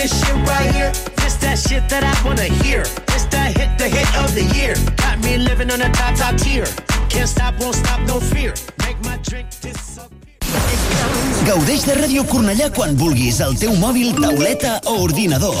this shit right here. This that shit that I wanna hear. This that hit, the hit of the year. Got me living on a top, top tier. Can't stop, won't stop, no fear. Make my drink disappear. Gaudeix de Ràdio Cornellà quan vulguis al teu mòbil, tauleta o ordinador.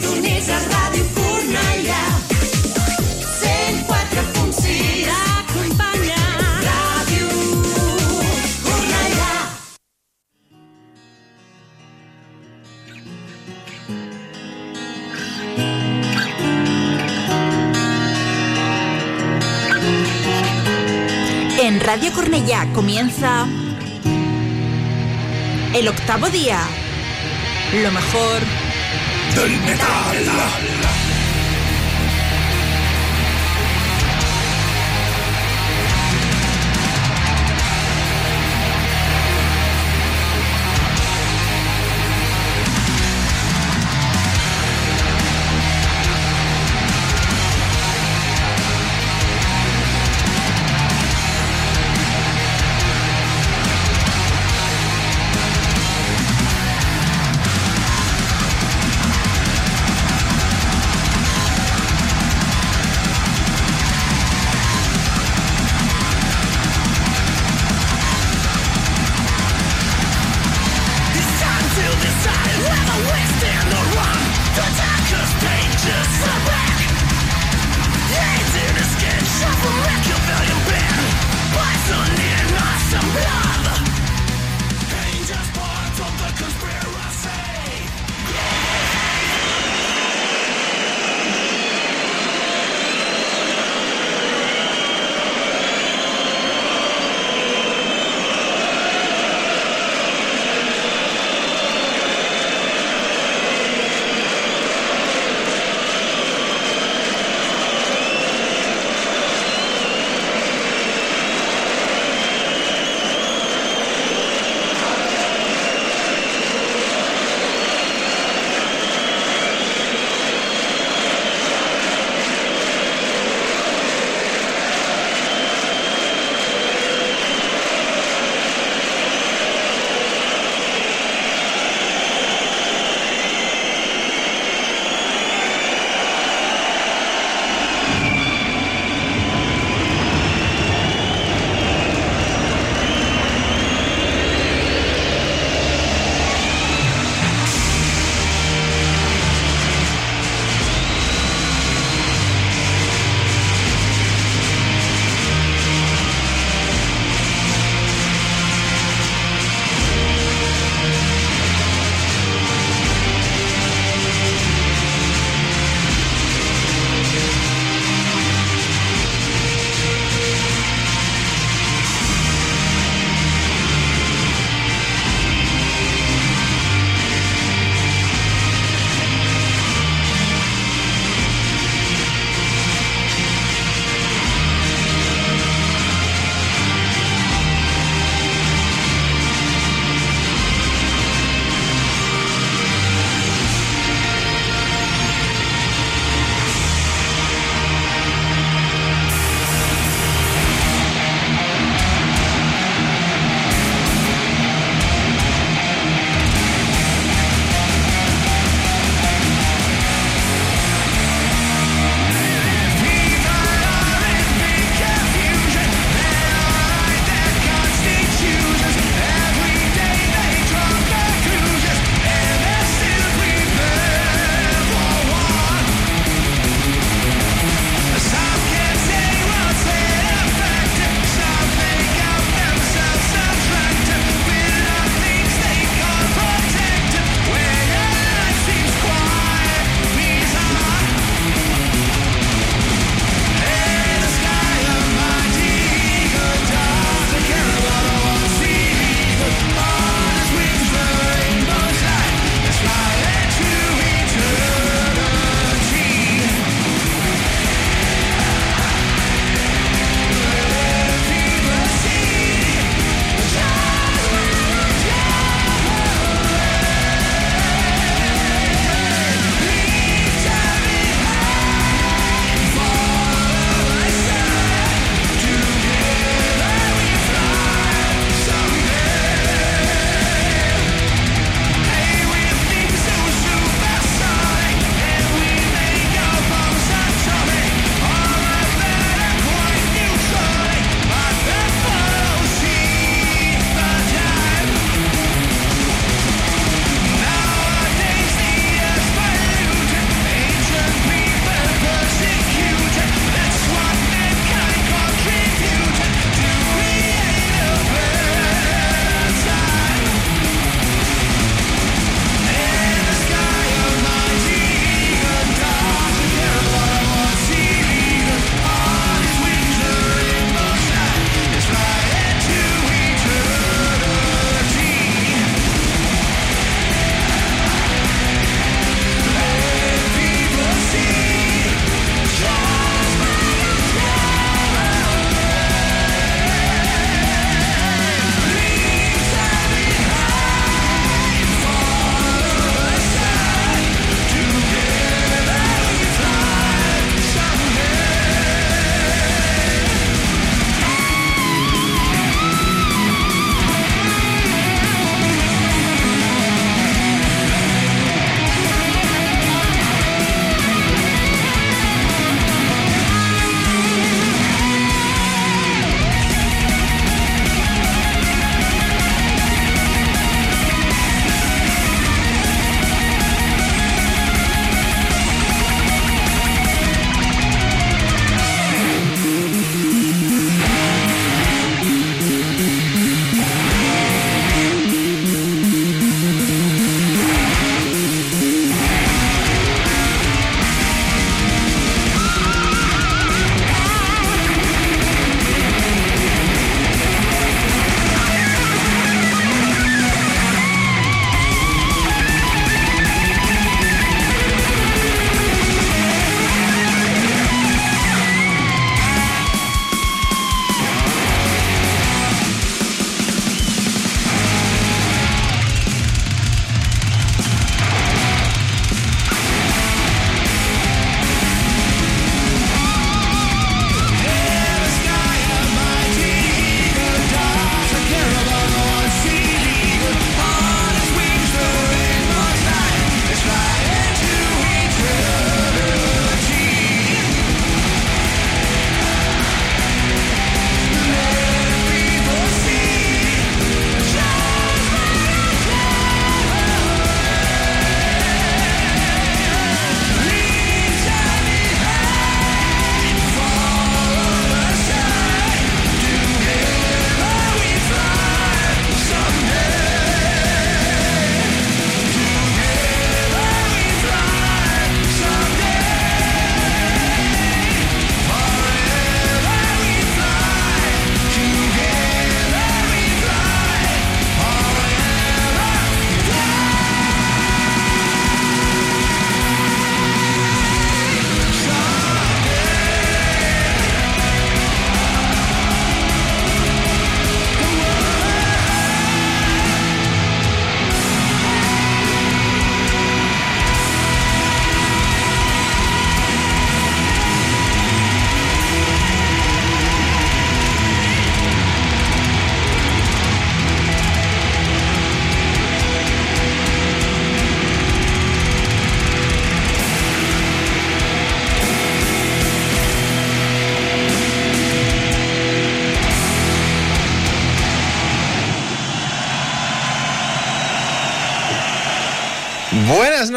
Sintonitza Ràdio Cornellà 104.6 T'acompanya Ràdio Cornellà En Radio Cornellá comienza el octavo día. Lo mejor 等待大变大。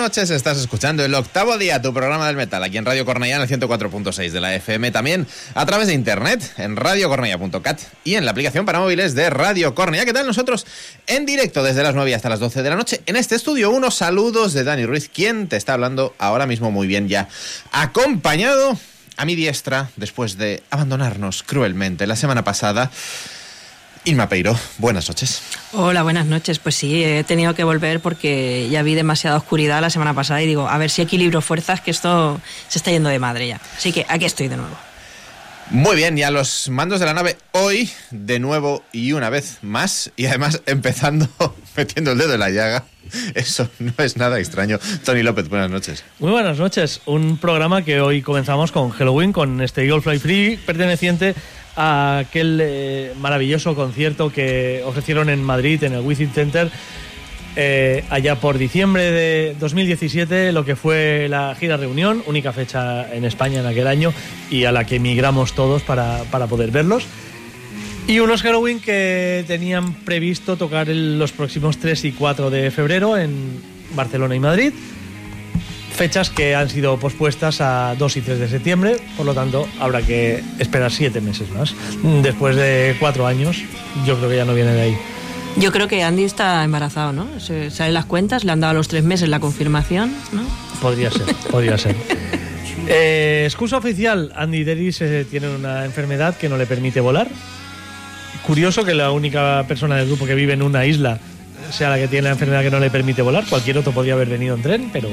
Noches, estás escuchando el octavo día, tu programa del metal, aquí en Radio Cornellá, en el 104.6 de la FM, también a través de internet, en radiocornellá.cat y en la aplicación para móviles de Radio Cornellá. ¿Qué tal nosotros? En directo desde las 9 hasta las 12 de la noche, en este estudio, unos saludos de Dani Ruiz, quien te está hablando ahora mismo muy bien ya, acompañado a mi diestra, después de abandonarnos cruelmente la semana pasada, Inma Peiro. Buenas noches. Hola, buenas noches. Pues sí, he tenido que volver porque ya vi demasiada oscuridad la semana pasada y digo, a ver si equilibro fuerzas, que esto se está yendo de madre ya. Así que aquí estoy de nuevo. Muy bien, y a los mandos de la nave hoy, de nuevo y una vez más, y además empezando metiendo el dedo en la llaga. Eso no es nada extraño. Tony López, buenas noches. Muy buenas noches. Un programa que hoy comenzamos con Halloween, con este Eagle Fly Free, perteneciente a aquel eh, maravilloso concierto que ofrecieron en Madrid, en el Within Center, eh, allá por diciembre de 2017, lo que fue la gira Reunión, única fecha en España en aquel año y a la que emigramos todos para, para poder verlos. Y unos Halloween que tenían previsto tocar los próximos 3 y 4 de febrero en Barcelona y Madrid. Fechas que han sido pospuestas a 2 y 3 de septiembre, por lo tanto habrá que esperar 7 meses más. Después de 4 años, yo creo que ya no viene de ahí. Yo creo que Andy está embarazado, ¿no? Se, salen las cuentas, le han dado a los tres meses la confirmación, ¿no? Podría ser, podría ser. Eh, excusa oficial, Andy Deris eh, tiene una enfermedad que no le permite volar. Curioso que la única persona del grupo que vive en una isla sea la que tiene la enfermedad que no le permite volar. Cualquier otro podría haber venido en tren, pero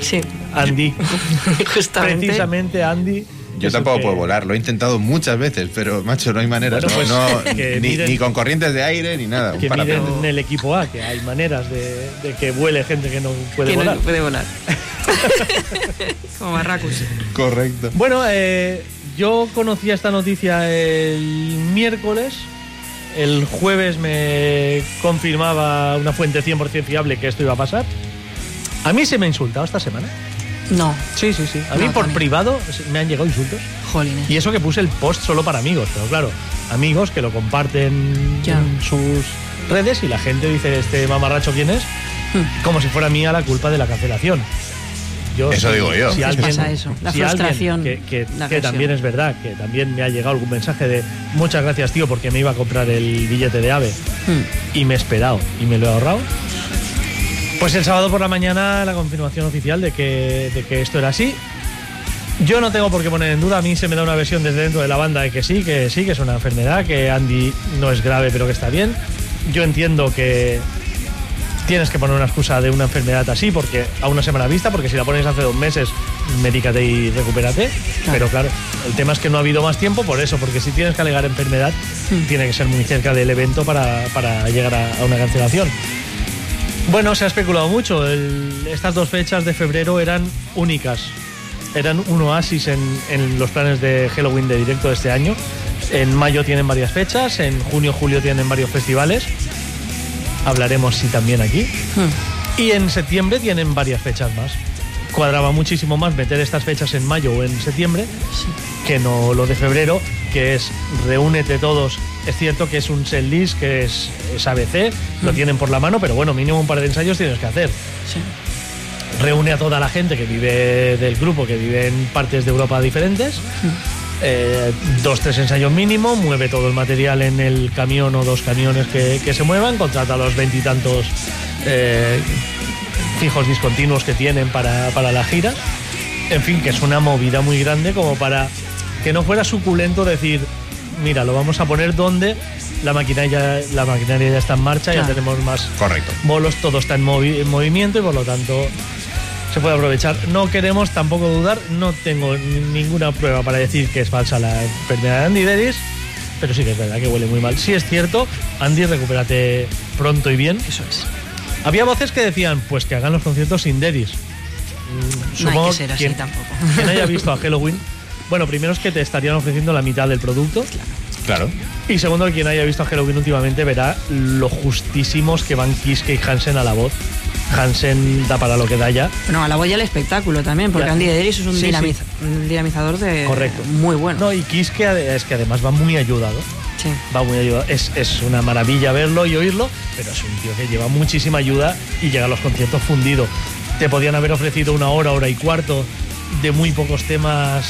Sí, Andy, justamente. precisamente Andy. Yo tampoco que- puedo volar, lo he intentado muchas veces, pero macho, no hay manera. Bueno, pues, no, no, ni, miren- ni con corrientes de aire ni nada. Que en el equipo A, que hay maneras de, de que vuele gente que no puede Que no volar. puede volar. Como Barracus. Correcto. Bueno, eh, yo conocía esta noticia el miércoles. El jueves me confirmaba una fuente 100% fiable que esto iba a pasar. A mí se me ha insultado esta semana. No, Sí, sí, sí. A mí No, por también. privado me han llegado insultos. jolines. Y eso que puse el post solo para amigos. Pero claro, amigos que lo comparten Ya. en sus redes y la gente dice, ¿este mamarracho quién es? Hmm. Como si fuera mía la culpa de la cancelación. Yo, Eso digo yo. Si alguien, pasa eso, la si alguien frustración, que, que- la que agresión. también es verdad, que también me ha llegado algún mensaje de muchas gracias, tío, porque me iba a comprar el billete de AVE Hmm. y me he esperado y me lo he ahorrado. Pues el sábado por la mañana la confirmación oficial de que, de que esto era así. Yo no tengo por qué poner en duda, a mí se me da una versión desde dentro de la banda de que sí, que sí, que es una enfermedad, que Andy no es grave pero que está bien. Yo entiendo que tienes que poner una excusa de una enfermedad así porque a una semana vista, porque si la pones hace dos meses, medícate y recupérate. Pero claro, el tema es que no ha habido más tiempo por eso, porque si tienes que alegar enfermedad, tiene que ser muy cerca del evento para, para llegar a, a una cancelación. Bueno, se ha especulado mucho. El- estas dos fechas de febrero eran únicas. Eran un oasis en, en los planes de Halloween de directo de este año. En mayo tienen varias fechas, en junio, julio tienen varios festivales. Hablaremos sí también aquí. Hmm. Y en septiembre tienen varias fechas más. Cuadraba muchísimo más meter estas fechas en mayo o en septiembre que no lo de febrero, que es reúnete todos. Es cierto que es un set list, que es, es ABC, lo tienen por la mano, pero bueno, mínimo un par de ensayos tienes que hacer. Sí. Reúne a toda la gente que vive del grupo, que vive en partes de Europa diferentes. Eh, dos, tres ensayos mínimo, mueve todo el material en el camión o dos camiones que, que se muevan, contrata a los veintitantos eh, fijos discontinuos que tienen para, para la gira. En fin, que es una movida muy grande como para que no fuera suculento decir, mira, lo vamos a poner donde la maquinaria, la maquinaria ya está en marcha, ya Claro. tenemos más Correcto. bolos, todo está en, movi- en movimiento y por lo tanto se puede aprovechar. No queremos tampoco dudar, no tengo ni- ninguna prueba para decir que es falsa la enfermedad de Andy Deris, pero sí que es verdad que huele muy mal. Si es cierto, Andy, recupérate pronto y bien. Eso es. Había voces que decían, pues que hagan los conciertos sin Deris. Mm, No hay que ser así quien, tampoco. quien haya visto a Halloween, bueno, primero es que te estarían ofreciendo la mitad del producto. Claro. Y segundo, quien haya visto a Halloween últimamente verá lo justísimos que van Kiske y Hansen a la voz. Hansen da para lo que da ya. Bueno, a la voy al espectáculo también, porque Ya. Andy Deris es un, Sí, dinamiza- un dinamizador de Correcto. muy bueno. No, y Kiske es que además va muy ayudado. Sí. Va muy ayudado. Es, es una maravilla verlo y oírlo, pero es un tío que lleva muchísima ayuda y llega a los conciertos fundido. Te podían haber ofrecido una hora, hora y cuarto de muy pocos temas.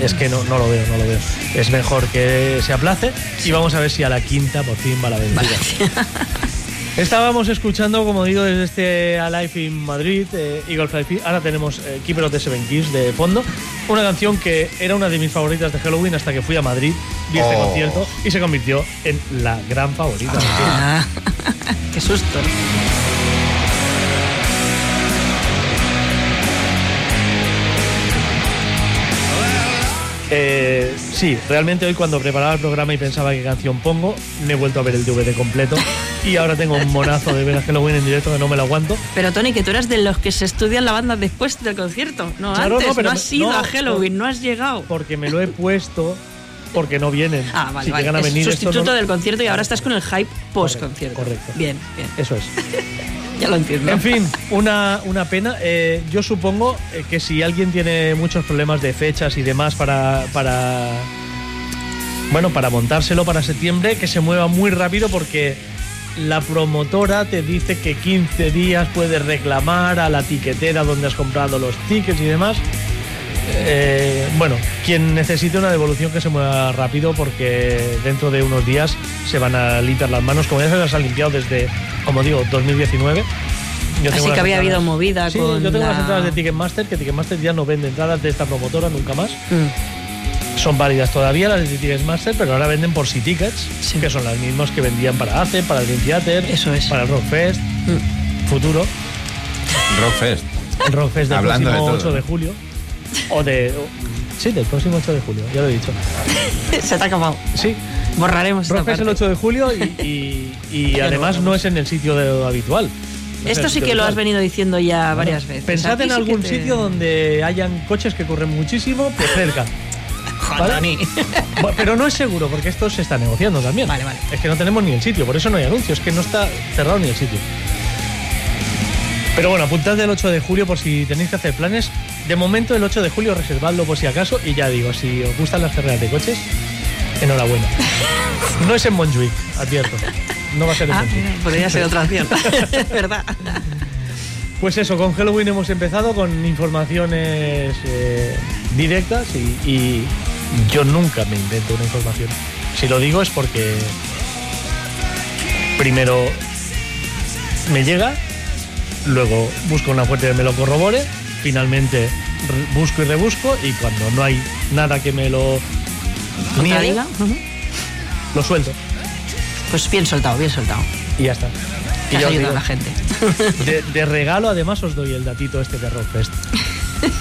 Es que no, no lo veo, no lo veo. Es mejor que se aplace y vamos a ver si a la quinta por fin va la vencida. Estábamos escuchando, como digo, desde este Alive in Madrid, eh, Eagle Fly Free. Ahora tenemos eh, Keeper of the Seven Keys de fondo. Una canción que era una de mis favoritas de Halloween hasta que fui a Madrid, vi este Oh. concierto y se convirtió en la gran favorita. Ah, qué susto. Eh, sí, realmente hoy cuando preparaba el programa y pensaba qué canción pongo, me he vuelto a ver el DVD completo y ahora tengo un monazo de ver a Halloween en directo que no me lo aguanto. Pero Tony, que tú eras de los que se estudian la banda después del concierto, no Claro, antes, no, pero has ido no, a Halloween, por- no has llegado. Porque me lo he puesto porque no vienen. Ah, vale, si vale. llegan a venir sustituto no- del concierto y ahora estás con el hype post-concierto. correcto. Bien, bien. Eso es. Ya lo entiendo. En fin, una, una pena. Eh, yo supongo eh, que si alguien tiene muchos problemas de fechas y demás para, para. Bueno, para montárselo para septiembre, que se mueva muy rápido porque la promotora te dice que 15 días puedes reclamar a la tiquetera donde has comprado los tickets y demás. Eh, bueno, quien necesite una devolución que se mueva rápido porque dentro de unos días se van a limpiar las manos, como ya se las han limpiado desde, como digo, 2019. Yo Así que las había habido movida Sí, con yo tengo las la- entradas de Ticketmaster, que Ticketmaster ya no vende entradas de esta promotora nunca más. Mm. Son válidas todavía las de Ticketmaster, pero ahora venden por Sea Tickets, Sí. que son las mismas que vendían para ACE, para el Dream Theater, Eso es. para el Rockfest, Mm. futuro, Rockfest. el Rockfest del Hablando próximo todo, 8 de julio. O de. sí, del próximo 8 de julio, ya lo he dicho. Se te ha acabado. Sí, Borraremos Rockfest el parte. 8 de julio y, y- y además no es en el sitio de- habitual. No es Esto sí que lo has venido diciendo ya varias veces. Pensad en sí algún te- sitio donde hayan coches que corren muchísimo, pues cerca. ¿Vale? Pero no es seguro, porque esto se está negociando también. Vale, vale. Es que no tenemos ni el sitio, por eso no hay anuncios, es que no está cerrado ni el sitio. Pero bueno, apuntad el 8 de julio por si tenéis que hacer planes. De momento, el 8 de julio, reservadlo por si acaso. Y ya digo, si os gustan las carreras de coches, enhorabuena. No es en Montjuic, advierto. No va a ser en Ah, Montjuic. podría ser otra cierta. ¿Verdad? Pues eso, con Halloween hemos empezado con informaciones eh, directas y, y yo nunca me invento una información. Si lo digo es porque primero me llega, luego busco una fuente que me lo corrobore, finalmente busco y rebusco y cuando no hay nada que me lo niegue, Contradiga. Ujú. lo suelto Pues bien soltado, bien soltado. y ya está. Y ya os ayudado a la gente. de, de regalo además os doy el datito este de Rockfest.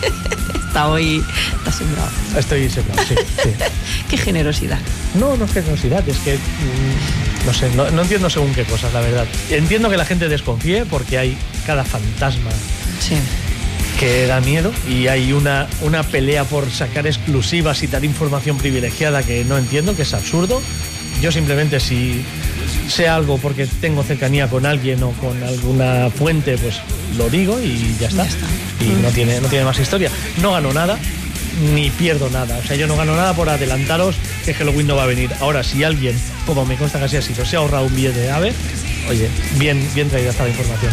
Está hoy. Está sembrado. Estoy sembrado, sí, sí. Qué generosidad. No, no es generosidad, es que mm, no sé, no, no entiendo según qué cosas, la verdad. Entiendo que la gente desconfíe porque hay cada fantasma Sí. Que da miedo y hay una, una pelea por sacar exclusivas y dar información privilegiada que no entiendo, que es absurdo. Yo simplemente si sé algo porque tengo cercanía con alguien o con alguna fuente, pues lo digo y ya está. Y no tiene, no tiene más historia. No gano nada ni pierdo nada. O sea, yo no gano nada por adelantaros que Halloween no va a venir. Ahora, si alguien, como me consta que así ha sido, se ha ahorrado un billete de ave, oye, bien, bien traída esta información.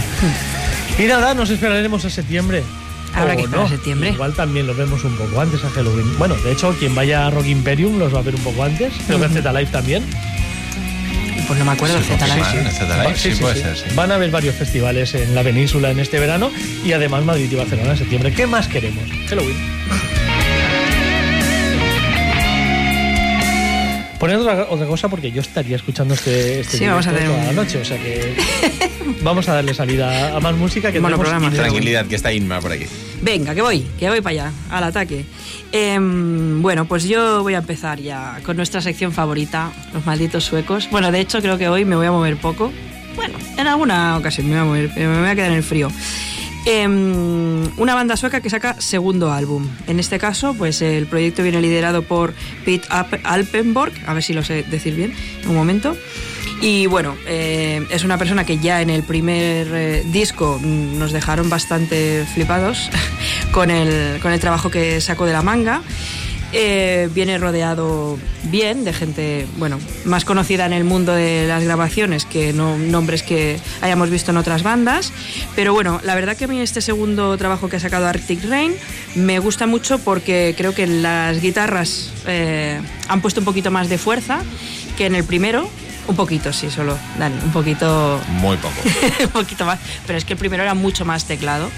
Y nada, nos esperaremos a septiembre. Habrá O que esperar a no. septiembre. Igual también los vemos un poco antes a Halloween. Bueno, de hecho, quien vaya a Rock Imperium los va a ver un poco antes. Creo que Z Live también. Pues no me acuerdo del Z Live. sí, sí. Sí, puede ser, sí. Van a haber varios festivales en la península en este verano y además Madrid y Barcelona en septiembre. ¿Qué más queremos? Halloween. Poned otra, otra cosa porque yo estaría escuchando este, este Sí, vamos a hacer toda la noche, o sea que vamos a darle salida a más música que Bueno, programa. Tranquilidad, que está Inma por aquí. Venga, que voy, que voy para allá, al ataque. Em, bueno, pues yo voy a empezar ya con nuestra sección favorita, los malditos suecos. Bueno, de hecho creo que hoy me voy a mover poco. Bueno, en alguna ocasión me voy a mover, pero me voy a quedar en el frío. Em, una banda sueca que saca segundo álbum. En este caso, pues el proyecto viene liderado por Pete Alpenborg, a ver si lo sé decir bien, en un momento. Y bueno, eh, es una persona que ya en el primer eh, disco nos dejaron bastante flipados con el, con el trabajo que sacó de la manga. Eh, viene rodeado bien de gente, bueno, más conocida en el mundo de las grabaciones que no nombres que hayamos visto en otras bandas. Pero bueno, la verdad que a mí este segundo trabajo que ha sacado Arctic Rain me gusta mucho porque creo que las guitarras eh, han puesto un poquito más de fuerza que en el primero. Un poquito, sí, solo, Dani, un poquito Muy poco. un poquito más, pero es que el primero era mucho más teclado.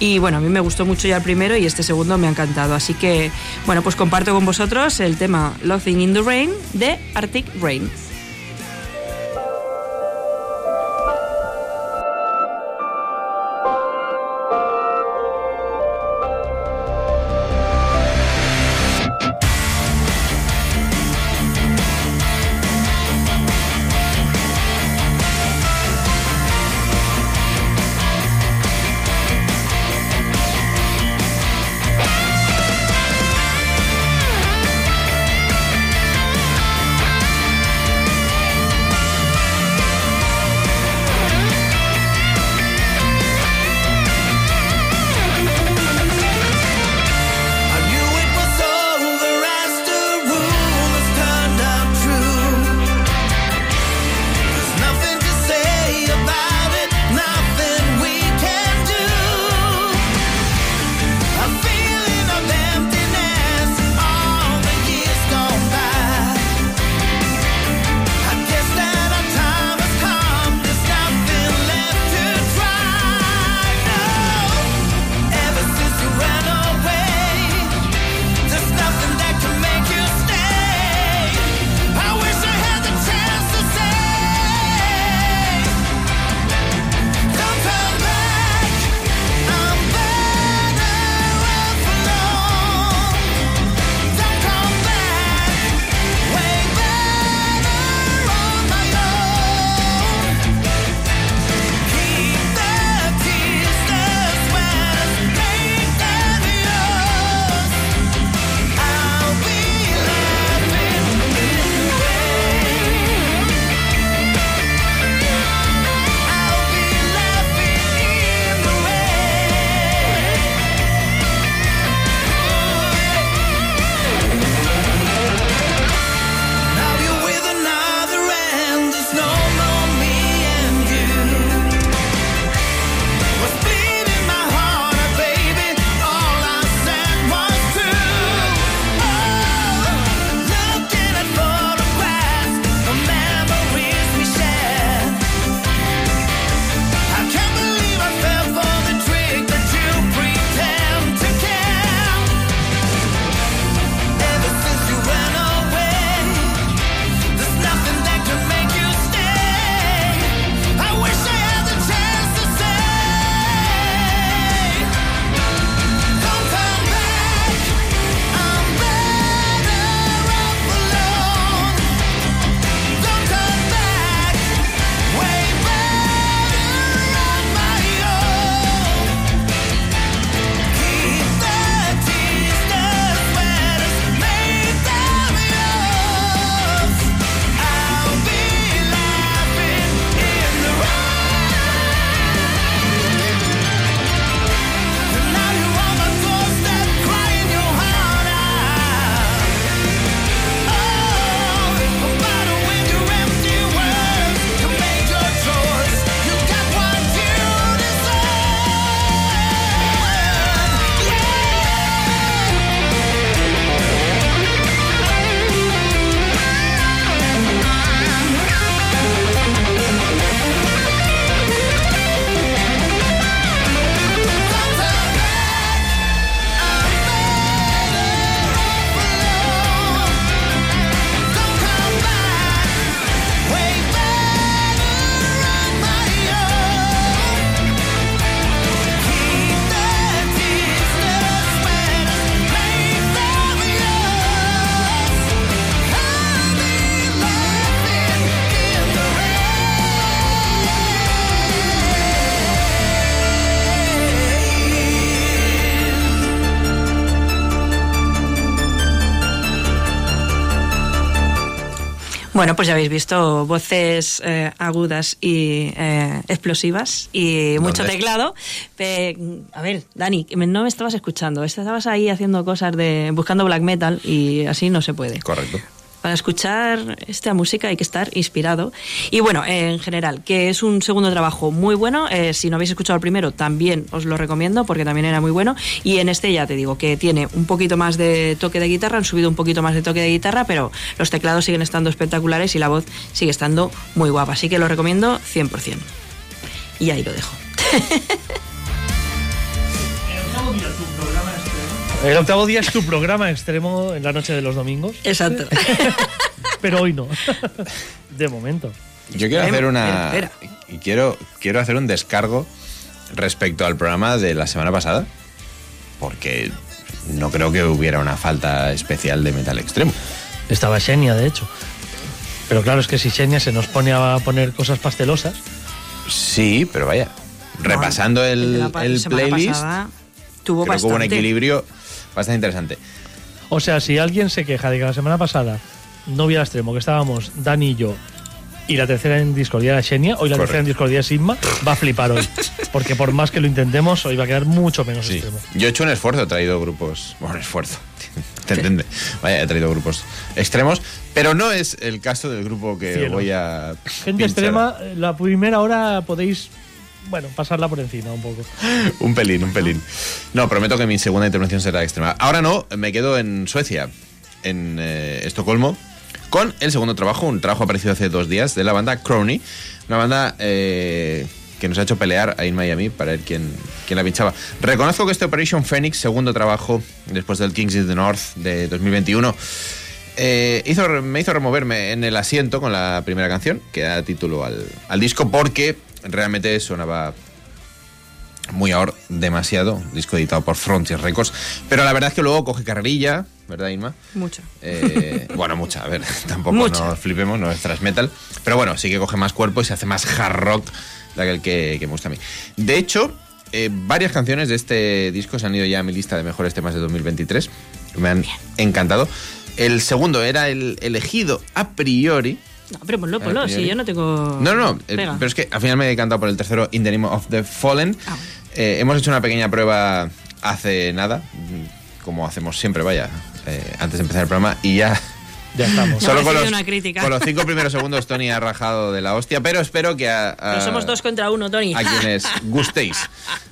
Y bueno, a mí me gustó mucho ya el primero y este segundo me ha encantado. Así que, bueno, pues comparto con vosotros el tema Laughing in the Rain de Arctic Rain. Bueno, pues ya habéis visto voces eh, agudas y eh, explosivas y mucho ¿Dónde? teclado. Pe- a ver, Dani, no me estabas escuchando. Estabas ahí haciendo cosas de. buscando black metal y así no se puede. Correcto. Para escuchar esta música hay que estar inspirado. Y bueno, en general, que es un segundo trabajo muy bueno. eh, si no habéis escuchado el primero, también os lo recomiendo porque también era muy bueno. Y en este ya te digo que tiene un poquito más de toque de guitarra, han subido un poquito más de toque de guitarra, pero los teclados siguen estando espectaculares y la voz sigue estando muy guapa. Así que lo recomiendo 100%. Y ahí lo dejo. El octavo día es tu programa extremo en la noche de los domingos, Exacto. pero hoy no. De momento. Yo quiero hacer una. y Quiero, quiero hacer un descargo respecto al programa de la semana pasada. Porque no creo que hubiera una falta especial de metal extremo. Estaba Xenia, de hecho. Pero claro, es que si Xenia se nos pone a poner cosas pastelosas, Sí, pero vaya. Repasando el, el playlist, pasada tuvo creo que hubo un bastante. equilibrio bastante interesante. o sea, si alguien se queja de que la semana pasada no hubiera extremo, que estábamos Dani y yo, y la tercera en discordia era Xenia, hoy la Correcto. tercera en discordia es Sigma, va a flipar hoy. Porque por más que lo intentemos, hoy va a quedar mucho menos Sí. extremo. Yo he hecho un esfuerzo, he traído grupos. Bueno, esfuerzo. Te entiende. Vaya, he traído grupos extremos, pero no es el caso del grupo que Cielos. voy a. Gente pinchar. extrema, la primera hora podéis, bueno, pasarla por encima un poco. Un pelín, un pelín. No, prometo que mi segunda intervención será extrema. Ahora no, me quedo en Suecia, en eh, Estocolmo, con el segundo trabajo, un trabajo aparecido hace dos días de la banda Crony, una banda eh, que nos ha hecho pelear ahí en Miami para ver quién, quién la pinchaba. Reconozco que este Operation Phoenix, segundo trabajo después del Kings in the North de 2021, eh, hizo, me hizo removerme en el asiento con la primera canción, que da título al, al disco, porque realmente sonaba muy ahora demasiado, disco editado por Frontier Records, pero la verdad es que luego coge carrerilla, ¿verdad, Inma? Mucho. Eh, bueno, mucha, a ver, tampoco Mucha. nos flipemos, no es thrash metal, pero bueno, sí que coge más cuerpo y se hace más hard rock de aquel que, que me gusta a mí. De hecho, eh, varias canciones de este disco se han ido ya a mi lista de mejores temas de 2023, me han encantado. El segundo era el elegido a priori, No, pero ponlo, A ponlo, si yo no tengo. no, no, no, eh, pero es que al final me he decantado por el tercero, In the Name of the Fallen. Ah. Eh, hemos hecho una pequeña prueba hace nada, como hacemos siempre, vaya, eh, antes de empezar el programa, y ya. Ya estamos. Solo con los, una crítica. con los cinco primeros segundos Tony ha rajado de la hostia, pero espero que a, a- Pero somos dos contra uno, Tony. a quienes gustéis.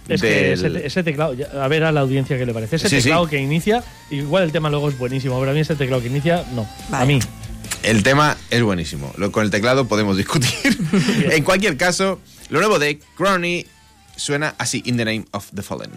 Es que del- ese, ese teclado, a ver a la audiencia que le parece. Ese Sí, sí. teclado que inicia, igual el tema luego es buenísimo, pero a mí ese teclado que inicia, no. A Vale. mí. El tema es buenísimo. Lo- con el teclado podemos discutir. en cualquier caso, lo nuevo de Crony suena así: In the Name of the Fallen.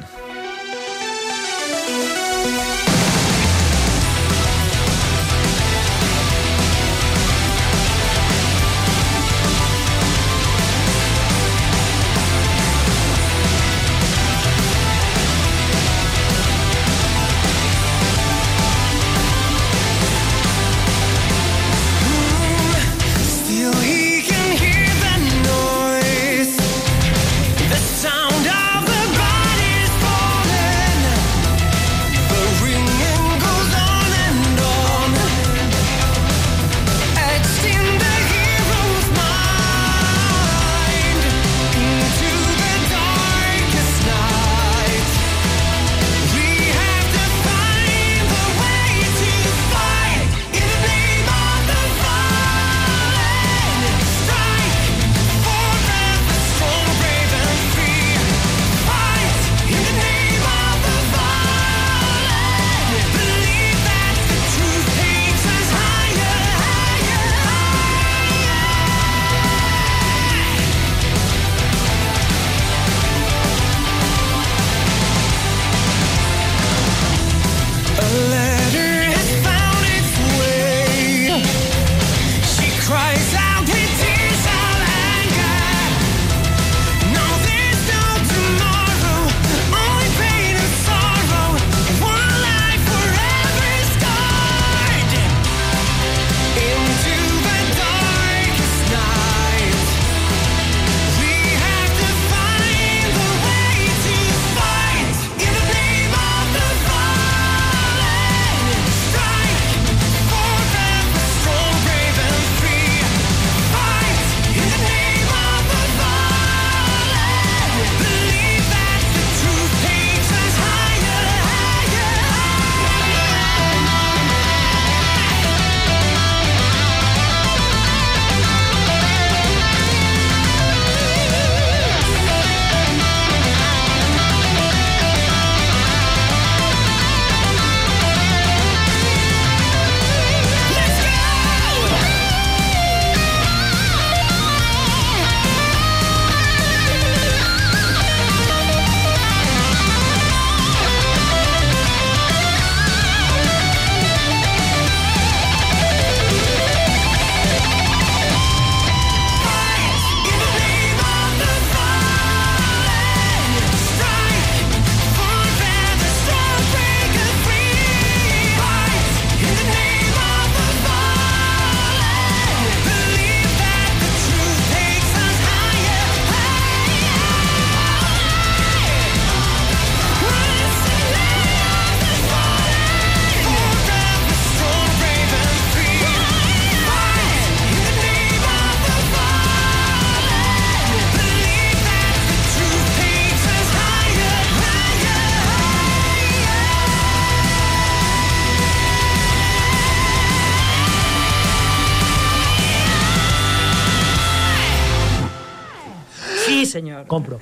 Compro.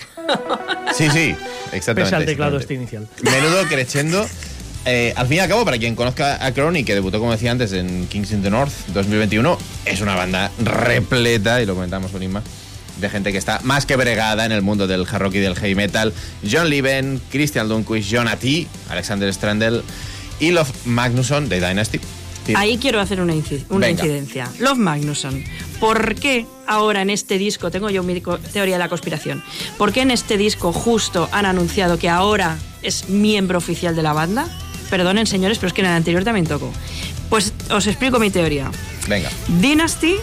Sí, sí, exactamente. Pese al teclado este inicial. Menudo crescendo. Eh, al fin y al cabo, para quien conozca a Crony, que debutó, como decía antes, en Kings in the North 2021, es una banda repleta, y lo comentamos con Inma, de gente que está más que bregada en el mundo del hard rock y del heavy metal. John Lieben, Christian Lundquist, John T, Alexander Strandel y Love Magnusson de Dynasty. Ahí quiero hacer una, inci- una Venga. incidencia. Love Magnusson. ¿Por qué ahora en este disco, tengo yo mi teoría de la conspiración, ¿por qué en este disco justo han anunciado que ahora es miembro oficial de la banda? Perdonen señores, pero es que en el anterior también tocó. Pues os explico mi teoría. Venga. Dynasty...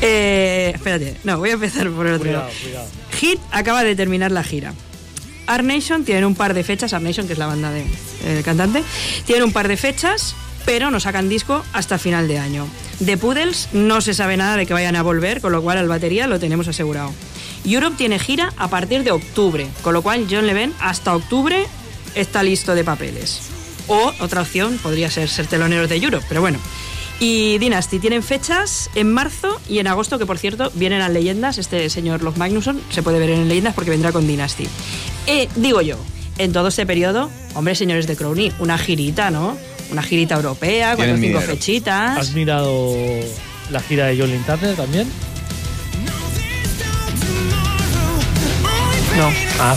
eh, espérate, no, voy a empezar por el otro Cuidado, lado. cuidado. Hit acaba de terminar la gira. Art Nation tienen un par de fechas, Art Nation, que es la banda del cantante, tienen un par de fechas, pero no sacan disco hasta final de año. The Poodles no se sabe nada de que vayan a volver, con lo cual al batería lo tenemos asegurado. Europe tiene gira a partir de octubre, con lo cual John Leven hasta octubre está listo de papeles. O otra opción podría ser ser teloneros de Europe, pero bueno. Y Dynasty tienen fechas en marzo y en agosto, que por cierto vienen a Leyendas. Este señor Los Magnusson se puede ver en Leyendas porque vendrá con Dynasty. Eh, digo yo, en todo este periodo, hombre, señores de Crowley, una girita, ¿no? Una girita europea, cuatro o cinco dinero. fechitas. ¿Has mirado la gira de Jolin Turner también? No. Ah,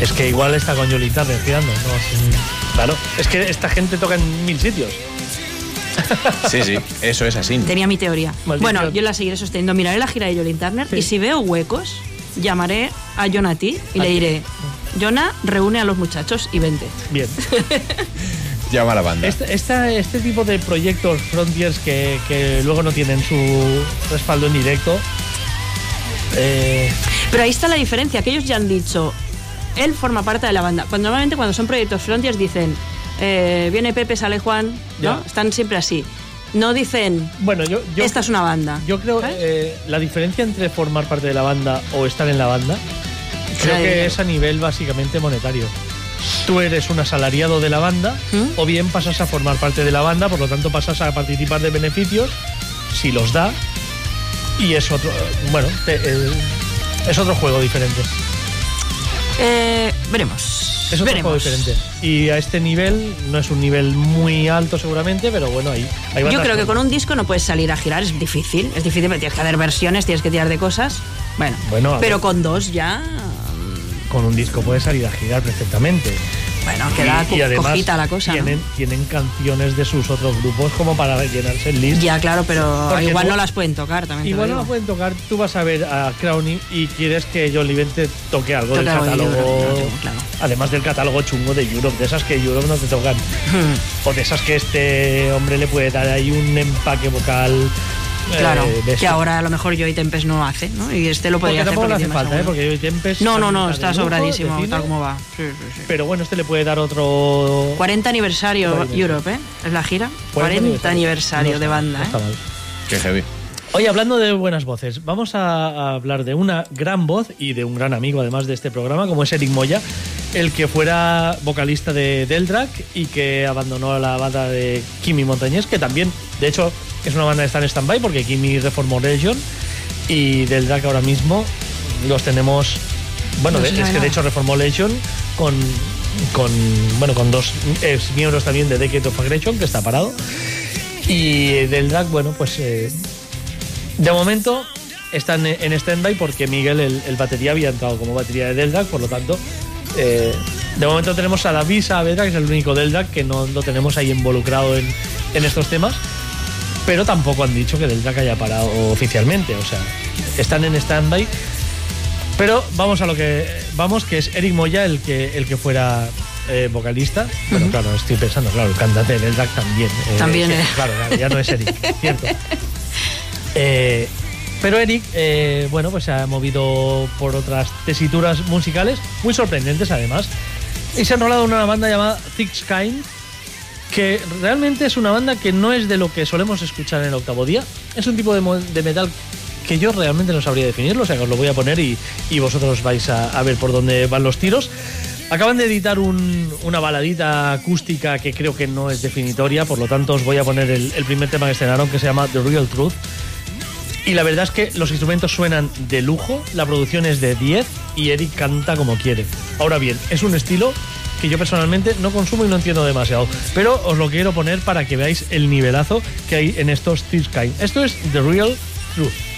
es que igual está con Jolin Turner girando. ¿no? Sí. Claro, es que esta gente toca en mil sitios. Sí, sí, eso es así. Tenía mi teoría. Maldición. Bueno, yo la seguiré sosteniendo. Miraré la gira de Jolin Turner Sí. y si veo huecos, llamaré a Jonati y le diré, Jonah, reúne a los muchachos y vente. Bien. Llama a la banda. Este, esta- este tipo de proyectos frontiers que, que luego no tienen su respaldo en directo. eh, Pero ahí está la diferencia, que ellos ya han dicho, él forma parte de la banda. Cuando normalmente cuando son proyectos frontiers dicen, eh, viene Pepe, sale Juan, ¿no? Ya. Están siempre así. No dicen, bueno, yo, yo, esta es una banda. yo creo eh, la diferencia entre formar parte de la banda o estar en la banda, creo que es a nivel básicamente monetario. Tú eres un asalariado de la banda ¿Mm? o bien pasas a formar parte de la banda, por lo tanto pasas a participar de beneficios si los da y es otro, bueno, te- eh, es otro juego diferente. Eh, veremos. Es otro veremos. juego diferente. Y a este nivel, no es un nivel muy alto seguramente, pero bueno, ahí, ahí Yo creo que con- un disco no puedes salir a girar, es difícil. Es difícil, porque tienes que hacer versiones, tienes que tirar de cosas. Bueno, Bueno, pero ver. con dos ya. Con un disco puedes salir a girar perfectamente. Bueno, queda y, y además cojita la cosa. ¿no? Tienen, canciones de sus otros grupos como para rellenarse el list. Ya, claro, pero Porque igual tú- no las pueden tocar también. Igual no la digo. pueden tocar, tú vas a ver a Crowny y quieres que John Liven te toque algo del catálogo. Europe, claro, claro. Además del catálogo chungo de Europe, de esas que Europe no te tocan. Hmm. o de esas que este hombre le puede dar ahí un empaque vocal. Eh, Claro, que ahora a lo mejor Joy Tempest no hace, ¿no? Y este lo Porque podría hacer porque hace falta, ¿eh? Porque Joy Tempest No, no, no, está sobradísimo, tal como va. Sí, sí, sí. Pero bueno, este le puede dar otro. 40 aniversario 40. Europe, ¿eh? Es la gira. 40 aniversario, No de está- banda, no ¿eh? está mal. Qué heavy. Oye, hablando de buenas voces, vamos a, a hablar de una gran voz y de un gran amigo además de este programa, como es Eric Moya, el que fuera vocalista de Deldrac y que abandonó la banda de Kimi Montañés, que también, de hecho, es una banda que está en stand-by porque Kimi reformó Legion y Deldrac ahora mismo los tenemos... Bueno, No de- se es que de hecho reformó Legion con, con, bueno, con dos ex miembros también de Decade of Aggression, que está parado. Y Deldrac, bueno, pues... eh, de momento están en stand-by porque Miguel, el, el batería, había entrado como batería de Deldrac, por lo tanto, eh, de momento tenemos a David Saavedra, que es el único Deldrac que no lo tenemos ahí involucrado en, en estos temas, pero tampoco han dicho que Deldrac haya parado oficialmente, o sea, están en stand-by. Pero vamos a lo que vamos, que es Eric Moya el que, el que fuera eh, vocalista. Bueno, claro, estoy pensando, claro, el cantante de Deldrac también. eh, También, sí, eh. Claro, ya no es Eric, cierto. Eh, pero Eric, bueno, pues se ha movido por otras tesituras musicales muy sorprendentes además. Y se ha enrolado en una banda llamada Thick Kind, que realmente es una banda que no es de lo que solemos escuchar en el octavo día. Es un tipo de, metal que yo realmente no sabría definirlo, o sea que os lo voy a poner y, y vosotros vais a, a ver por dónde van los tiros. Acaban de editar un- una baladita acústica que creo que no es definitoria, por lo tanto os voy a poner el, el primer tema que estrenaron que se llama The Real Truth. Y la verdad es que los instrumentos suenan de lujo, la producción es de 10 y Eric canta como quiere. Ahora bien, es un estilo que yo personalmente no consumo y no entiendo demasiado, pero os lo quiero poner para que veáis el nivelazo que hay en estos Kind. Esto es The Real Truth.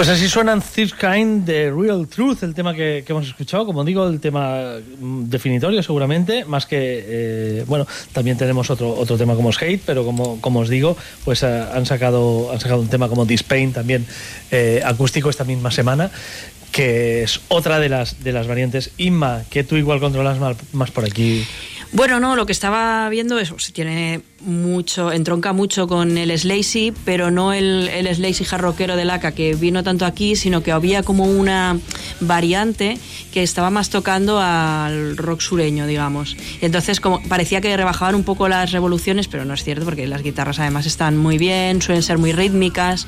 Pues así suenan This Kind de Real Truth, el tema que, hemos escuchado. Como digo, el tema mm, definitorio seguramente, más que, eh, bueno, también tenemos otro, otro tema como es Hate, pero como, como os digo, pues eh, han, sacado, han sacado un tema como This Pain también eh, acústico esta misma semana que es otra de las, de las variantes. Inma, que tú igual controlas más por aquí. Bueno, no, lo que estaba viendo es, pues, tiene mucho, entronca mucho con el Slazy, pero no el, el Slazy jarroquero de Laca que vino tanto aquí, sino que había como una variante que estaba más tocando al rock sureño, digamos. Y entonces como parecía que rebajaban un poco las revoluciones, pero no es cierto porque las guitarras además están muy bien, suelen ser muy rítmicas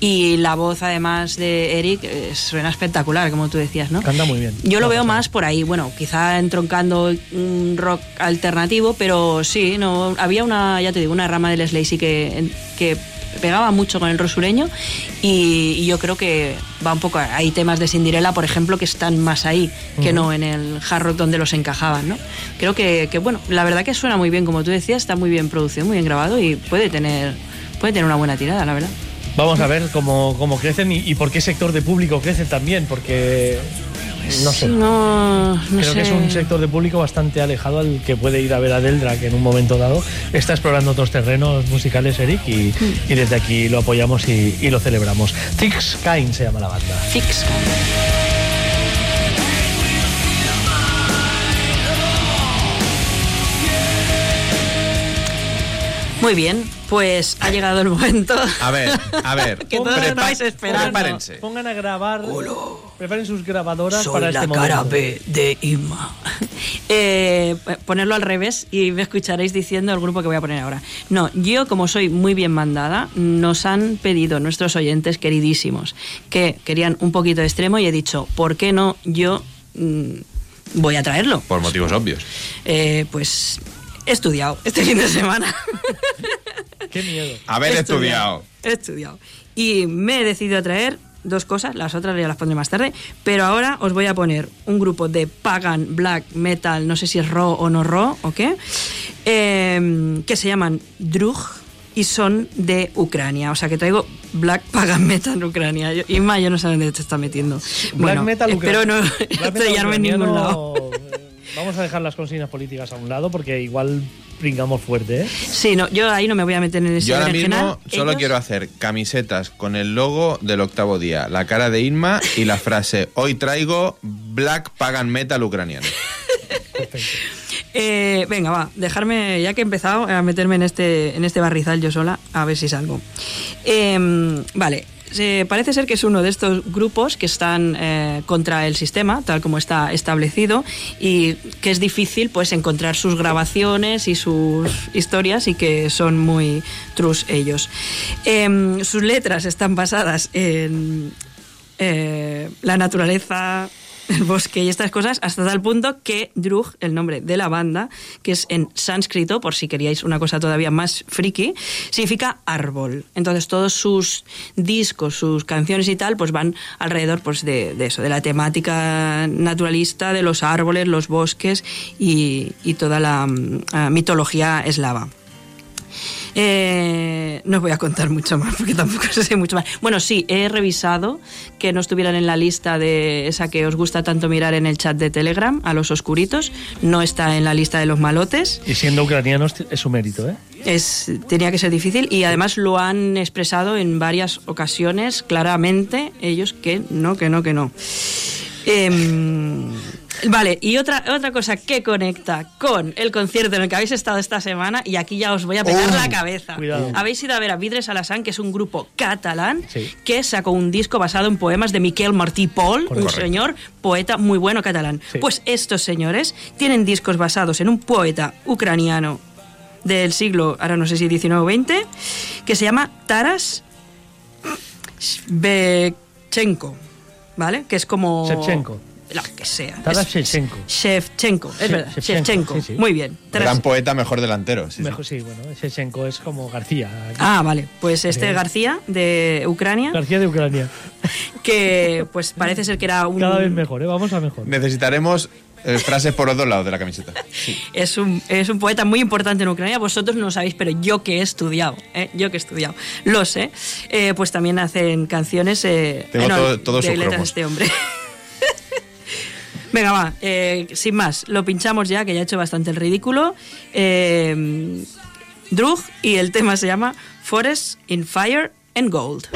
y la voz además de Eric eh, suena espectacular, como tú decías, ¿no? Canta muy bien. Yo lo veo más por ahí, bueno, quizá entroncando un rock alternativo, pero sí, no había una, ya te digo, una rama del Slazy que, que pegaba mucho con el rock sureño y, y yo creo que va un poco, hay temas de Cinderella, por ejemplo, que están más ahí que no en el hard rock donde los encajaban, ¿no? Creo que, que, bueno, la verdad que suena muy bien, como tú decías, está muy bien producido, muy bien grabado y puede tener, puede tener una buena tirada, la verdad. Vamos a ver cómo, cómo crecen y, y por qué sector de público crecen también, porque no sé. No, no Creo sé. que es un sector de público bastante alejado al que puede ir a ver a Deldra, que en un momento dado está explorando otros terrenos musicales, Eric, y, y desde aquí lo apoyamos y, y lo celebramos. Thick Skyne se llama la banda. Fix. Muy bien, pues ha llegado el momento. A ver, a ver. Que todos prepa- estáis esperando. Prepárense. Pongan a grabar, preparen sus grabadoras Soy para la este cara momento. B de Inma. Eh, ponerlo al revés y me escucharéis diciendo el grupo que voy a poner ahora. No, yo como soy muy bien mandada, nos han pedido nuestros oyentes queridísimos que querían un poquito de extremo y he dicho, ¿por qué no yo mm, voy a traerlo? Por motivos obvios. Eh, pues he estudiado este fin de semana. Qué miedo. Haber estudiado. He estudiado. Y me he decidido a traer dos cosas, las otras ya las pondré más tarde, pero ahora os voy a poner un grupo de pagan black metal, no sé si es raw o no raw o qué, eh, que se llaman Drug y son de Ucrania. O sea que traigo black pagan metal Ucrania. Yo, Inma, yo no sé dónde te está metiendo. Black bueno, metal espero no estrellarme en ningún lado. Vamos a dejar las consignas políticas a un lado porque igual pringamos fuerte, ¿eh? Sí, no, yo ahí no me voy a meter en ese Yo ahora mismo solo Ellos- quiero hacer camisetas con el logo del octavo día, la cara de Inma y la frase Hoy traigo Black Pagan Metal ucraniano. Eh, venga, va, dejarme, ya que he empezado a meterme en este, en este barrizal yo sola, a ver si salgo. Eh, vale, se- parece ser que es uno de estos grupos que están eh, contra el sistema, tal como está establecido, y que es difícil pues encontrar sus grabaciones y sus historias y que son muy trus ellos. Eh, sus letras están basadas en eh, la naturaleza, el bosque y estas cosas, hasta tal punto que Drug, el nombre de la banda, que es en sánscrito, por si queríais una cosa todavía más friki, significa árbol. Entonces todos sus discos, sus canciones y tal, pues van alrededor pues, de, de eso, de la temática naturalista, de los árboles, los bosques y, y toda la mm, ah, mitología eslava. Eh, no os voy a contar mucho más porque tampoco sé mucho más. Bueno, sí, he revisado que no estuvieran en la lista de esa que os gusta tanto mirar en el chat de Telegram, a los oscuritos. No está en la lista de los malotes. Y siendo ucranianos es su mérito, ¿eh? Es, tenía que ser difícil y además lo han expresado en varias ocasiones claramente ellos que no, que no, que no. Em, vale, y otra, otra cosa que conecta con el concierto en el que habéis estado esta semana, y aquí ya os voy a pegar Oh, la cabeza. cuidado. Habéis ido a ver a Vidres Alassane, que es un grupo catalán, Sí. que sacó un disco basado en poemas de Miquel Martí Pol, un señor poeta muy bueno catalán. Sí. Pues estos señores tienen discos basados en un poeta ucraniano del siglo, ahora no sé si 19 o 20, que se llama Taras Shevchenko, ¿vale? Que es como... Shevchenko. Lo que sea. Taras Shevchenko. Shevchenko, es She- verdad. Shevchenko, Shevchenko, sí, sí. muy bien. Taras- Gran poeta, mejor delantero. sí, sí. Mejor, sí, bueno, Shevchenko es como García. Ah, vale. Pues este. García de Ucrania, García de Ucrania. que pues parece ser que era un... Cada vez mejor, ¿eh? Vamos a mejor. Necesitaremos eh, frases por los dos lados de la camiseta. Es un, es un poeta muy importante en Ucrania. Vosotros no lo sabéis, pero yo que he estudiado, ¿eh? yo que he estudiado, lo sé. Eh, pues también hacen canciones eh, Tengo no, todo- todos de sus letras cromos. este hombre. Venga, va, eh, sin más, lo pinchamos ya, que ya he hecho bastante el ridículo. Eh, Drug y el tema se llama Forest in Fire and Gold.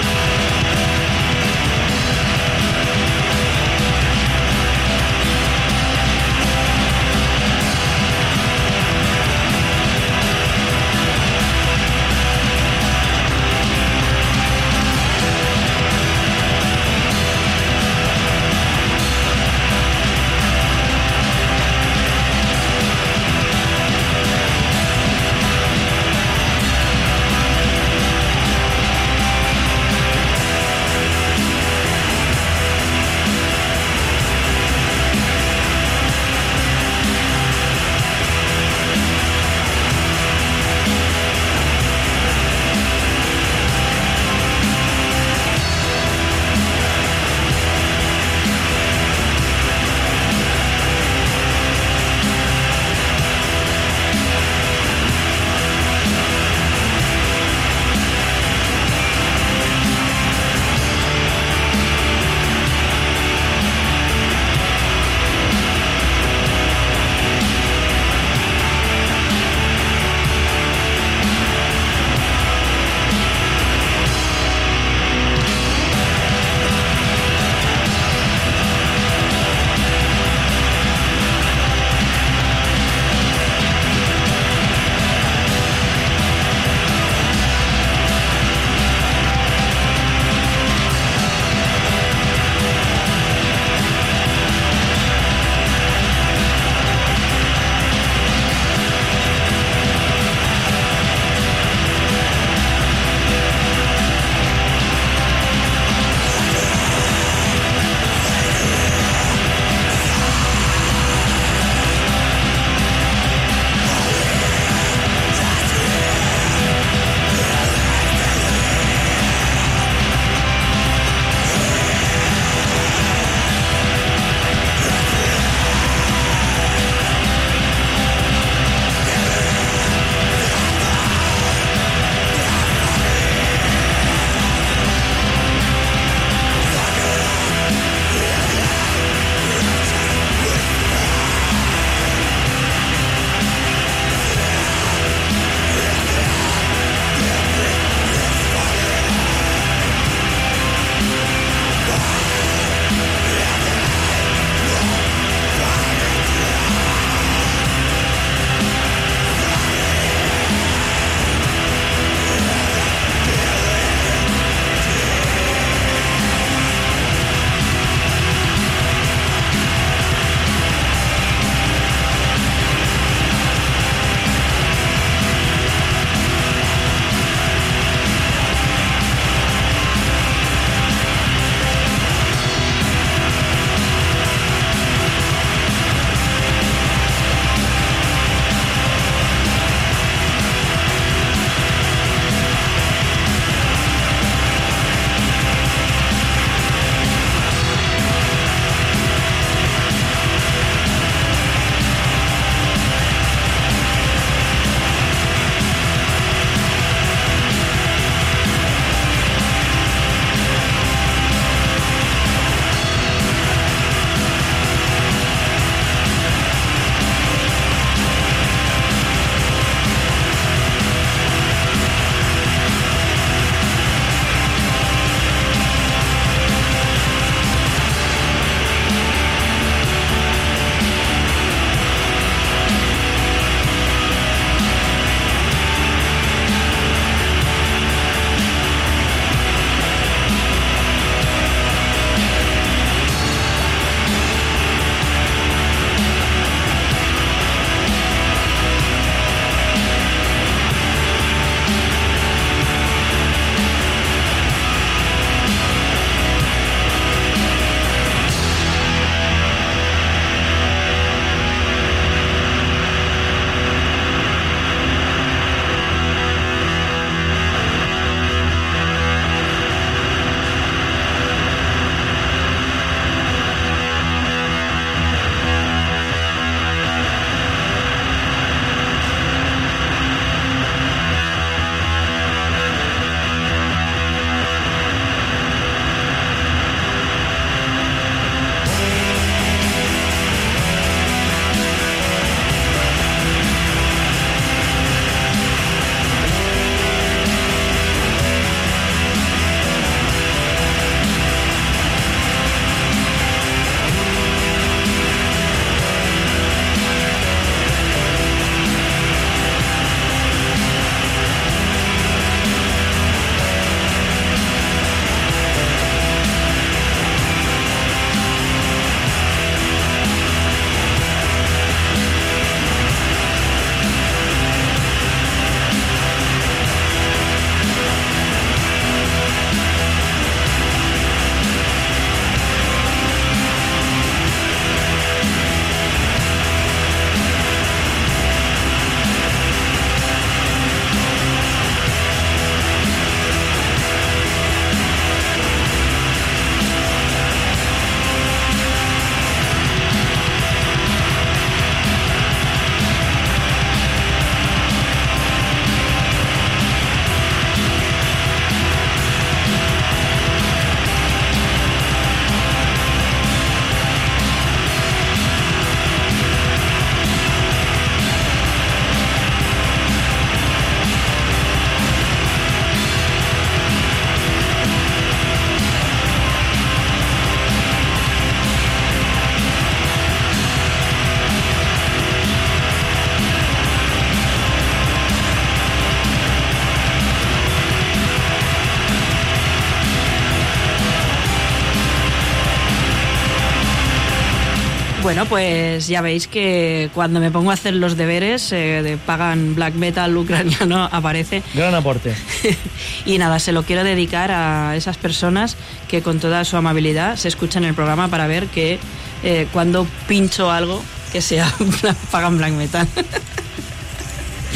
Bueno, pues ya veis que cuando me pongo a hacer los deberes eh, de pagan black metal ucraniano aparece. Gran aporte. y nada, se lo quiero dedicar a esas personas que con toda su amabilidad se escuchan el programa para ver que eh, cuando pincho algo que sea pagan black metal.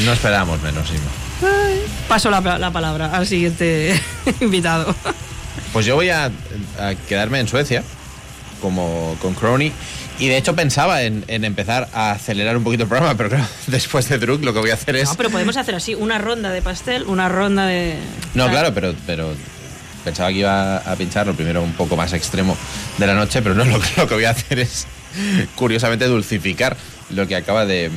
No esperábamos menos, Ima. Paso la, la palabra al siguiente invitado. Pues yo voy a, a quedarme en Suecia, como con Crony. Y de hecho pensaba en, en empezar a acelerar un poquito el programa, pero claro, después de Druk lo que voy a hacer es... No, pero podemos hacer así, una ronda de pastel, una ronda de... No, claro, pero, pero pensaba que iba a pinchar lo primero un poco más extremo de la noche, pero no, lo, que- lo que voy a hacer es, curiosamente, dulcificar lo que acaba de,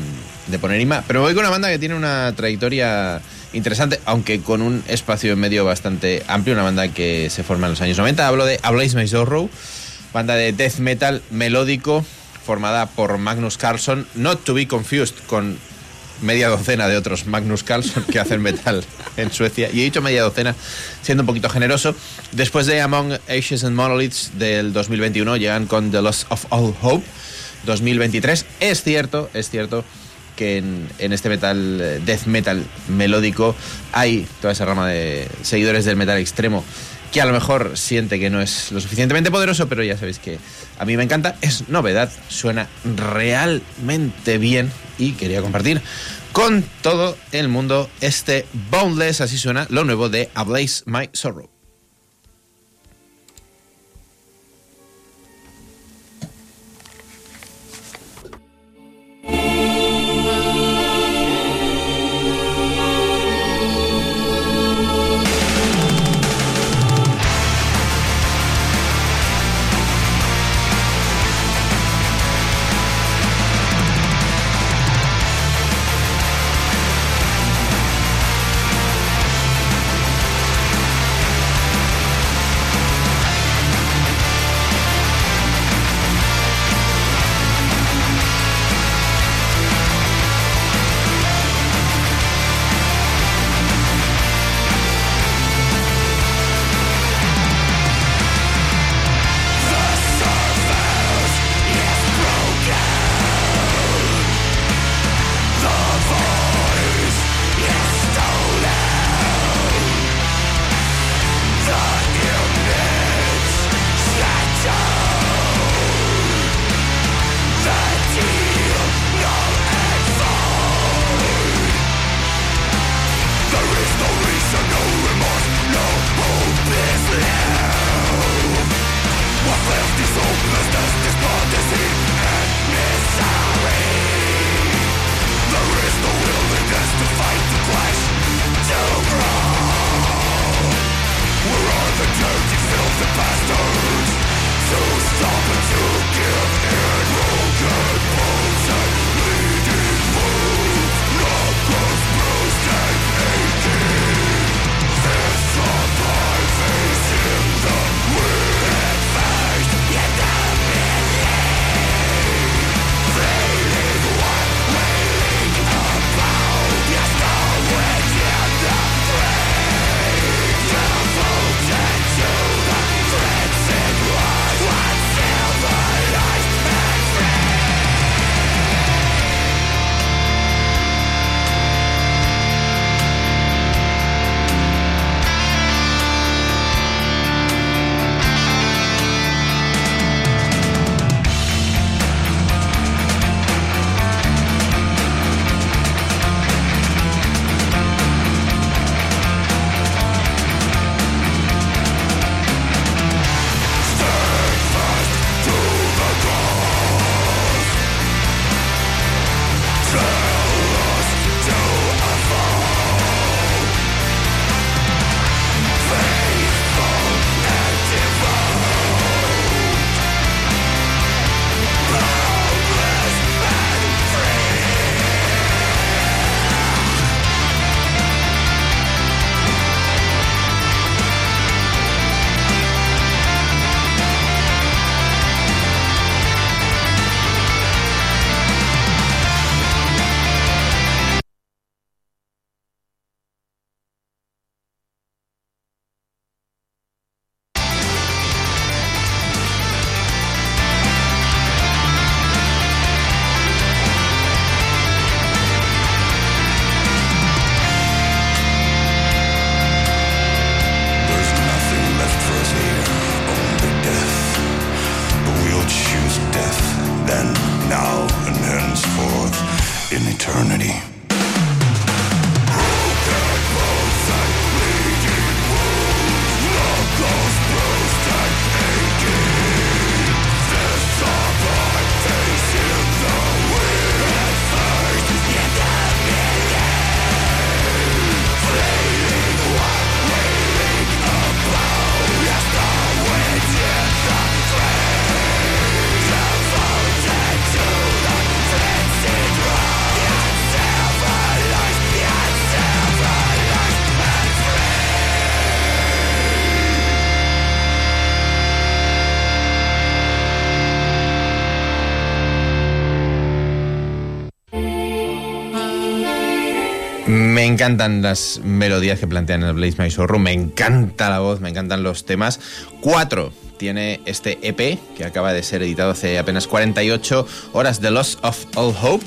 de poner Ima. Pero voy con una banda que tiene una trayectoria interesante, aunque con un espacio en medio bastante amplio, una banda que se forma en los años 90. Hablo de A Blaze My Sorrow, banda de death metal melódico formada por Magnus Carlson, not to be confused con media docena de otros Magnus Carlson que hacen metal en Suecia. Y he dicho media docena, siendo un poquito generoso. Después de Among Ashes and Monoliths del 2021, llegan con The Loss of All Hope 2023. Es cierto, es cierto que en, en este metal, eh, death metal melódico, hay toda esa rama de seguidores del metal extremo que a lo mejor siente que no es lo suficientemente poderoso, pero ya sabéis que a mí me encanta, es novedad, suena realmente bien y quería compartir con todo el mundo este Boundless, así suena lo nuevo de A Blaze My Sorrow. Encantan las melodías que plantean el Blaze My Sorrow, me encanta la voz, me encantan los temas. Cuatro tiene este EP que acaba de ser editado hace apenas 48 horas, The Loss of All Hope.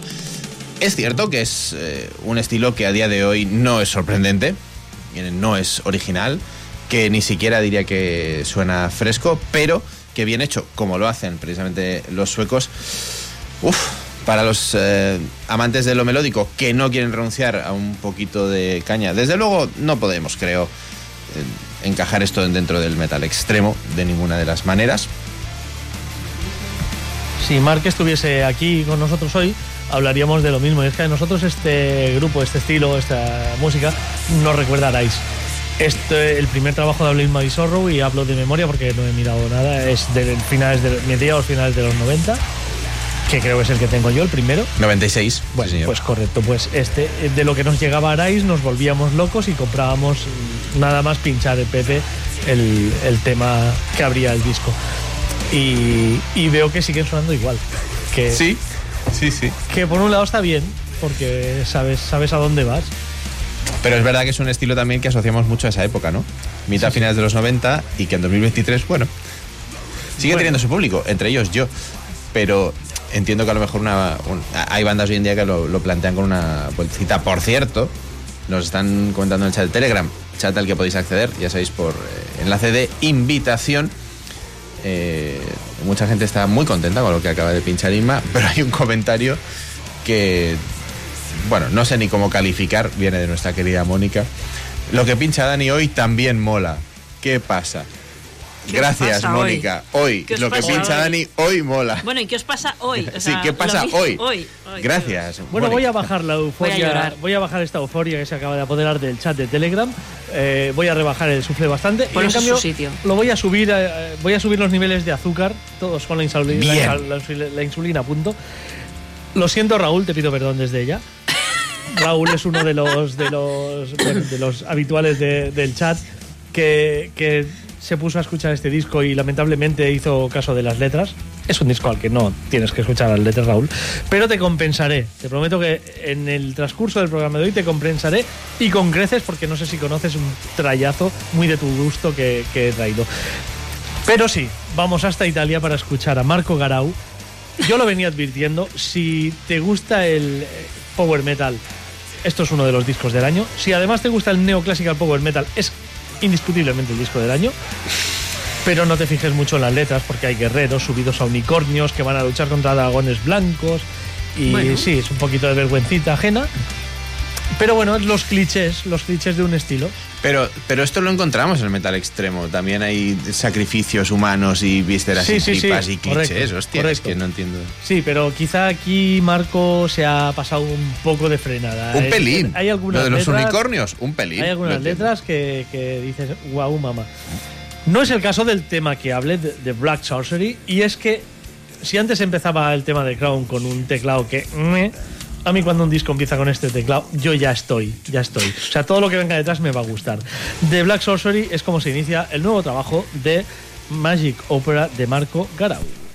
Es cierto que es eh, un estilo que a día de hoy no es sorprendente, eh, no es original, que ni siquiera diría que suena fresco, pero que bien hecho, como lo hacen precisamente los suecos. Uf, para los eh, amantes de lo melódico que no quieren renunciar a un poquito de caña. Desde luego no podemos, creo, encajar esto dentro del metal extremo de ninguna de las maneras. Si Mark estuviese aquí con nosotros hoy, hablaríamos de lo mismo. Y es que a nosotros este grupo, este estilo, esta música, nos recuerda a Rice. Este, el primer trabajo de Blame My Sorrow, y hablo de memoria porque no he mirado nada, es de finales de, mediados finales de los 90, que creo que es el que tengo yo, el primero. 96. Bueno, sí, pues correcto, pues este, de lo que nos llegaba a Arais nos volvíamos locos y comprábamos mm, nada más pinchar el Pepe el, el tema que abría el disco. Y, y veo que siguen sonando igual. Que, sí, sí, sí. que por un lado está bien, porque sabes, sabes a dónde vas. Pero es verdad que es un estilo también que asociamos mucho a esa época, ¿no? Mitad finales de los 90 y que en 2023, bueno, sigue Bueno. teniendo su público, entre ellos yo. Pero entiendo que a lo mejor una, un- hay bandas hoy en día que lo, lo plantean con una vueltecita. Por cierto, nos están comentando en el chat de Telegram, chat al que podéis acceder, ya sabéis, por eh, enlace de invitación. Eh, mucha gente está muy contenta con lo que acaba de pinchar Inma, pero hay un comentario que, bueno, no sé ni cómo calificar, viene de nuestra querida Mónica. Lo que pincha Dani hoy también mola. ¿Qué pasa? ¿Qué Gracias, Mónica. Hoy, ¿Qué os lo que pincha hoy? Dani hoy mola. Bueno, ¿y qué os pasa hoy? O sí, ¿qué pasa hoy? hoy, hoy. Gracias. Bueno, voy a bajar la euforia. Voy a bajar esta euforia que se acaba de apoderar del chat de Telegram. Eh, voy a rebajar el sufle bastante. y en cambio, su sitio. lo voy a subir. eh, voy a subir los niveles de azúcar, todos con la insulina, la, la insuli- la insulina a punto. Lo siento, Raúl, te pido perdón desde ella. Raúl es uno de los de los, bueno, de los habituales de- del chat que, que se puso a escuchar este disco y lamentablemente hizo caso de las letras. Es un disco al que no tienes que escuchar las letras, Raúl. Pero te compensaré. Te prometo que en el transcurso del programa de hoy te compensaré y con creces porque no sé si conoces un trayazo muy de tu gusto que, he traído. Pero sí, vamos hasta Italia para escuchar a Marco Garau. Yo lo venía advirtiendo, si te gusta el eh, power metal, esto es uno de los discos del año. Si además te gusta el neoclassical power metal, es indiscutiblemente el disco del año. Pero no te fijes mucho en las letras porque hay guerreros subidos a unicornios que van a luchar contra dragones blancos. Y Bueno. sí, es un poquito de vergüencita ajena. Pero bueno, los clichés, los clichés de un estilo. Pero, pero esto lo encontramos en el metal extremo. También hay sacrificios humanos y vísceras Sí, y sí, y clichés. correcto, Hostia, es que no entiendo. Sí, pero quizá aquí Marco se ha pasado un poco de frenada. Un pelín. Hay algunas Lo de los letras- unicornios, un pelín. Hay algunas letras que, que dices, wow, mamá. No es el caso del tema que hablé de, de Black Sorcery, y es que si antes empezaba el tema de Crown con un teclado que. meh, a mí cuando un disco empieza con este teclado, yo ya estoy, ya estoy. O sea, todo lo que venga detrás me va a gustar. The Black Sorcery es como se inicia el nuevo trabajo de Magic Opera de Marco Garau.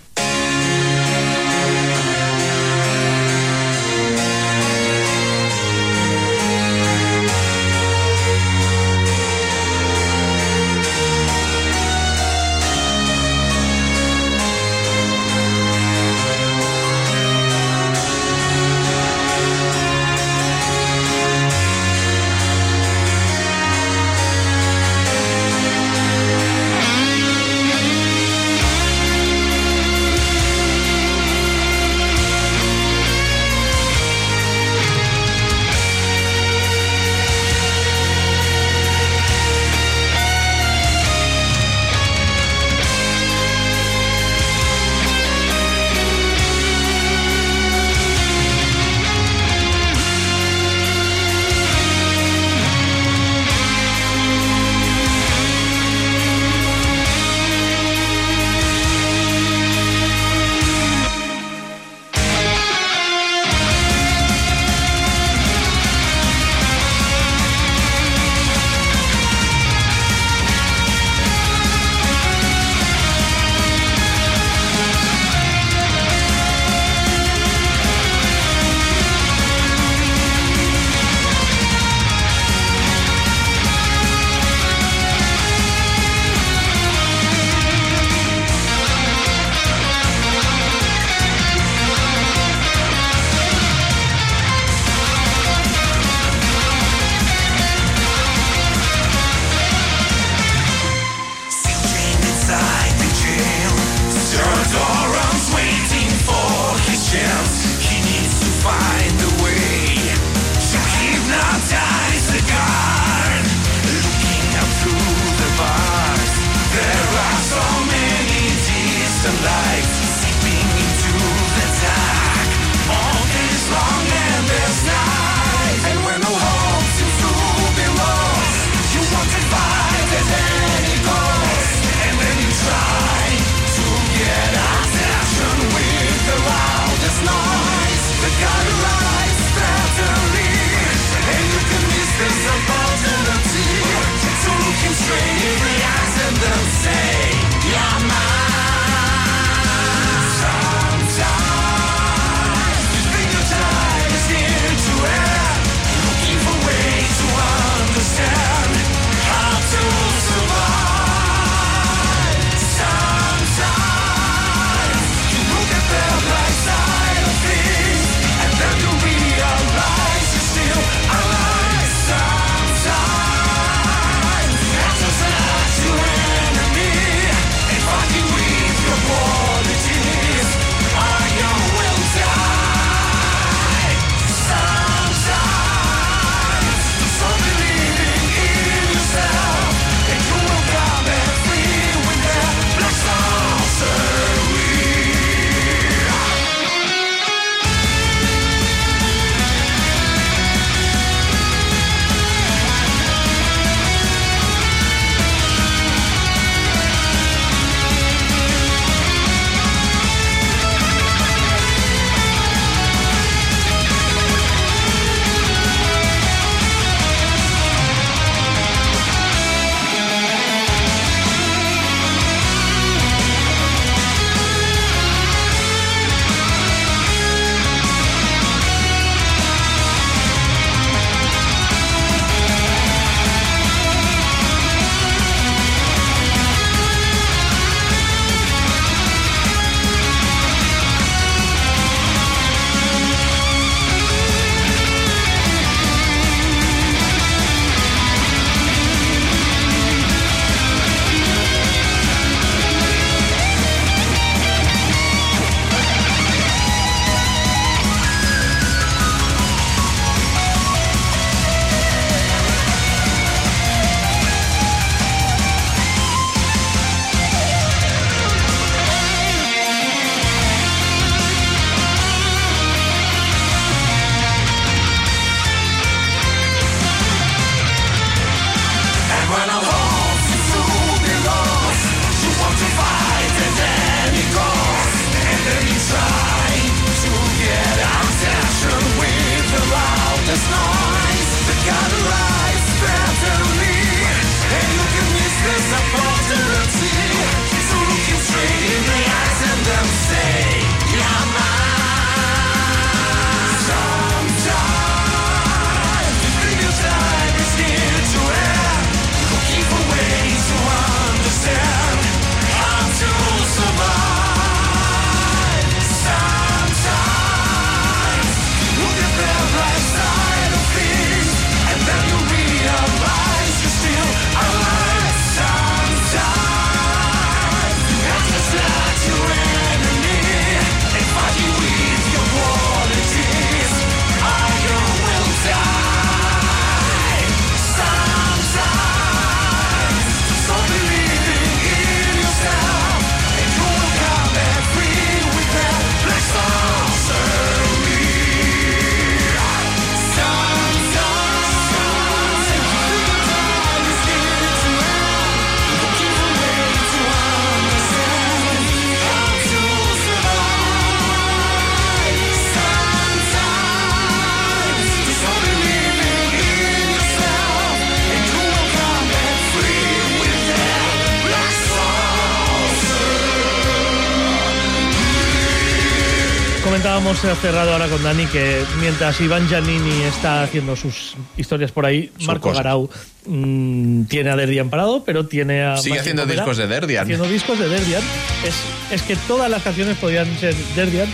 Hablábamos eh, cerrado ahora con Dani que mientras Iván Giannini está haciendo sus historias por ahí, Su Marco cosa. Garau mm, tiene a Derdian parado, pero tiene a. Sigue Máximo haciendo discos de Derdian. Haciendo discos de Derdian. Es, es que todas las canciones podían ser Derdian.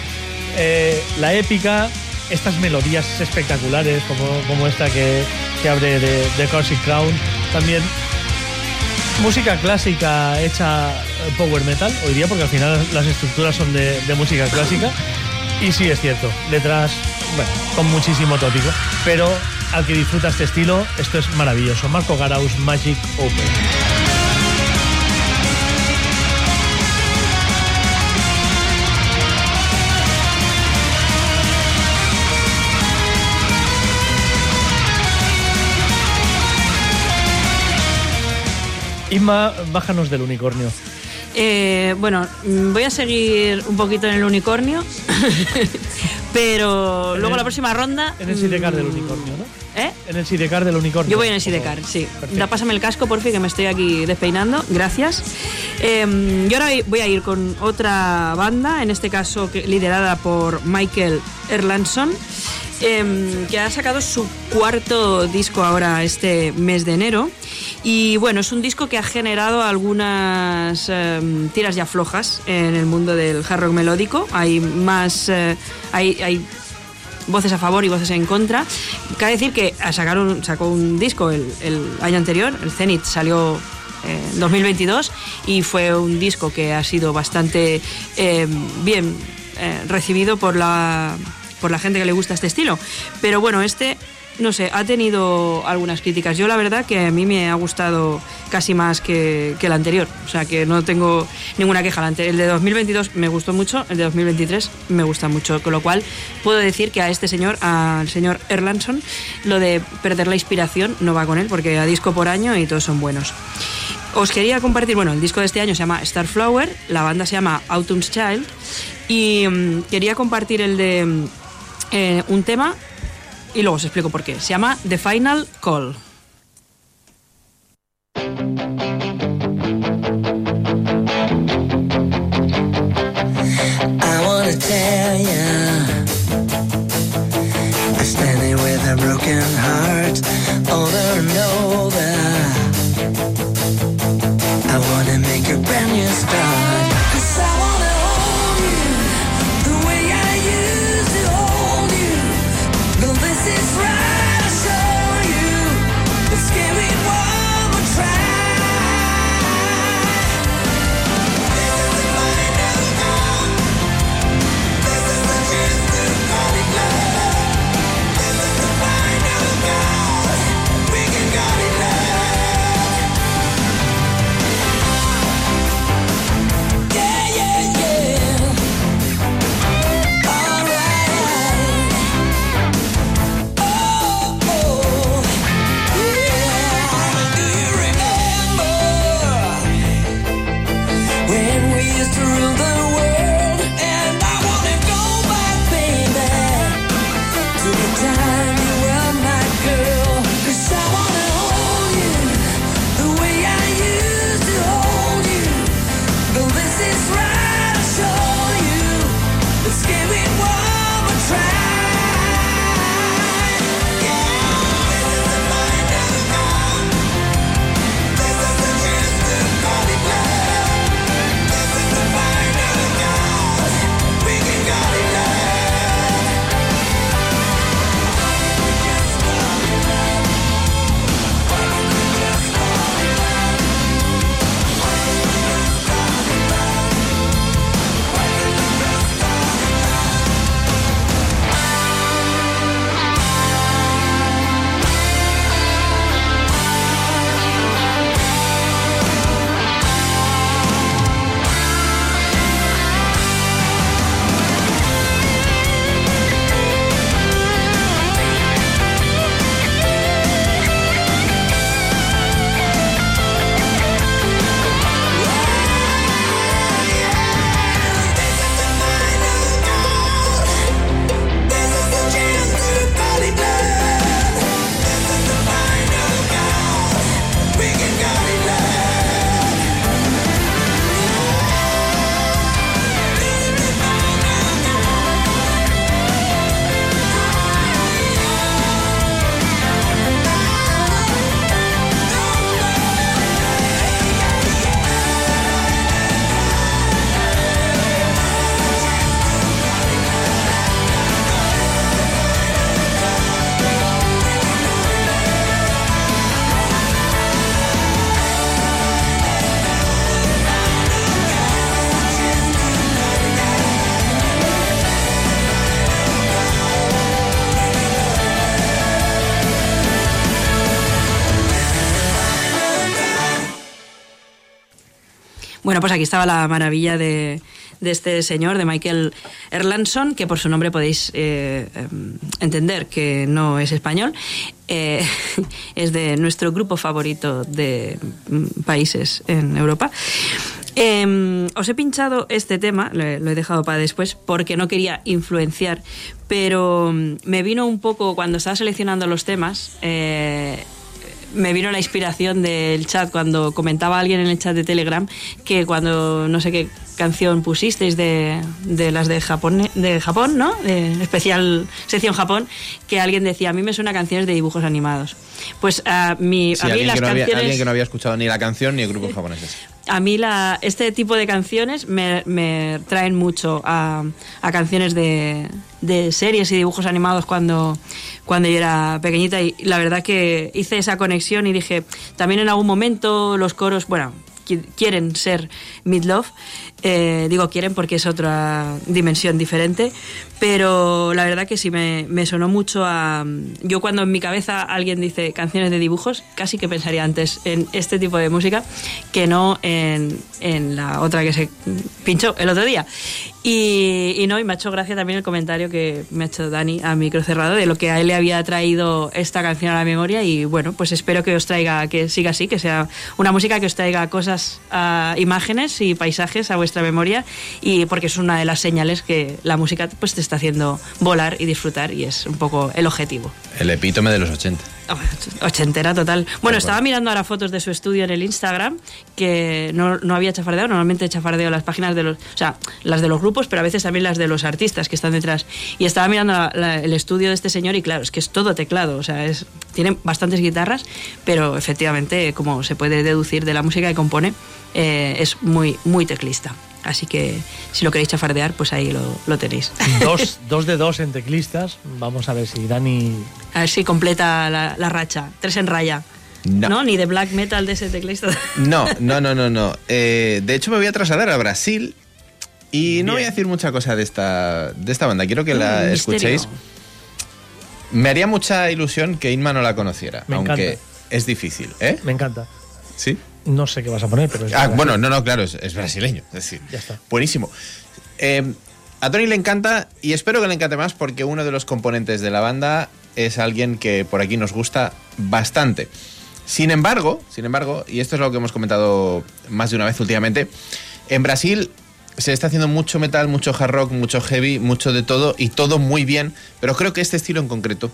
Eh, la épica, estas melodías espectaculares, como, como esta que, que abre de, de Cosmic Crown. También música clásica hecha eh, power metal, hoy día, porque al final las estructuras son de, de música clásica. Y sí, es cierto, letras, bueno, con muchísimo tópico. Pero al que disfruta este estilo, esto es maravilloso. Marco Garaus Magic Open. Inma, bájanos del unicornio. Eh, bueno, mm, voy a seguir un poquito en el unicornio, pero luego el- la próxima ronda... En el sidecar del mm, unicornio, ¿no? ¿Eh? En el sidecar del unicornio. Yo voy en el. Sidecar, sí. Perfecto. Da, pásame el casco, por fin, que me estoy aquí despeinando. Gracias. Eh, yo ahora voy a ir con otra banda, en este caso liderada por Michael Erlandson, eh, que ha sacado su cuarto disco ahora este mes de enero. Y bueno, es un disco que ha generado algunas eh, tiras ya flojas en el mundo del hard rock melódico. Hay más. eh, hay, hay voces a favor y voces en contra. Cabe decir que sacaron, sacó un disco el, año anterior, el Zenith salió eh, en 2022 y fue un disco que ha sido bastante eh, bien eh, recibido por la, por la gente que le gusta este estilo. Pero bueno, este, no sé, ha tenido algunas críticas. Yo la verdad que a mí me ha gustado casi más que, que el anterior. O sea que no tengo ninguna queja. El de 2022 me gustó mucho, el de 2023 me gusta mucho. Con lo cual puedo decir que a este señor, al señor Erlandson, lo de perder la inspiración no va con él porque a disco por año y todos son buenos. Os quería compartir, bueno, el disco de este año se llama Starflower, la banda se llama Autumn's Child y mm, quería compartir el de mm, eh, un tema y luego os explico por qué. Se llama The Final Call. Bueno, pues aquí estaba la maravilla de, este señor, de Michael Erlandson, que por su nombre podéis eh, eh, entender que no es español. Eh, es de nuestro grupo favorito de mm, países en Europa. Eh, os he pinchado este tema, lo he, lo he dejado para después, porque no quería influenciar, pero mm, me vino un poco cuando estaba seleccionando los temas. Eh, me vino la inspiración del chat cuando comentaba alguien en el chat de Telegram que cuando no sé qué canción pusisteis de, de las de Japón, de Japón, ¿no? De especial sección Japón, que alguien decía, a mí me suena canciones de dibujos animados. Pues a mí, Sí, a mí las había, canciones... alguien que no había escuchado ni la canción ni el grupo japoneses. A mí la, este tipo de canciones me, traen mucho a, canciones de, de series y dibujos animados cuando, cuando yo era pequeñita. Y la verdad que hice esa conexión y dije, también en algún momento los coros, bueno, qui- quieren ser Midlove, eh, digo quieren porque es otra dimensión diferente, pero la verdad que sí me, me sonó mucho a... Yo cuando en mi cabeza alguien dice canciones de dibujos, casi que pensaría antes en este tipo de música que no en, en la otra que se pinchó el otro día. Y, y no, y me ha hecho gracia también el comentario que me ha hecho Dani a micro cerrado de lo que a él le había traído esta canción a la memoria y bueno, pues espero que os traiga, que siga así, que sea una música que os traiga cosas, ah, imágenes y paisajes a vuestra memoria y porque es una de las señales que la música pues te está haciendo volar y disfrutar y es un poco el objetivo. El epítome de los 80. Ochentera total. Bueno, estaba mirando ahora fotos de su estudio en el Instagram, que no, no había chafardeado. Normalmente chafardeo las páginas de los. O sea, las de los grupos, pero a veces también las de los artistas que están detrás. Y estaba mirando la- la- el estudio de este señor, y claro, es que es todo teclado. O sea, es, tiene bastantes guitarras, pero efectivamente, como se puede deducir de la música que compone, eh, es muy, muy teclista. Así que si lo queréis chafardear, pues ahí lo, lo tenéis. Dos, dos de dos en teclistas. Vamos a ver si Dani. A ver si completa la, la racha. Tres en raya. No. Ni de black metal de ese teclista. No, no, no, no, no. Eh, de hecho, me voy a trasladar a Brasil y no voy a decir mucha cosa de esta, de esta banda. Quiero que la Mm, misterio. escuchéis. Me haría mucha ilusión que Inma no la conociera, Me aunque encanta. es difícil, ¿eh? Me encanta. Sí. No sé qué vas a poner, pero es Ah, bueno, no, no, claro, es, es brasileño. Es decir, Ya está. buenísimo. Eh, a Tony le encanta y espero que le encante más porque uno de los componentes de la banda es alguien que por aquí nos gusta bastante. Sin embargo, sin embargo, y esto es lo que hemos comentado más de una vez últimamente, en Brasil se está haciendo mucho metal, mucho hard rock, mucho heavy, mucho de todo y todo muy bien, pero creo que este estilo en concreto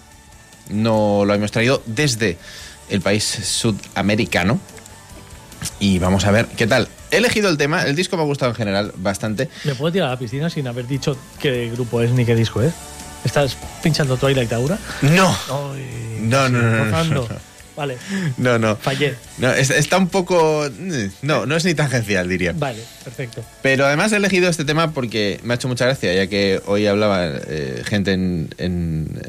no lo hemos traído desde el país sudamericano. Y vamos a ver qué tal. He elegido el tema, el disco me ha gustado en general bastante. ¿Me puedo tirar a la piscina sin haber dicho qué grupo es ni qué disco es? ¿Estás pinchando Twilight Aura? No, Ay, No, no, no, no, rozando. no. Vale, no, no. fallé. No, es- está un poco... No, no es ni tangencial, diría. Vale, perfecto. Pero además he elegido este tema porque me ha hecho mucha gracia, ya que hoy hablaba eh, gente en, en,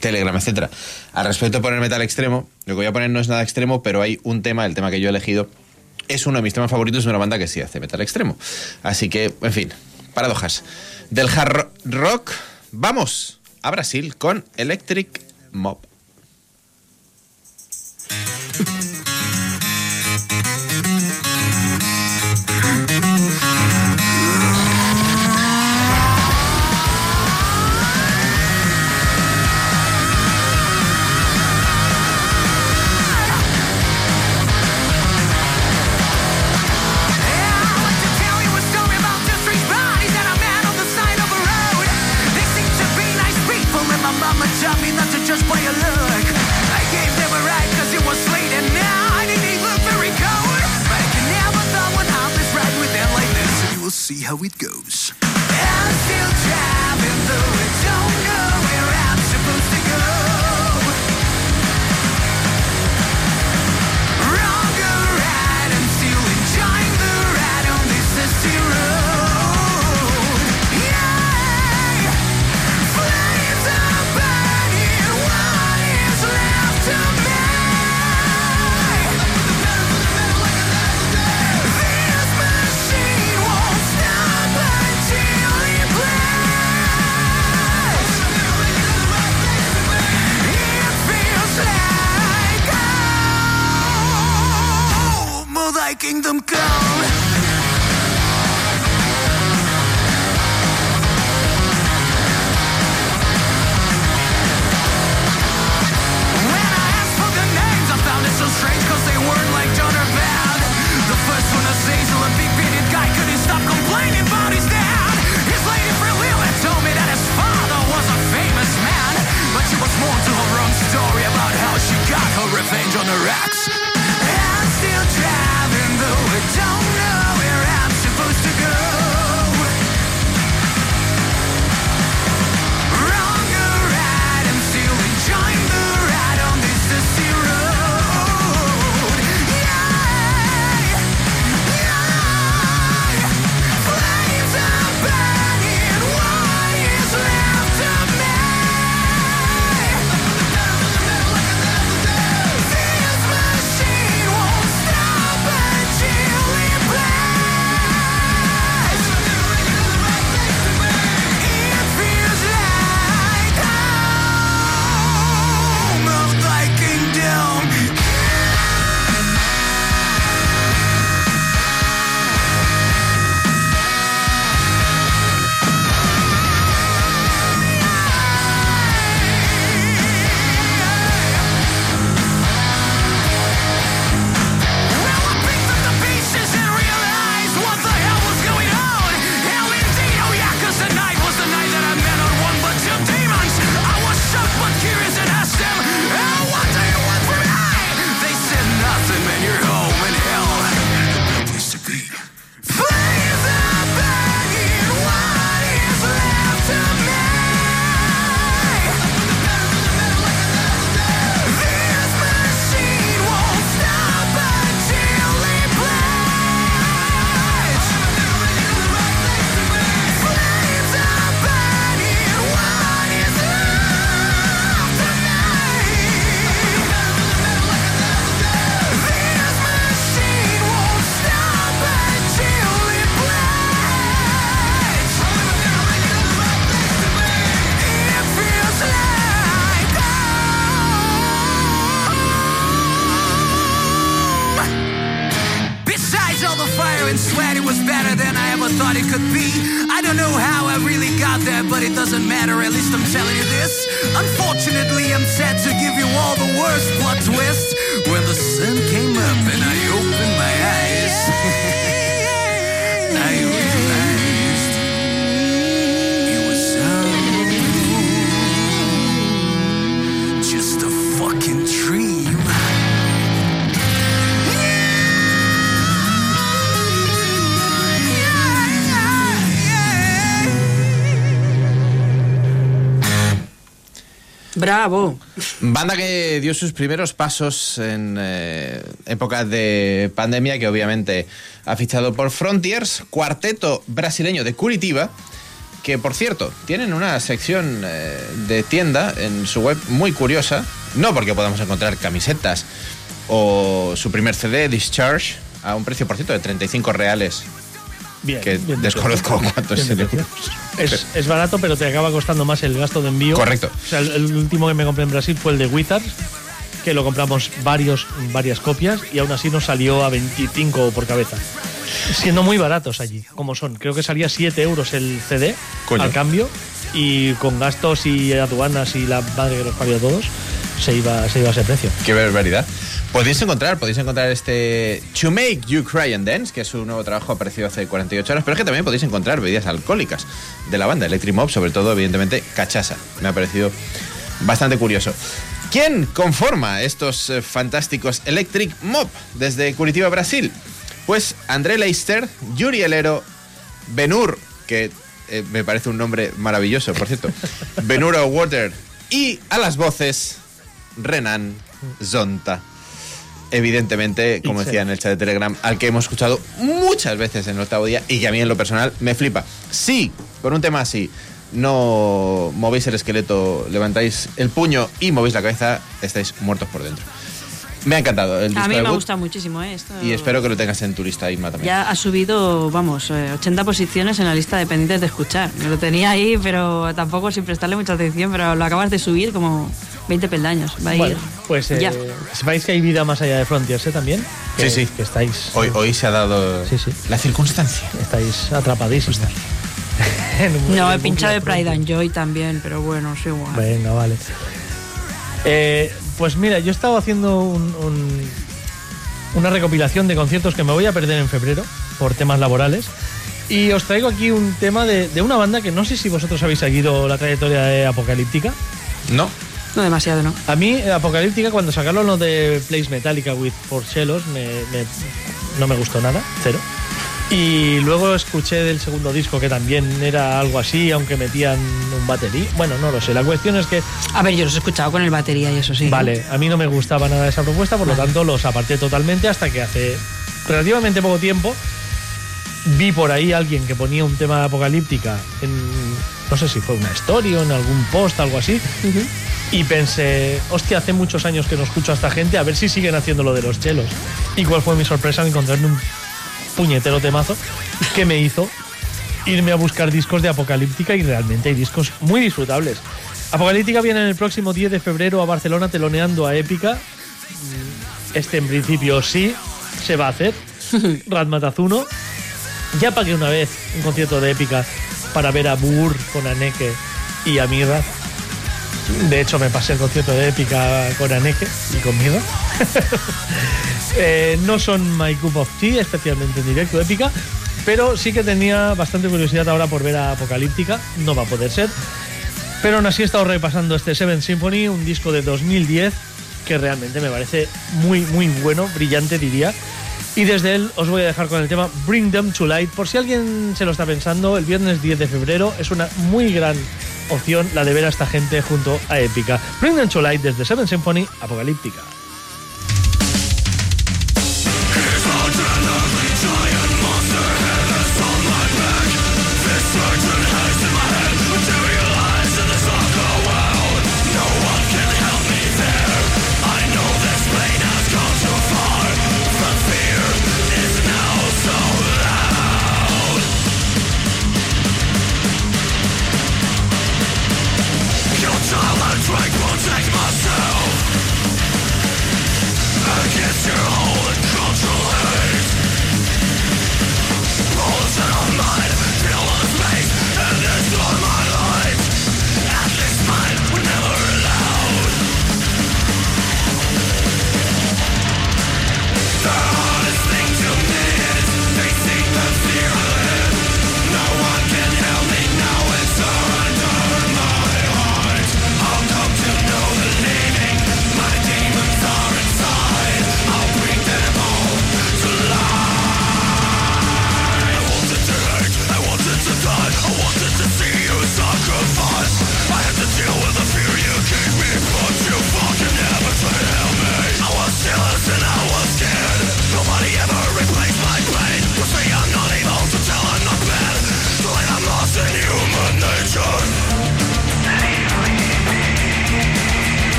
Telegram, etcétera, al respecto de poner metal extremo. Lo que voy a poner no es nada extremo, pero hay un tema, el tema que yo he elegido, es uno de mis temas favoritos de una banda que sí hace metal extremo. Así que, en fin, paradojas. Del hard rock, vamos a Brasil con Electric Mob. See how it goes. Kingdom come. Bravo. Banda que dio sus primeros pasos en eh, épocas de pandemia, que obviamente ha fichado por Frontiers, cuarteto brasileño de Curitiba, que por cierto, tienen una sección eh, de tienda en su web muy curiosa, no porque podamos encontrar camisetas o su primer CD, Discharge, a un precio, por cierto, de 35 reales, Bien, que bien desconozco cuánto es el. Es, es barato, pero te acaba costando más el gasto de envío. Correcto. O sea, el, el último que me compré en Brasil fue el de Wizards, que lo compramos varios, varias copias y aún así nos salió a 25 por cabeza. Siendo muy baratos allí, como son. Creo que salía 7 euros el CD Coño. al cambio y con gastos y aduanas y la madre que nos parió a todos, se iba, se iba a ese precio. Qué barbaridad. Podéis encontrar, podéis encontrar este To Make You Cry and Dance, que es un nuevo trabajo aparecido hace 48 horas, pero es que también podéis encontrar bebidas alcohólicas de la banda Electric Mob, sobre todo, evidentemente, cachaza. Me ha parecido bastante curioso. ¿Quién conforma estos eh, fantásticos Electric Mob desde Curitiba, Brasil? Pues André Leister, Yuri Helero, Benur, que eh, me parece un nombre maravilloso, por cierto, Benuro Water, y a las voces, Renan Zonta. Evidentemente, como decía en el chat de Telegram, al que hemos escuchado muchas veces en el octavo día y que a mí en lo personal me flipa. Sí, con un tema así, no movéis el esqueleto, levantáis el puño y movéis la cabeza, estáis muertos por dentro. Me ha encantado el disco A mí me debut gusta muchísimo ¿eh? esto. y espero que lo tengas en tu lista, Isma, también. Ya ha subido, vamos, eh, 80 posiciones en la lista de pendientes de escuchar. Me lo tenía ahí, pero tampoco sin prestarle mucha atención, pero lo acabas de subir como 20 peldaños. Va a ir. Pues eh, ya. sepáis que hay vida más allá de Frontiers ¿eh? también. Que, Sí, sí. Que estáis, Hoy, hoy se ha dado Sí, sí. la circunstancia. estáis atrapadísimos. No, he pinchado de Pride and Joy también, pero bueno, es igual. Venga, vale. Eh, pues mira, yo he estado haciendo un- un- una recopilación de conciertos que me voy a perder en febrero por temas laborales. Y os traigo aquí un tema de, de una banda que no sé si vosotros habéis seguido la trayectoria de Apocalíptica. ¿No? No demasiado, ¿no? A mí, Apocalíptica, cuando sacaron lo de Place Metallica with Four Cellos, me, me- no me gustó nada, cero. Y luego escuché del segundo disco que también era algo así, aunque metían un batería. Bueno, no lo sé. La cuestión es que A ver, yo los he escuchado con el batería y eso sí. Vale, a mí no me gustaba nada esa propuesta, por lo tanto los aparté totalmente hasta que hace relativamente poco tiempo vi por ahí alguien que ponía un tema de apocalíptica en, no sé si fue una story o en algún post, algo así, y pensé, hostia, hace muchos años que no escucho a esta gente, a ver si siguen haciendo lo de los chelos. ¿Y cuál fue mi sorpresa al encontrarme un puñetero temazo que me hizo irme a buscar discos de Apocalíptica y realmente hay discos muy disfrutables. Apocalíptica viene en el próximo 10 de febrero a Barcelona teloneando a Épica. Mm, Este en principio sí se va a hacer. Ratmatazuno. Ya pagué una vez un concierto de Épica para ver a Burr con Aneke y a Mirra. De hecho, me pasé el concierto de Épica con Aneke y con Mirra. Eh, no son My Cup of Tea, especialmente en directo épica, pero sí que tenía bastante curiosidad ahora por ver a Apocalíptica. No va a poder ser. Pero aún así he estado repasando este Seven Symphony, un disco de 2010 que realmente me parece muy, muy bueno, brillante diría. Y desde él os voy a dejar con el tema Bring Them to Light. Por si alguien se lo está pensando, el viernes 10 de febrero es una muy gran opción la de ver a esta gente junto a Épica. Bring Them to Light desde Seven Symphony, Apocalíptica.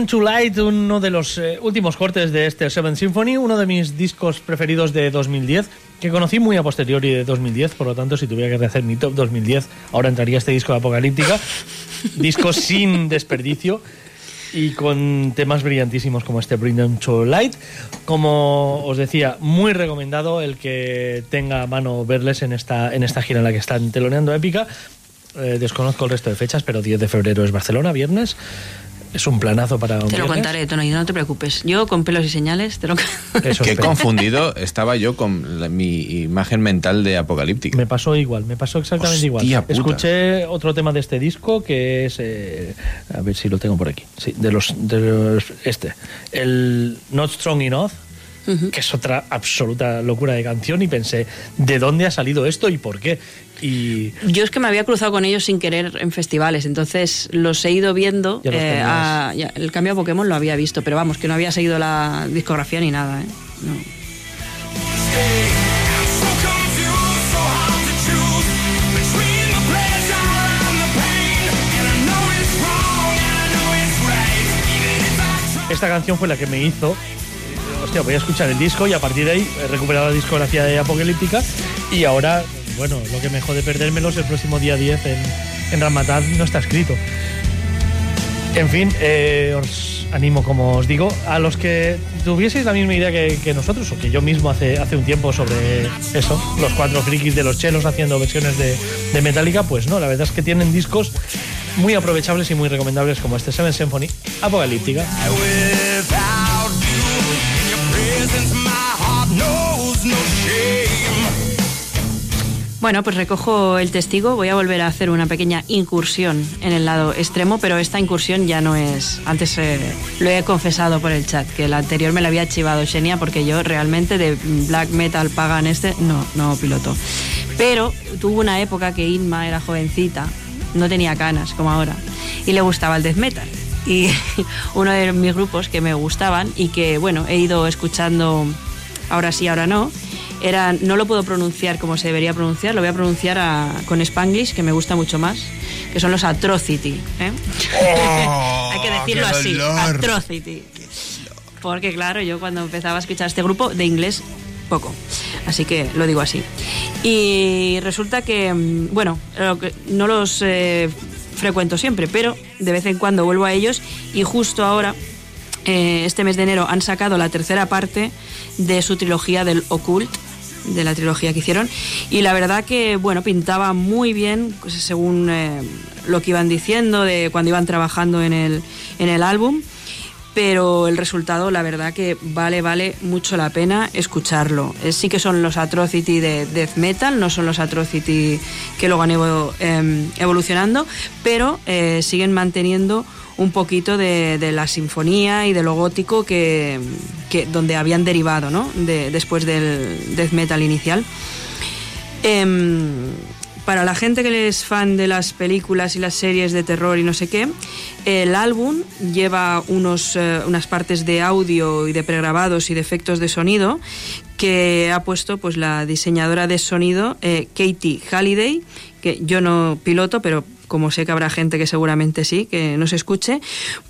Them to Light, uno de los eh, últimos cortes de este Seven Symphony, uno de mis discos preferidos de 2010, que conocí muy a posteriori de 2010, por lo tanto, si tuviera que rehacer mi top 2010, ahora entraría este disco de Apocalíptica. disco sin desperdicio y con temas brillantísimos como este Bring Them to Light. Como os decía, muy recomendado el que tenga a mano verles en esta, en esta gira en la que están teloneando Épica. Eh, desconozco el resto de fechas, pero 10 de febrero es Barcelona, viernes. Es un planazo para un Te lo viernes. contaré, Tono, y no te preocupes. Yo con pelos y señales te lo Eso Qué confundido estaba yo con la- mi imagen mental de Apocalíptica. Me pasó igual, me pasó exactamente Hostia igual. puta. Escuché otro tema de este disco que es. eh, a ver si lo tengo por aquí. Sí, de los. De los este. El Not Strong Enough. Que es otra absoluta locura de canción, y pensé, ¿de dónde ha salido esto y por qué? Y Yo es que me había cruzado con ellos sin querer en festivales, entonces los he ido viendo. Ya eh, tenías. a- ya, el cambio a Pokémon lo había visto, pero vamos, que no había seguido la discografía ni nada. ¿eh? No. esta canción fue la que me hizo. Hostia, voy a escuchar el disco y a partir de ahí he recuperado la discografía de Apocalíptica. Y ahora, bueno, lo que me jode perdérmelo es el próximo día 10 en, en Ramataz, no está escrito. En fin, eh, os animo, como os digo, a los que tuvieseis la misma idea que, que nosotros, o que yo mismo hace, hace un tiempo sobre eso, los cuatro frikis de los chelos haciendo versiones de, de Metallica, pues no, la verdad es que tienen discos muy aprovechables y muy recomendables como este Seven Symphony Apocalíptica. Bueno, pues recojo el testigo. Voy a volver a hacer una pequeña incursión en el lado extremo, pero esta incursión ya no es. Antes eh, lo he confesado por el chat, que la anterior me la había chivado Xenia, porque yo realmente de black metal pagan este no, no piloto. Pero tuvo una época que Inma era jovencita, no tenía canas como ahora, y le gustaba el death metal. Y uno de mis grupos que me gustaban y que, bueno, he ido escuchando ahora sí, ahora no, era, no lo puedo pronunciar como se debería pronunciar, lo voy a pronunciar a- con Spanglish, que me gusta mucho más, que son los Atrocity. ¿eh? Hay que decirlo así. Atrocity. Porque claro, yo cuando empezaba a escuchar este grupo, de inglés, poco. Así que lo digo así. Y resulta que, mm, bueno, no los eh, frecuento siempre, pero de vez en cuando vuelvo a ellos y justo ahora eh, este mes de enero han sacado la tercera parte de su trilogía del Occult, de la trilogía que hicieron, y la verdad que, bueno, pintaba muy bien, pues, según eh, lo que iban diciendo, de cuando iban trabajando en el, en el álbum, pero el resultado, la verdad que vale, vale mucho la pena escucharlo. Eh, sí que son los Atrocity de Death Metal, no son los Atrocity que luego han evo- em, evolucionando, pero eh, siguen manteniendo un poquito de, de la sinfonía y de lo gótico que, que donde habían derivado, ¿no? De- después del Death Metal inicial. Em, para la gente que es fan de las películas y las series de terror y no sé qué, el álbum lleva unos, eh, unas partes de audio y de pregrabados y de efectos de sonido que ha puesto pues la diseñadora de sonido eh, Katie Halliday, que yo no piloto, pero como sé que habrá gente que seguramente sí, que nos escuche,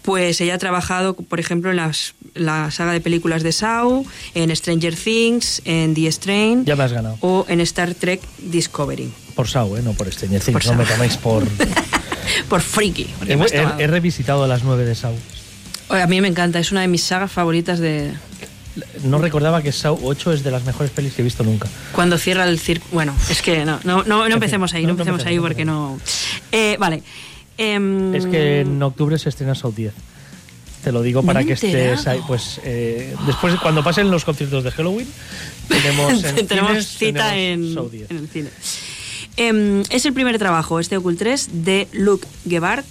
pues ella ha trabajado, por ejemplo, en las, la saga de películas de Saw, en Stranger Things, en The Strain Ya me has ganado. o en Star Trek Discovery. Por Sau, ¿eh? no por Stranger Things. Por no me toméis por. Por friki. he, revisitado las nueve de Sau. Oye, a mí me encanta, es una de mis sagas favoritas de No recordaba que Sau 8 es de las mejores pelis que he visto nunca. cuando cierra el circo. Bueno, es que no, no, no, no empecemos ahí, no, empecemos ahí porque no. Eh, vale. Em, Es que en octubre se estrena Sau 10. Te lo digo para que estés ahí. Pues eh, después, cuando pasen los conciertos de Halloween, tenemos, en tenemos cines, cita tenemos en, Sau 10. en el cine. Em, es el primer trabajo, este Occult 3, de Luke Gebhardt,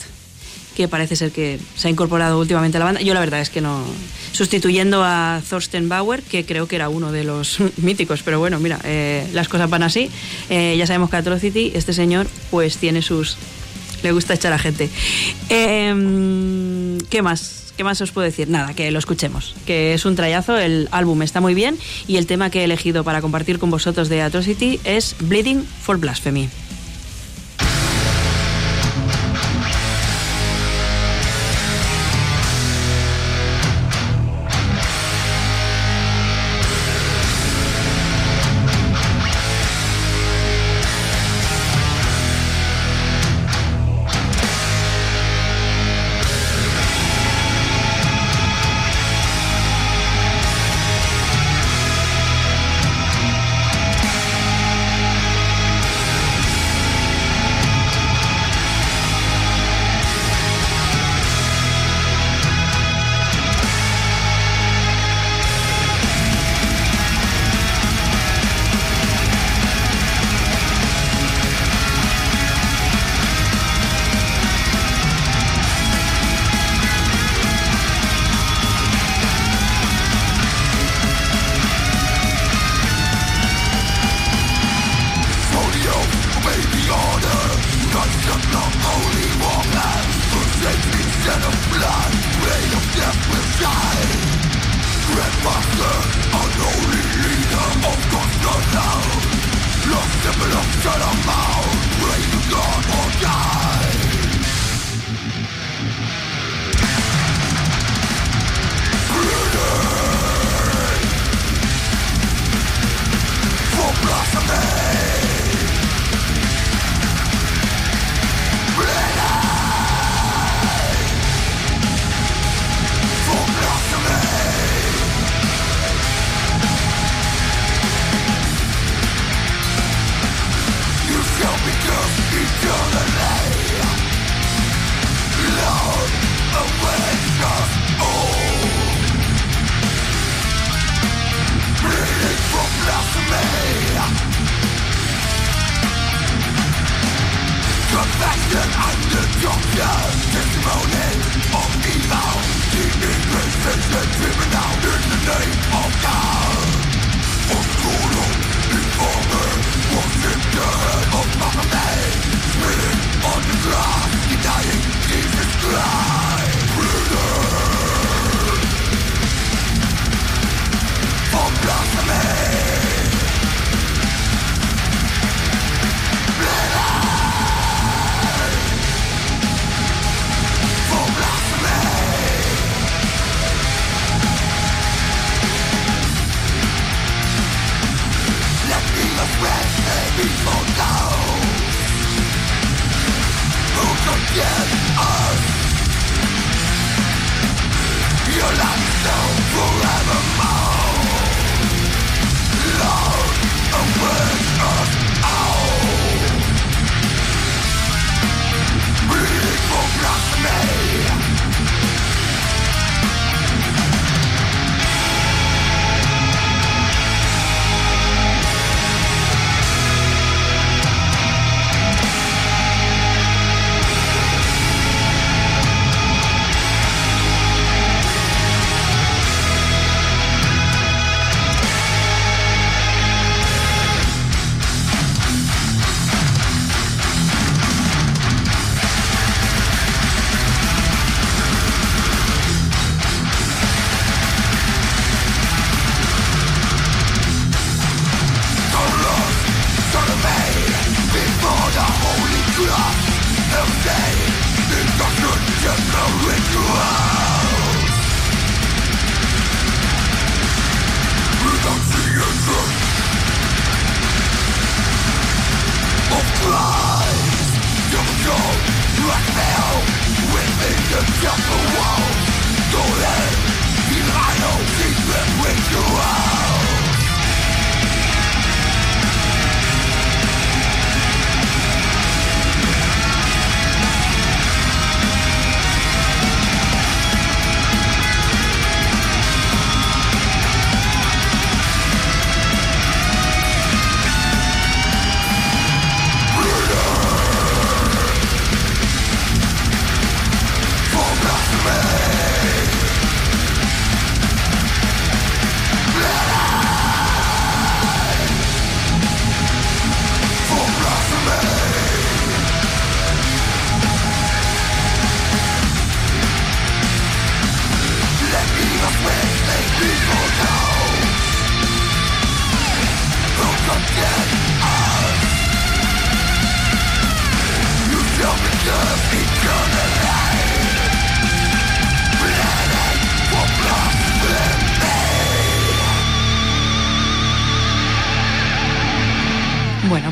que parece ser que se ha incorporado últimamente a la banda. Yo la verdad es que no... Sustituyendo a Thorsten Bauer, que creo que era uno de los míticos, pero bueno, mira, eh, las cosas van así. Eh, ya sabemos que Atrocity, este señor, pues tiene sus... Le gusta echar a gente. Em, ¿Qué más? ¿Qué más os puedo decir? Nada, que lo escuchemos. Que es un trayazo, el álbum está muy bien y el tema que he elegido para compartir con vosotros de Atrocity es Bleeding for Blasphemy.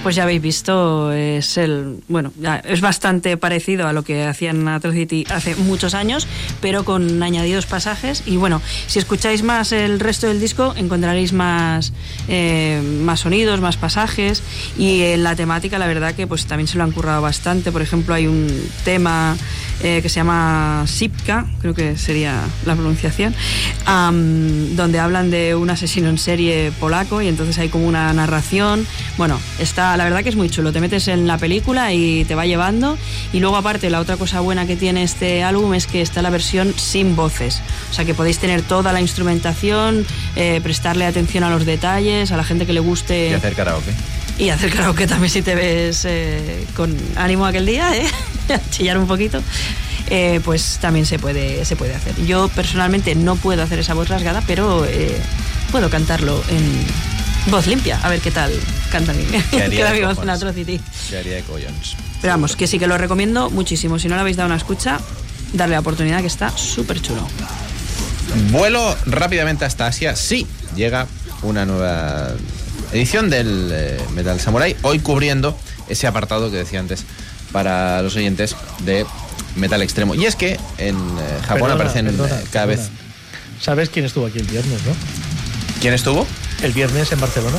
Pues ya habéis visto, es el bueno, es bastante parecido a lo que hacían Atrocity hace muchos años, pero con añadidos pasajes. Y bueno, si escucháis más el resto del disco, encontraréis más, eh, más sonidos, más pasajes. Y en la temática, la verdad que pues también se lo han currado bastante. Por ejemplo, hay un tema eh, que se llama Sipka, creo que sería la pronunciación, am, donde hablan de un asesino en serie polaco y entonces hay como una narración. Bueno, está, la verdad que es muy chulo. Te metes en la película y te va llevando. Y luego, aparte, la otra cosa buena que tiene este álbum es que está la versión sin voces. O sea que podéis tener toda la instrumentación, eh, prestarle atención a los detalles, a la gente que le guste. Y hacer karaoke. Y hacer karaoke también si te ves eh, con ánimo aquel día, ¿eh? Chillar un poquito. eh, pues también se puede, se puede hacer. Yo personalmente no puedo hacer esa voz rasgada, pero eh, puedo cantarlo en voz limpia. A ver qué tal canta mi, ¿Qué haría queda mi voz en? Atrocity. Se haría de collons. Pero vamos, que sí que lo recomiendo muchísimo. Si no le habéis dado una escucha, darle la oportunidad que está súper chulo. Vuelo rápidamente hasta Asia. Sí, llega una nueva edición del eh, Metal Samurai. Hoy cubriendo ese apartado que decía antes para los oyentes de Metal Extremo. Y es que en eh, Japón Perdona, aparecen perdona, eh, cada perdona. vez. ¿Sabes quién estuvo aquí el viernes, no? ¿Quién estuvo? El viernes en Barcelona.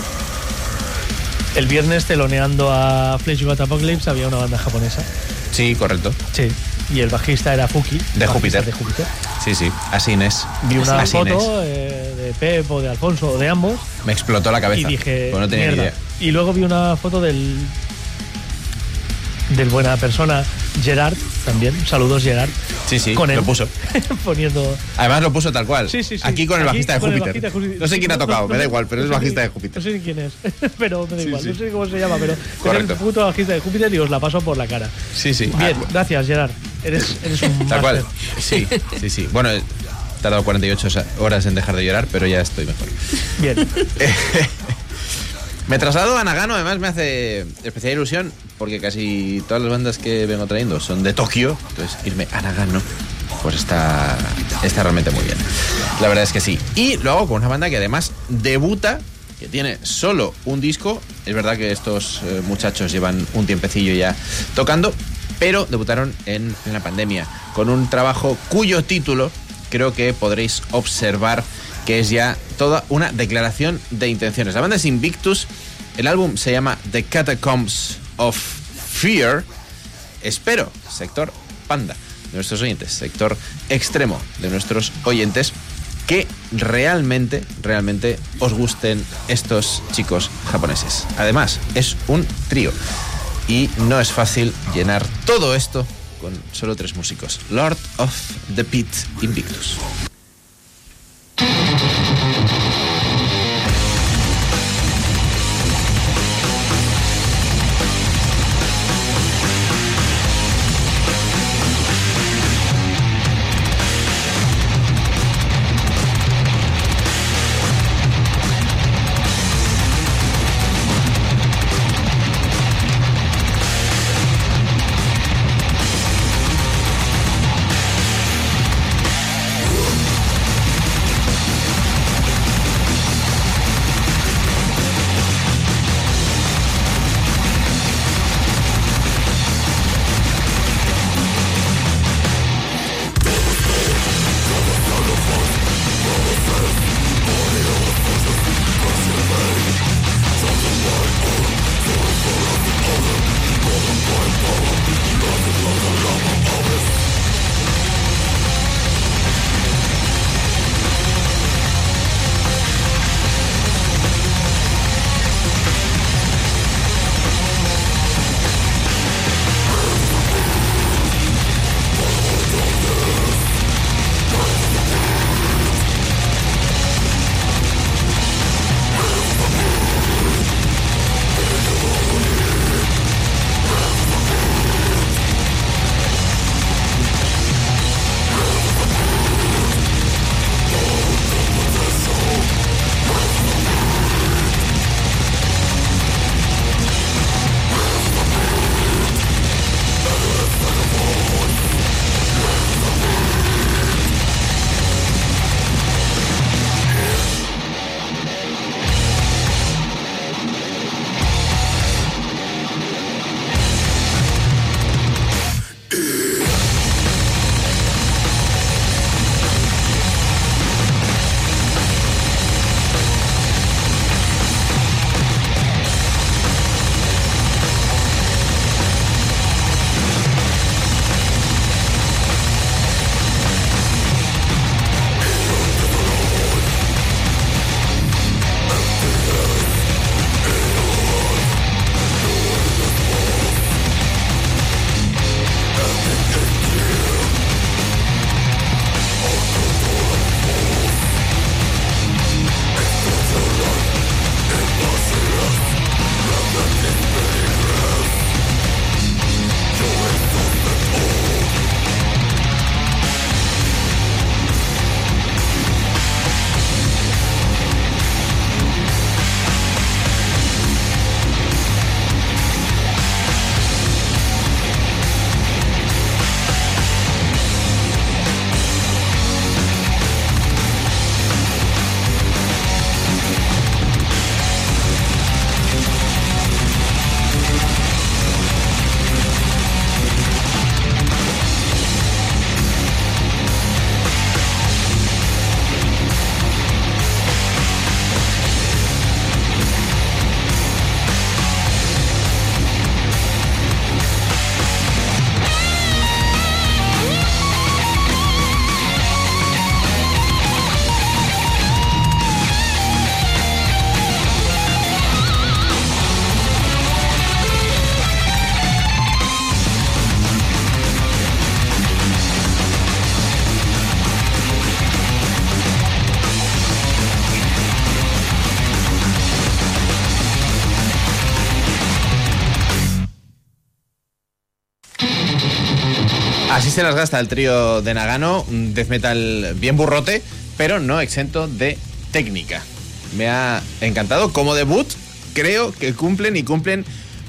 El viernes teloneando a Flash God Apocalypse había una banda japonesa. Sí, correcto. Sí. Y el bajista era Fuki. De Júpiter. De Júpiter. Sí, sí. Así Inés. Vi una Así foto eh, de Pep o de Alfonso o de ambos Me explotó la cabeza. y dije, pues no tenía ni idea. Y luego vi una foto del del buena persona Gerard también. Saludos Gerard. Sí, sí, con él, lo puso. poniendo Además lo puso tal cual. Sí, sí, sí. Aquí con el bajista de Júpiter. No sé quién ha tocado, me da igual, pero es bajista de Júpiter. No sé quién es, pero me da igual. No sé cómo se llama, pero es Correcto. el puto bajista de Júpiter y os la paso por la cara. Sí, sí. Bien, Ah, gracias Gerard. Eres, eres un Tal cual. Sí, sí, sí. Bueno, he tardado 48 horas en dejar de llorar, pero ya estoy mejor. Bien. Me traslado a Nagano, además me hace especial ilusión porque casi todas las bandas que vengo trayendo son de Tokio, entonces irme a Nagano pues está, está realmente muy bien. La verdad es que sí. Y lo hago con una banda que además debuta, que tiene solo un disco. Es verdad que estos eh, muchachos llevan un tiempecillo ya tocando, pero debutaron en la pandemia con un trabajo cuyo título creo que podréis observar que es ya toda una declaración de intenciones. La banda es Invictus, el álbum se llama The Catacombs of Fear. Espero, sector panda de nuestros oyentes, sector extremo de nuestros oyentes, que realmente, realmente os gusten estos chicos japoneses. Además, es un trío y no es fácil llenar todo esto con solo tres músicos. Lord of the Pit Invictus. Se las gasta el trío de Nagano, un death metal bien burrote, pero no exento de técnica. Me ha encantado. Como debut, creo que cumplen y cumplen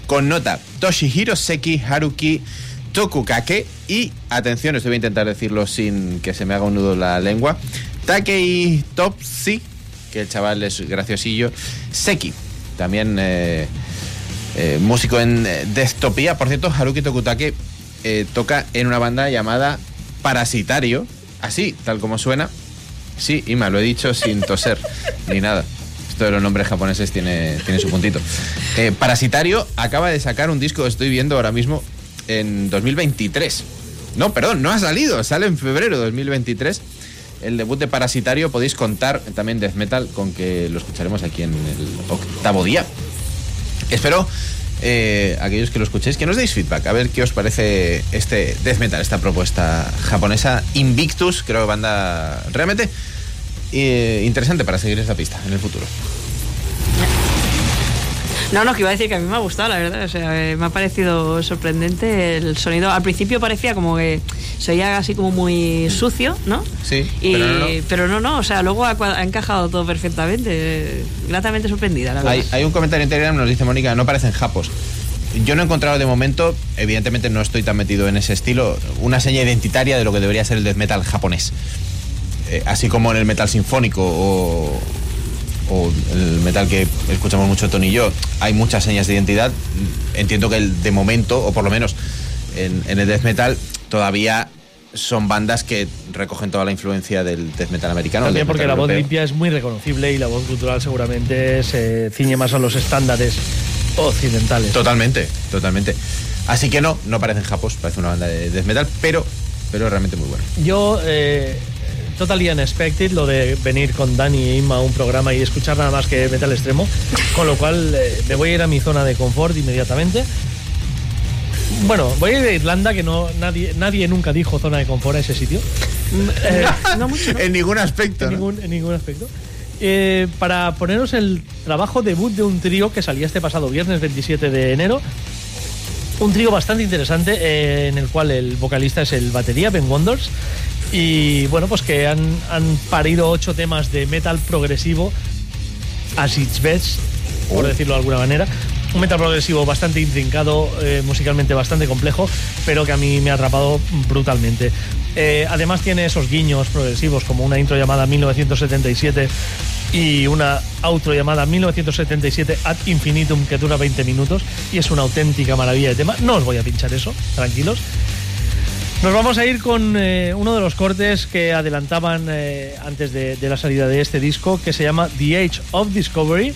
con nota. Toshihiro Seki Haruki Tokukake y, atención, esto voy a intentar decirlo sin que se me haga un nudo la lengua, Takei Topsi, que el chaval es graciosillo, Seki, también eh, eh, músico en eh, Destopía. Por cierto, Haruki Tokutake eh, toca en una banda llamada Parasitario, así, tal como suena. Sí, Ima, lo he dicho sin toser ni nada. Esto de los nombres japoneses tiene, tiene su puntito. Eh, Parasitario acaba de sacar un disco, estoy viendo ahora mismo, en 2023. No, perdón, no ha salido, sale en febrero de 2023. El debut de Parasitario podéis contar también Death Metal con que lo escucharemos aquí en el octavo día. Espero, eh, aquellos que lo escuchéis, que nos deis feedback, a ver qué os parece este Death Metal, esta propuesta japonesa. Invictus, creo que banda realmente eh, interesante para seguir esta pista en el futuro. No, no, que iba a decir que a mí me ha gustado, la verdad. O sea, me ha parecido sorprendente el sonido. Al principio parecía como que se oía así como muy sucio, ¿no? Sí, Y- pero no, no. pero no, no, o sea, luego ha, encajado todo perfectamente. Gratamente sorprendida, la verdad. Hay, hay un comentario en Telegram, nos dice Mónica, no parecen japos. Yo no he encontrado de momento, evidentemente no estoy tan metido en ese estilo, una seña identitaria de lo que debería ser el death metal japonés. Eh, así como en el metal sinfónico o, o el metal que escuchamos mucho Tony y yo, hay muchas señas de identidad. Entiendo que el de momento, o por lo menos en, en el death metal, todavía son bandas que recogen toda la influencia del death metal americano. También porque la voz limpia es muy reconocible y la voz cultural seguramente se ciñe más a los estándares occidentales. Totalmente, totalmente. Así que no, no parecen japos, parece una banda de death metal, pero, pero realmente muy bueno. Yo, eh, totally unexpected, lo de venir con Dani e Inma a un programa y escuchar nada más que metal extremo, con lo cual eh, me voy a ir a mi zona de confort inmediatamente. Bueno, voy a ir a Irlanda, que no nadie, nadie nunca dijo zona de confort a ese sitio. Eh, no mucho, ¿no? En ningún aspecto. en, ¿no? ningún, en ningún aspecto. Eh, para poneros el trabajo debut de un trío que salía este pasado viernes 27 de enero. Un trío bastante interesante eh, en el cual el vocalista es el batería, Ben Wonders. Y bueno, pues que han, han parido ocho temas de metal progresivo as its best, por decirlo de alguna manera. Un metal progresivo bastante intrincado, eh, musicalmente bastante complejo, pero que a mí me ha atrapado brutalmente. Eh, además tiene esos guiños progresivos como una intro llamada 1977 y una outro llamada 1977 ad infinitum que dura 20 minutos y es una auténtica maravilla de tema. No os voy a pinchar eso, tranquilos. Nos vamos a ir con eh, uno de los cortes que adelantaban eh, antes de, la salida de este disco, que se llama The Age of Discovery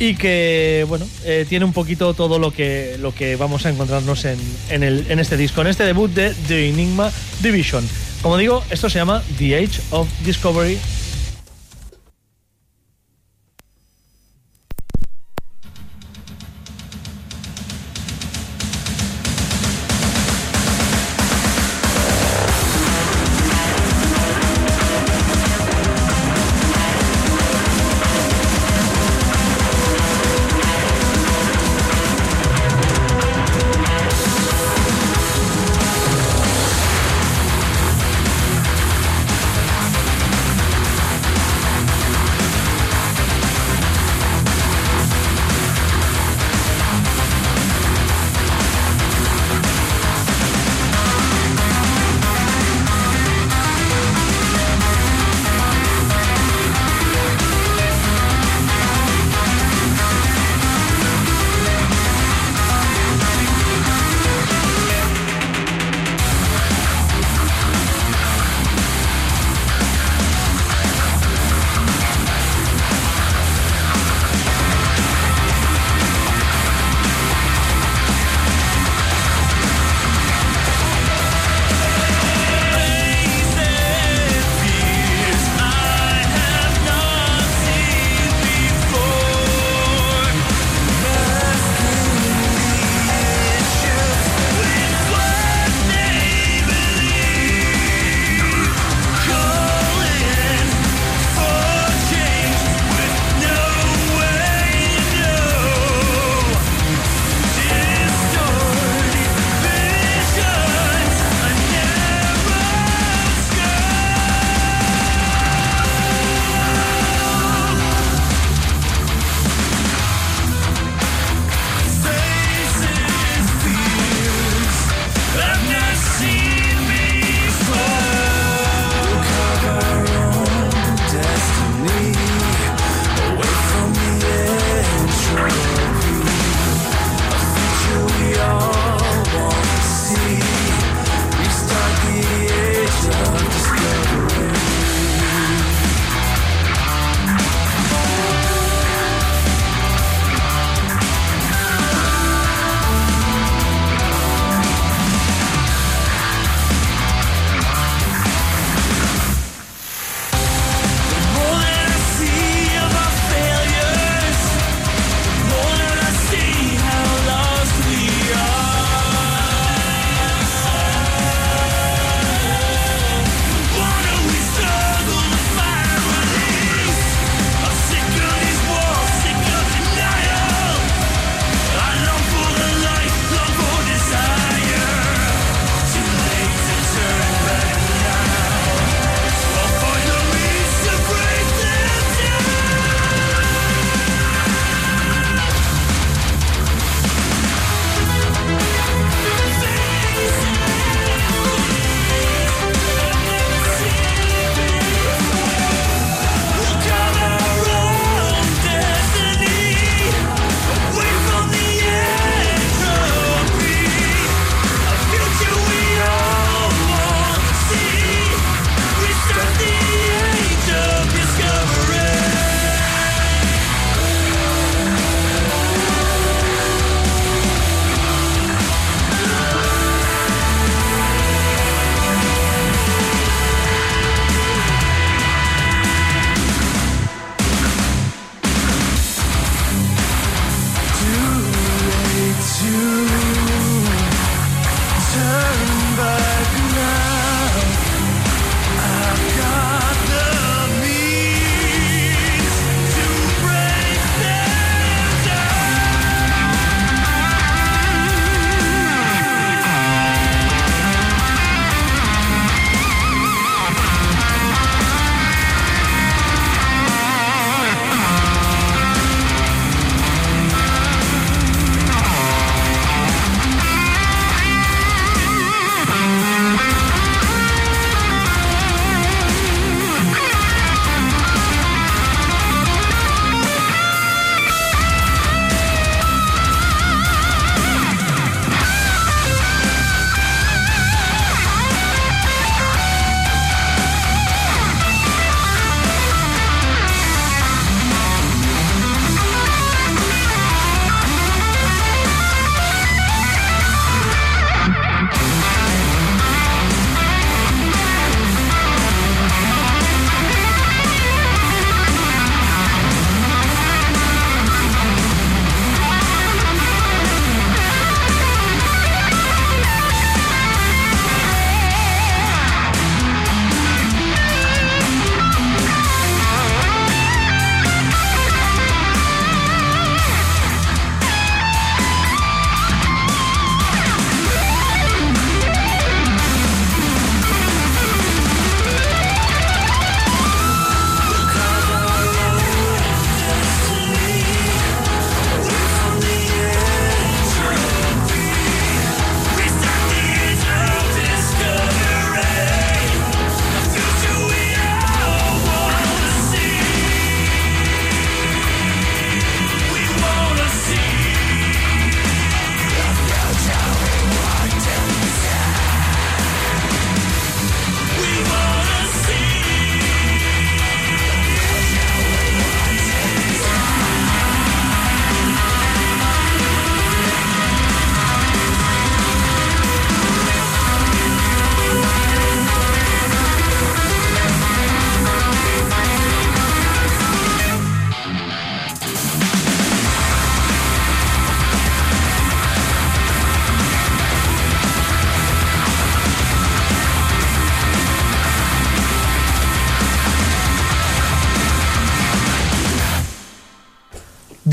y que bueno eh, tiene un poquito todo lo que lo que vamos a encontrarnos en, en este disco, en este debut de The Enigma Division. Como digo, esto se llama The Age of Discovery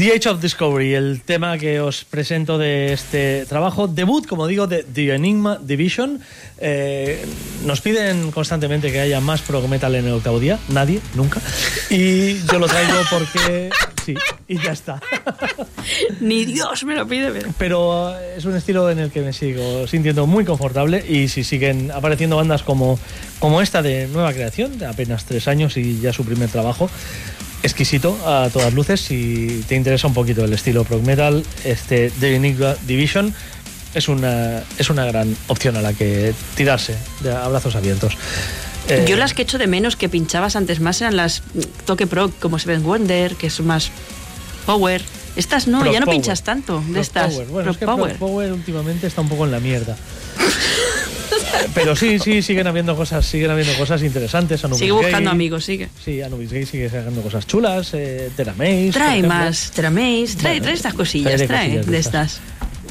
The Age of Discovery, el tema que os presento de este trabajo. Debut, como digo, de The Enigma Division. Eh, nos piden constantemente que haya más prog metal en el octavo día. Nadie, nunca. Y yo lo traigo porque. Sí, y ya está. Ni Dios me lo pide, pero... Pero eh, es un estilo en el que me sigo sintiendo muy confortable. Y si siguen apareciendo bandas como, como esta de nueva creación, de apenas tres años y ya su primer trabajo, exquisito a todas luces. Si te interesa un poquito el estilo prog metal, este The Enigma Division es una, es una gran opción a la que tirarse de abrazos abiertos. Eh, Yo las que echo de menos que pinchabas antes más eran las toque pro, como Seven Wonder, que son más power. Estas no, Prog ya no Power. pinchas tanto de Prog estas. Power. Bueno, Prog es que power. Prog Power últimamente está un poco en la mierda. Pero sí, sí, siguen habiendo cosas, siguen habiendo cosas interesantes. Anubis Sigue buscando Gay. amigos, sigue. Sí, Anubis Gay sigue sacando cosas chulas. Eh, Teramaze. Trae más, traméis, trae, Bueno, trae estas cosillas, trae cosillas de de estas.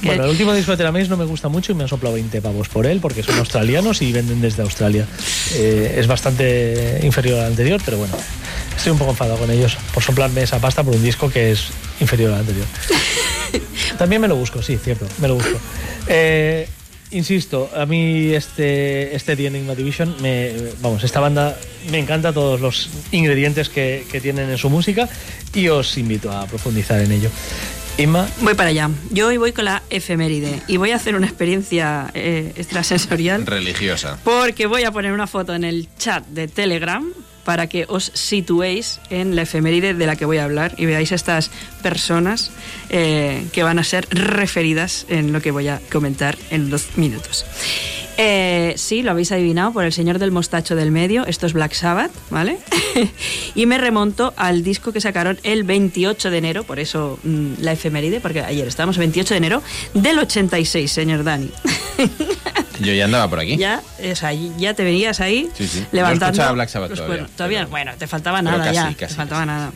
Bueno, el último disco de Teramaze no me gusta mucho y me han soplado 20 pavos por él porque son australianos y venden desde Australia. Eh, es bastante inferior al anterior, pero bueno, estoy un poco enfadado con ellos por soplarme esa pasta por un disco que es inferior al anterior. También me lo busco, sí, cierto, me lo busco. Eh, insisto, a mí este, este The Enigma Division, me, vamos, esta banda me encanta todos los ingredientes que, que tienen en su música y os invito a profundizar en ello. Inma, Voy para allá. Yo hoy voy con la efeméride y voy a hacer una experiencia eh, extrasensorial Religiosa. porque voy a poner una foto en el chat de Telegram para que os situéis en la efeméride de la que voy a hablar y veáis estas personas eh, que van a ser referidas en lo que voy a comentar en dos minutos. Eh, sí, lo habéis adivinado por el señor del mostacho del medio. Esto es Black Sabbath, ¿vale? y me remonto al disco que sacaron el 28 de enero, por eso mm, la efeméride, porque ayer estábamos 28 de enero del 86, señor Dani. Yo ya andaba por aquí. ya, o sea, ya te venías ahí Sí, sí. Levantando. Black Sabbath los todavía, cuernos. Todavía, pero- bueno, te faltaba nada casi, ya. casi, te faltaba nada.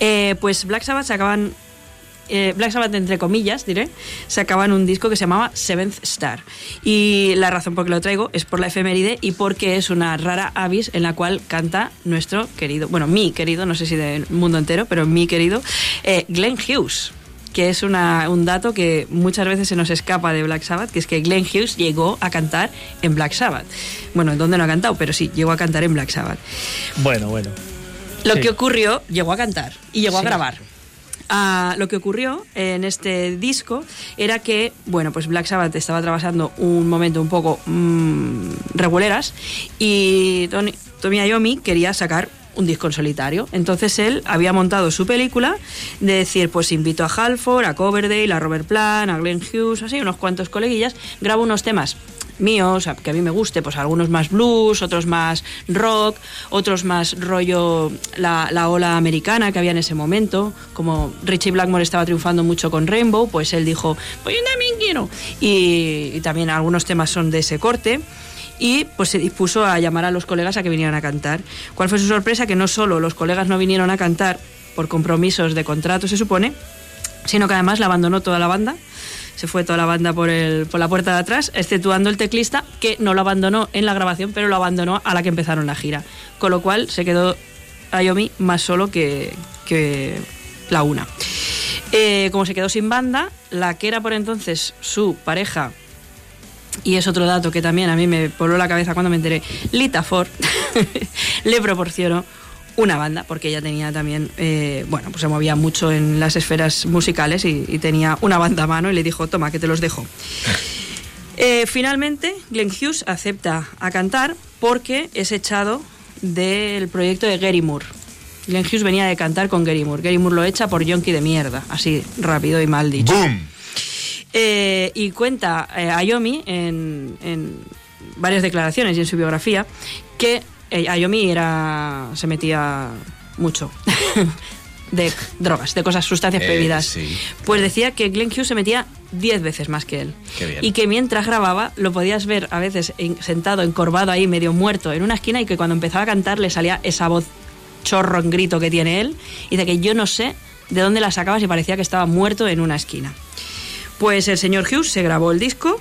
Eh, pues Black Sabbath sacaban. eh, Black Sabbath, entre comillas, diré, sacaban un disco que se llamaba Seventh Star. Y la razón por que lo traigo es por la efeméride y porque es una rara avis en la cual canta nuestro querido, bueno, mi querido, no sé si del mundo entero, pero mi querido, eh, Glenn Hughes que es una- un dato que muchas veces se nos escapa de Black Sabbath, que es que Glenn Hughes llegó a cantar en Black Sabbath. Bueno, ¿en dónde no ha cantado? Pero sí, llegó a cantar en Black Sabbath. bueno, bueno. Lo Sí. que ocurrió, llegó a cantar y llegó a grabar. Ah, lo que ocurrió en este disco era que, bueno, pues Black Sabbath estaba atravesando un momento un poco mm, reguleras y Tony, Tommy Iommi quería sacar un disco en solitario. Entonces él había montado su película de decir, pues invito a Halford, a Coverdale, a Robert Plant, a Glenn Hughes, así, unos cuantos coleguillas, grabo unos temas míos, que a mí me guste, pues algunos más blues, otros más rock, otros más rollo la, la ola americana que había en ese momento, como Richie Blackmore estaba triunfando mucho con Rainbow, pues él dijo, pues yo también quiero. Y también algunos temas son de ese corte. Y pues se dispuso a llamar a los colegas a que vinieran a cantar. ¿Cuál fue su sorpresa? Que no solo los colegas no vinieron a cantar por compromisos de contrato, se supone, sino que además la abandonó toda la banda. Se fue toda la banda por, el, por la puerta de atrás, exceptuando el teclista, que no lo abandonó en la grabación, pero lo abandonó a la que empezaron la gira. Con lo cual se quedó Ayomi más solo que, que la una. Eh, como se quedó sin banda, la que era por entonces su pareja, y es otro dato que también a mí me voló la cabeza cuando me enteré, Lita Ford le proporcionó una banda, porque ella tenía también, eh, bueno, pues se movía mucho en las esferas musicales y, y tenía una banda a mano y le dijo, toma, que te los dejo. Eh, finalmente, Glenn Hughes acepta a cantar porque es echado del proyecto de Gary Moore. Glenn Hughes venía de cantar con Gary Moore. Gary Moore lo echa por yonki de mierda, así rápido y mal dicho. ¡Boom! Eh, y cuenta eh, Ayomi en, en varias declaraciones y en su biografía que eh, Ayomi era, se metía mucho de drogas, de cosas, sustancias Eh, prohibidas. sí. Pues decía que Glenn Hughes se metía 10 veces más que él. Qué bien. Y que mientras grababa lo podías ver a veces en- sentado, encorvado ahí, medio muerto en una esquina y que cuando empezaba a cantar le salía esa voz chorro en grito que tiene él y de que yo no sé de dónde la sacaba si parecía que estaba muerto en una esquina. Pues el señor Hughes se grabó el disco,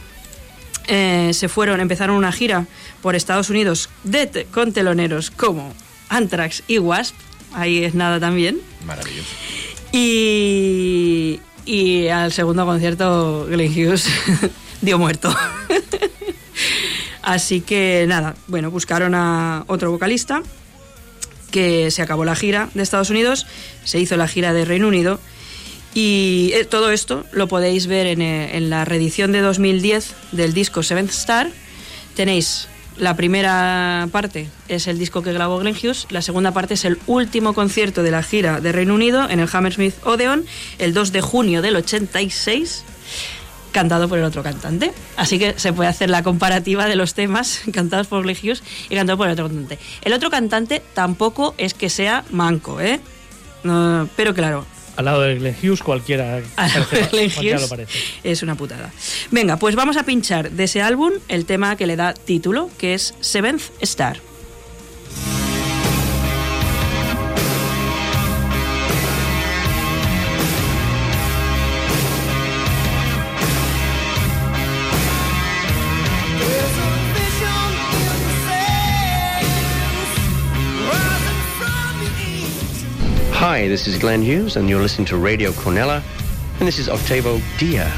eh, se fueron, empezaron una gira por Estados Unidos de con teloneros como Anthrax y Wasp, ahí es nada también. Maravilloso. Y, y al segundo concierto Glenn Hughes dio muerto. Así que nada, bueno, buscaron a otro vocalista que se acabó la gira de Estados Unidos, se hizo la gira de Reino Unido y eh, todo esto lo podéis ver en, eh, la reedición de 2010 del disco Seventh Star. Tenéis la primera parte es el disco que grabó Glenn Hughes, la segunda parte es el último concierto de la gira de Reino Unido en el Hammersmith Odeon el 2 de junio del 86 cantado por el otro cantante. Así que se puede hacer la comparativa de los temas cantados por Glenn Hughes y cantados por el otro cantante. El otro cantante tampoco es que sea manco, ¿eh? Pero claro, Al lado de Glenn Hughes, cualquiera, parece- cualquiera Hughes lo parece. es una putada. Venga, pues vamos a pinchar de ese álbum el tema que le da título, que es Seventh Star. Hi, this is Glenn Hughes, and you're listening to Radio Cornella, and this is Octavo Dia.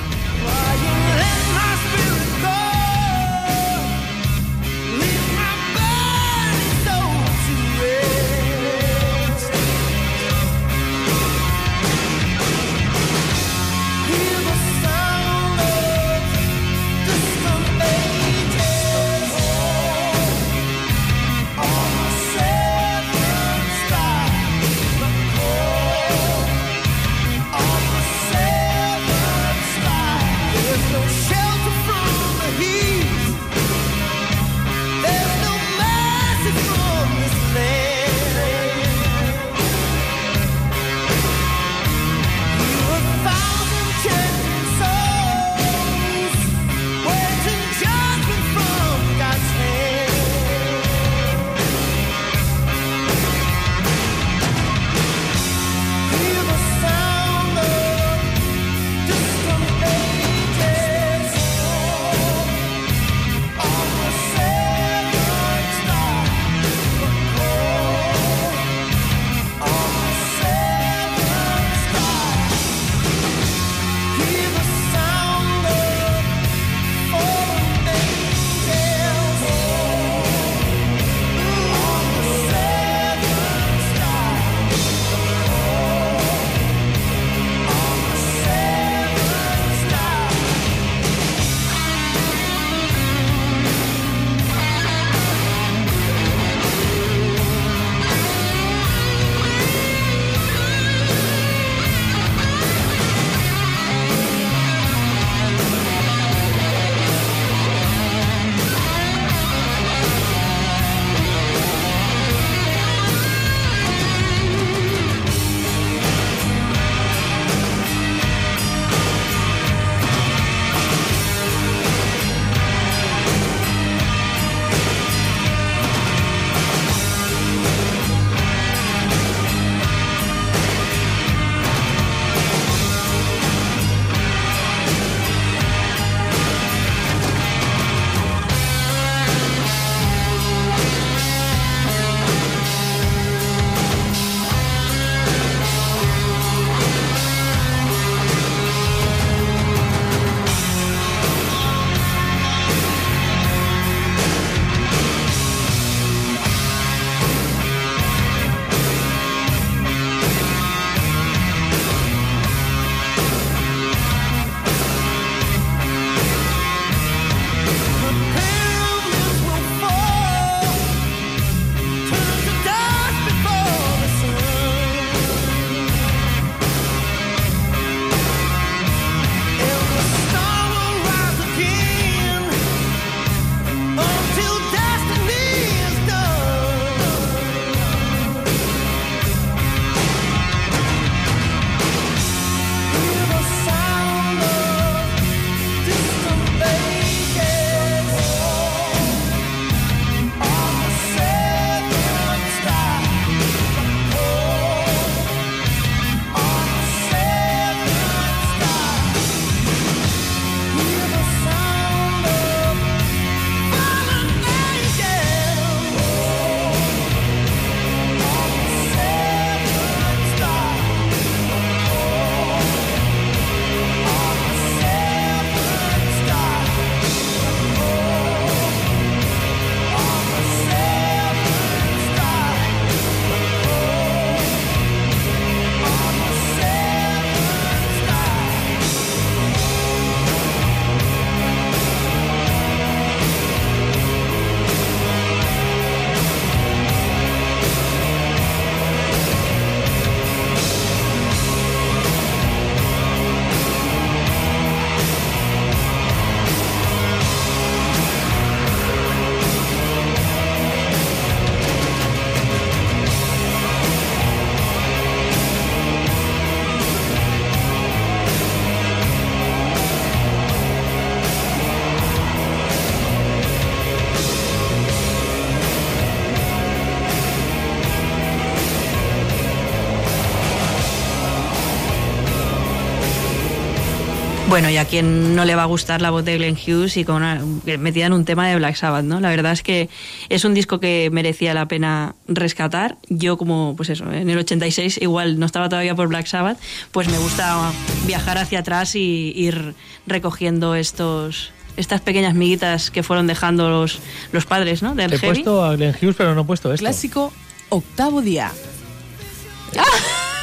Bueno, y a quien no le va a gustar la voz de Glenn Hughes y con una- metida en un tema de Black Sabbath, ¿no? La verdad es que es un disco que merecía la pena rescatar. Yo como, pues eso, en el 86 igual no estaba todavía por Black Sabbath, pues me gusta viajar hacia atrás y ir recogiendo estos estas pequeñas miguitas que fueron dejando los, los padres, ¿no? Del He heavy. puesto a Glenn Hughes, pero no he puesto esto. Clásico octavo día.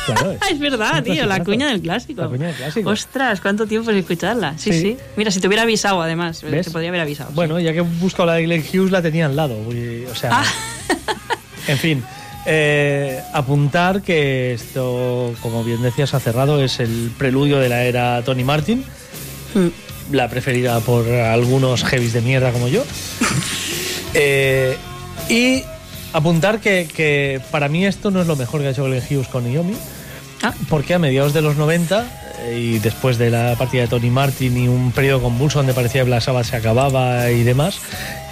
Claro, es- es verdad, tío, la cuña del clásico. La cuña del clásico. Ostras, cuánto tiempo sin escucharla. Sí, sí, Sí. Mira, si te hubiera avisado, además, ¿Ves? te podría haber avisado. Bueno, ya que he buscado la de Glenn Hughes, la tenía al lado. O sea, Ah. en fin. eh, apuntar que esto, como bien decías, ha cerrado, es el preludio de la era Tony Martin, Mm. la preferida por algunos heavies de mierda como yo. Eh, y apuntar que, que para mí esto no es lo mejor que ha hecho Glenn Hughes con Iomi, Ah. porque a mediados de los 90 eh, y después de la partida de Tony Martin y un periodo convulso donde parecía que Black Sabbath se acababa y demás,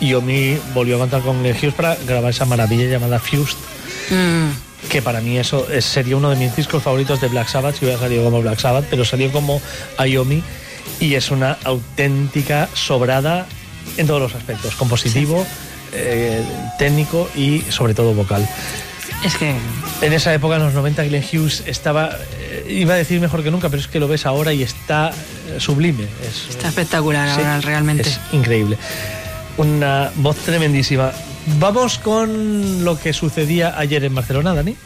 Iomi volvió a contar con Glenn Hughes para grabar esa maravilla llamada Fused, Mm. que para mí eso es- sería uno de mis discos favoritos de Black Sabbath si hubiera salido como Black Sabbath, pero salió como Iomi y es una auténtica sobrada en todos los aspectos, compositivo, eh, técnico y sobre todo vocal. Es que En esa época, en los 90, Glenn Hughes estaba, eh, iba a decir mejor que nunca, pero es que lo ves ahora y está eh, sublime. Es, está espectacular Sí, ahora, realmente. es increíble. Una voz tremendísima. Vamos con lo que sucedía ayer en Barcelona, Dani.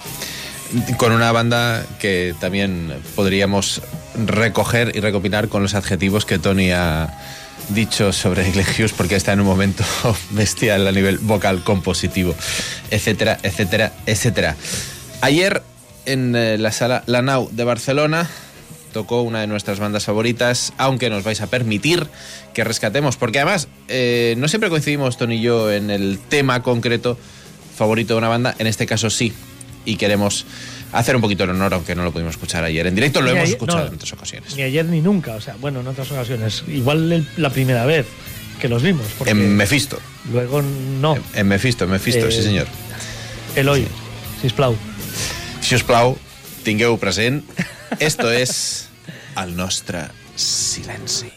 Con una banda que también podríamos recoger y recopilar con los adjetivos que Tony ha dicho sobre Hughes, porque está en un momento bestial a nivel vocal, compositivo, etcétera, etcétera, etcétera. Ayer en eh, la sala La Nau de Barcelona tocó una de nuestras bandas favoritas, aunque nos vais a permitir que rescatemos, porque además eh, no siempre coincidimos Tony y yo en el tema concreto favorito de una banda, en este caso sí, y queremos hacer un poquito el honor, aunque no lo pudimos escuchar ayer en directo, lo Ni hemos ayer- escuchado no, en otras ocasiones. Ni ayer ni nunca, o sea, bueno, en otras ocasiones. Igual el- la primera vez que los vimos. Porque En Mephisto, Luego no. en Mephisto, en Mephisto, Eh, sí señor. Eloy, sisplau. Si us plau, tingueu present, esto es el nostre silenci.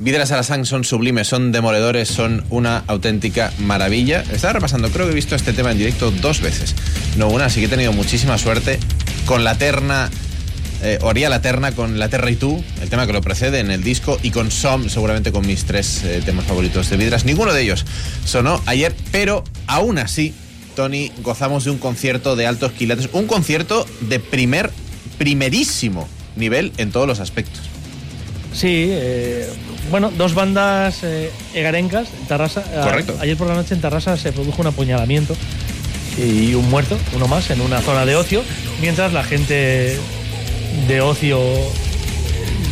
Vidras a la sang son sublimes, son demoledores, son una auténtica maravilla. Estaba repasando, creo que he visto este tema en directo dos veces. No una, así que he tenido muchísima suerte con la terna. Eh, Oría la terna con La Terra y tú, el tema que lo precede en el disco, y con Som, seguramente con mis tres eh, temas favoritos de Vidras. Ninguno de ellos sonó ayer, pero aún así, Tony, gozamos de un concierto de altos quilates, un concierto de primer, primerísimo nivel en todos los aspectos. Sí, eh, bueno, dos bandas eh, egarencas en Tarrasa. A- Correcto. ayer por la noche en Tarrasa se produjo un apuñalamiento y un muerto, uno más, en una zona de ocio, mientras la gente de ocio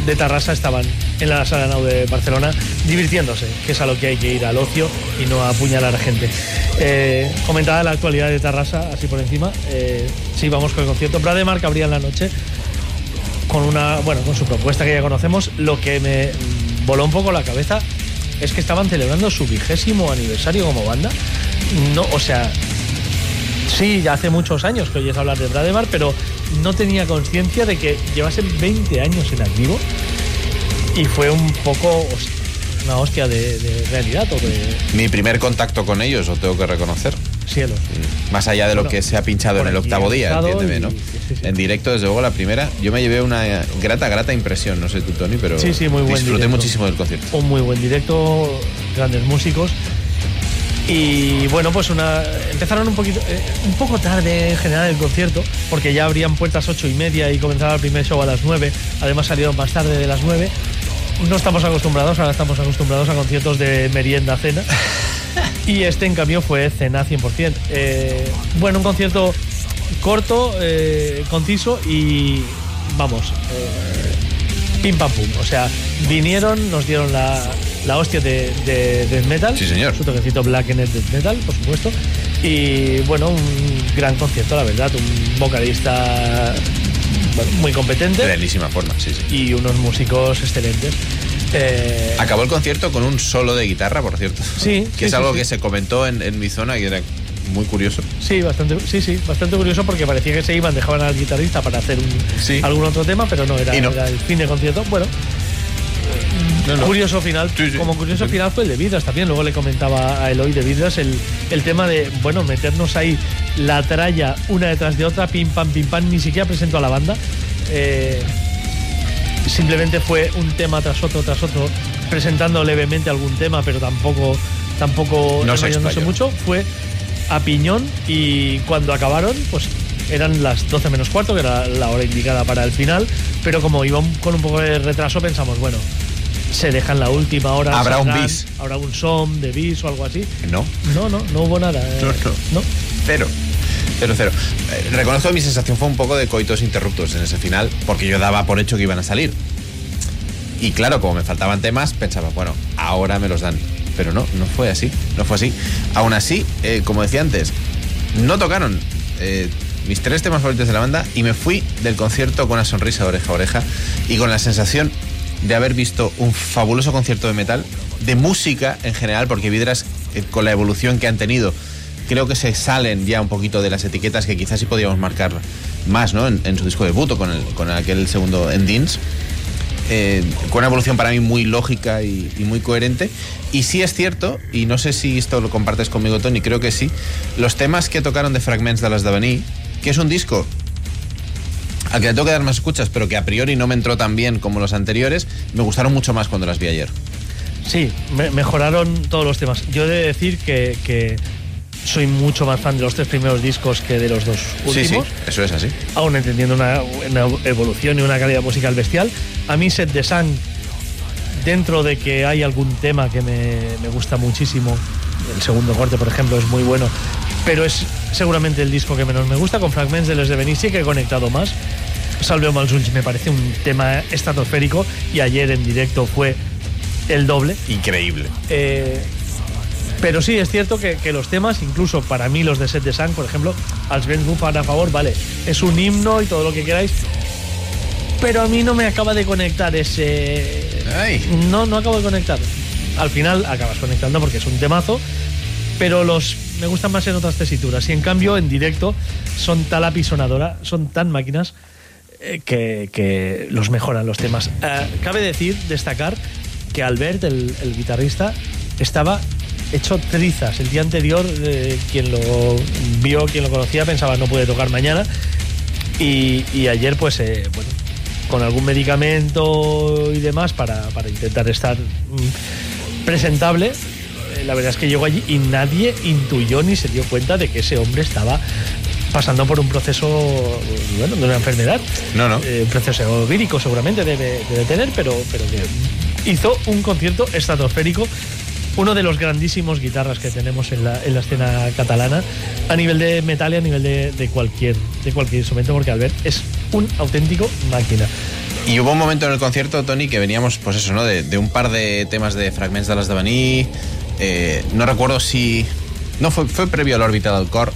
de Tarrasa estaban en la sala Nau de Barcelona divirtiéndose, que es a lo que hay que ir al ocio y no a apuñalar a gente. Eh, comentada la actualidad de Tarrasa, así por encima, eh, sí, vamos con el concierto. Brademar que abría en la noche con una, bueno, con su propuesta que ya conocemos, lo que me voló un poco la cabeza es que estaban celebrando su vigésimo aniversario como banda. No, o sea, sí, ya hace muchos años que oyes hablar de Brademar, pero no tenía conciencia de que llevasen 20 años en activo y fue un poco una hostia de, de realidad o de Mi primer contacto con ellos, lo tengo que reconocer. Cielos. Más allá de lo Bueno, que se ha pinchado en el octavo día, entiéndeme, ¿no? sí, sí, sí. En directo, desde luego, la primera, yo me llevé una grata, grata impresión, no sé tú, Tony, pero Sí, sí, muy buen disfruté directo. muchísimo del concierto. un muy buen directo, grandes músicos. Y bueno, pues una empezaron un poquito eh, un poco tarde en general el concierto, porque ya abrían puertas ocho y media y comenzaba el primer show a las 9. Además salieron más tarde de las 9. No estamos acostumbrados, ahora estamos acostumbrados a conciertos de merienda cena. Y este en cambio fue cena 100%. Eh, bueno, un concierto corto, eh, conciso y vamos, eh, pim pam pum. O sea, vinieron, nos dieron la, la hostia de, de death metal. Sí, señor. Su toquecito black en el death metal, por supuesto. Y bueno, un gran concierto, la verdad. Un vocalista bueno, muy competente De bellísima forma, sí, sí. y unos músicos excelentes. Eh, Acabó el concierto con un solo de guitarra, por cierto. Sí, Que sí, es algo sí. que se comentó en, en mi zona y era muy curioso. Sí, bastante, sí, sí, bastante curioso porque parecía que se iban, dejaban al guitarrista para hacer un- algún otro tema, pero no era, no. era el fin de concierto. Bueno, No, no. curioso final. Sí, sí. Como curioso final fue el de Vidras también. Luego le comentaba a Eloy de Vidras el, el tema de, bueno, meternos ahí la tralla una detrás de otra, pim pam, pim pam, ni siquiera presentó a la banda. Eh, simplemente fue un tema tras otro, tras otro, presentando levemente algún tema, pero tampoco, tampoco No se explayó. mucho. Fue a piñón y cuando acabaron, pues eran las 12 menos cuarto, que era la hora indicada para el final, pero como iba con un poco de retraso, pensamos, bueno, se dejan la última hora. Habrá un bis. Habrá un som de bis o algo así. No, No, no, no hubo nada. eh, No, no. no. cero. Cero, cero. Eh, reconozco que mi sensación fue un poco de coitos interruptos en ese final, porque yo daba por hecho que iban a salir. Y claro, como me faltaban temas, pensaba, bueno, ahora me los dan. Pero no, no fue así, no fue así. Aún así, eh, como decía antes, no tocaron eh, mis tres temas favoritos de la banda y me fui del concierto con una sonrisa de oreja a oreja y con la sensación de haber visto un fabuloso concierto de metal, de música en general, porque Vidras, eh, con la evolución que han tenido, creo que se salen ya un poquito de las etiquetas que quizás sí podíamos marcar más ¿no? en, su disco debut o con, con aquel segundo Endings. Eh, con una evolución para mí muy lógica y, y muy coherente. Y sí es cierto, y no sé si esto lo compartes conmigo, Tony, creo que sí, los temas que tocaron de Fragments de las d'Avenir, que es un disco al que le tengo que dar más escuchas, pero que a priori no me entró tan bien como los anteriores, me gustaron mucho más cuando las vi ayer. Sí, me- mejoraron todos los temas. Yo he de decir que, que soy mucho más fan de los tres primeros discos que de los dos Sí, sí, últimos. eso es así. aún entendiendo una, una evolución y una calidad musical bestial. A mí Set de Sang, dentro de que hay algún tema que me, me gusta muchísimo, el segundo corte, por ejemplo, es muy bueno, pero es seguramente el disco que menos me gusta, con Fragments de Les de Benici, que he conectado más. Salveo Malsunch me parece un tema estratosférico y ayer en directo fue el doble. Increíble. Eh, pero sí, es cierto que, que los temas, incluso para mí los de Set de Sang, por ejemplo, als bufan a favor, vale, es un himno y todo lo que queráis, pero a mí no me acaba de conectar ese... Ay. No, no acabo de conectar. Al final acabas conectando porque es un temazo, pero los me gustan más en otras tesituras. Y en cambio, en directo, son tal apisonadora, son tan máquinas eh, que, que los mejoran los temas. Eh, cabe decir, destacar que Albert, el, guitarrista, estaba hecho trizas. El día anterior, eh, quien lo vio, quien lo conocía, pensaba no puede tocar mañana. Y, ayer, pues, bueno, con algún medicamento y demás para, para intentar estar mm, presentable, la verdad es que llegó allí y nadie intuyó ni se dio cuenta de que ese hombre estaba pasando por un proceso, bueno, de una enfermedad. No, no. Eh, un proceso vírico seguramente debe, debe tener, pero, pero que hizo un concierto estratosférico. Uno de los grandísimos guitarras que tenemos en la, en la escena catalana, a nivel de metal y a nivel de, de cualquier, de cualquier instrumento, porque Albert es un auténtico máquina. Y hubo un momento en el concierto, Tony, que veníamos, pues eso, ¿no? De, de un par de temas de Fragments de las de Baní. Eh, no recuerdo si. No, fue, fue previo al Orbital del Core.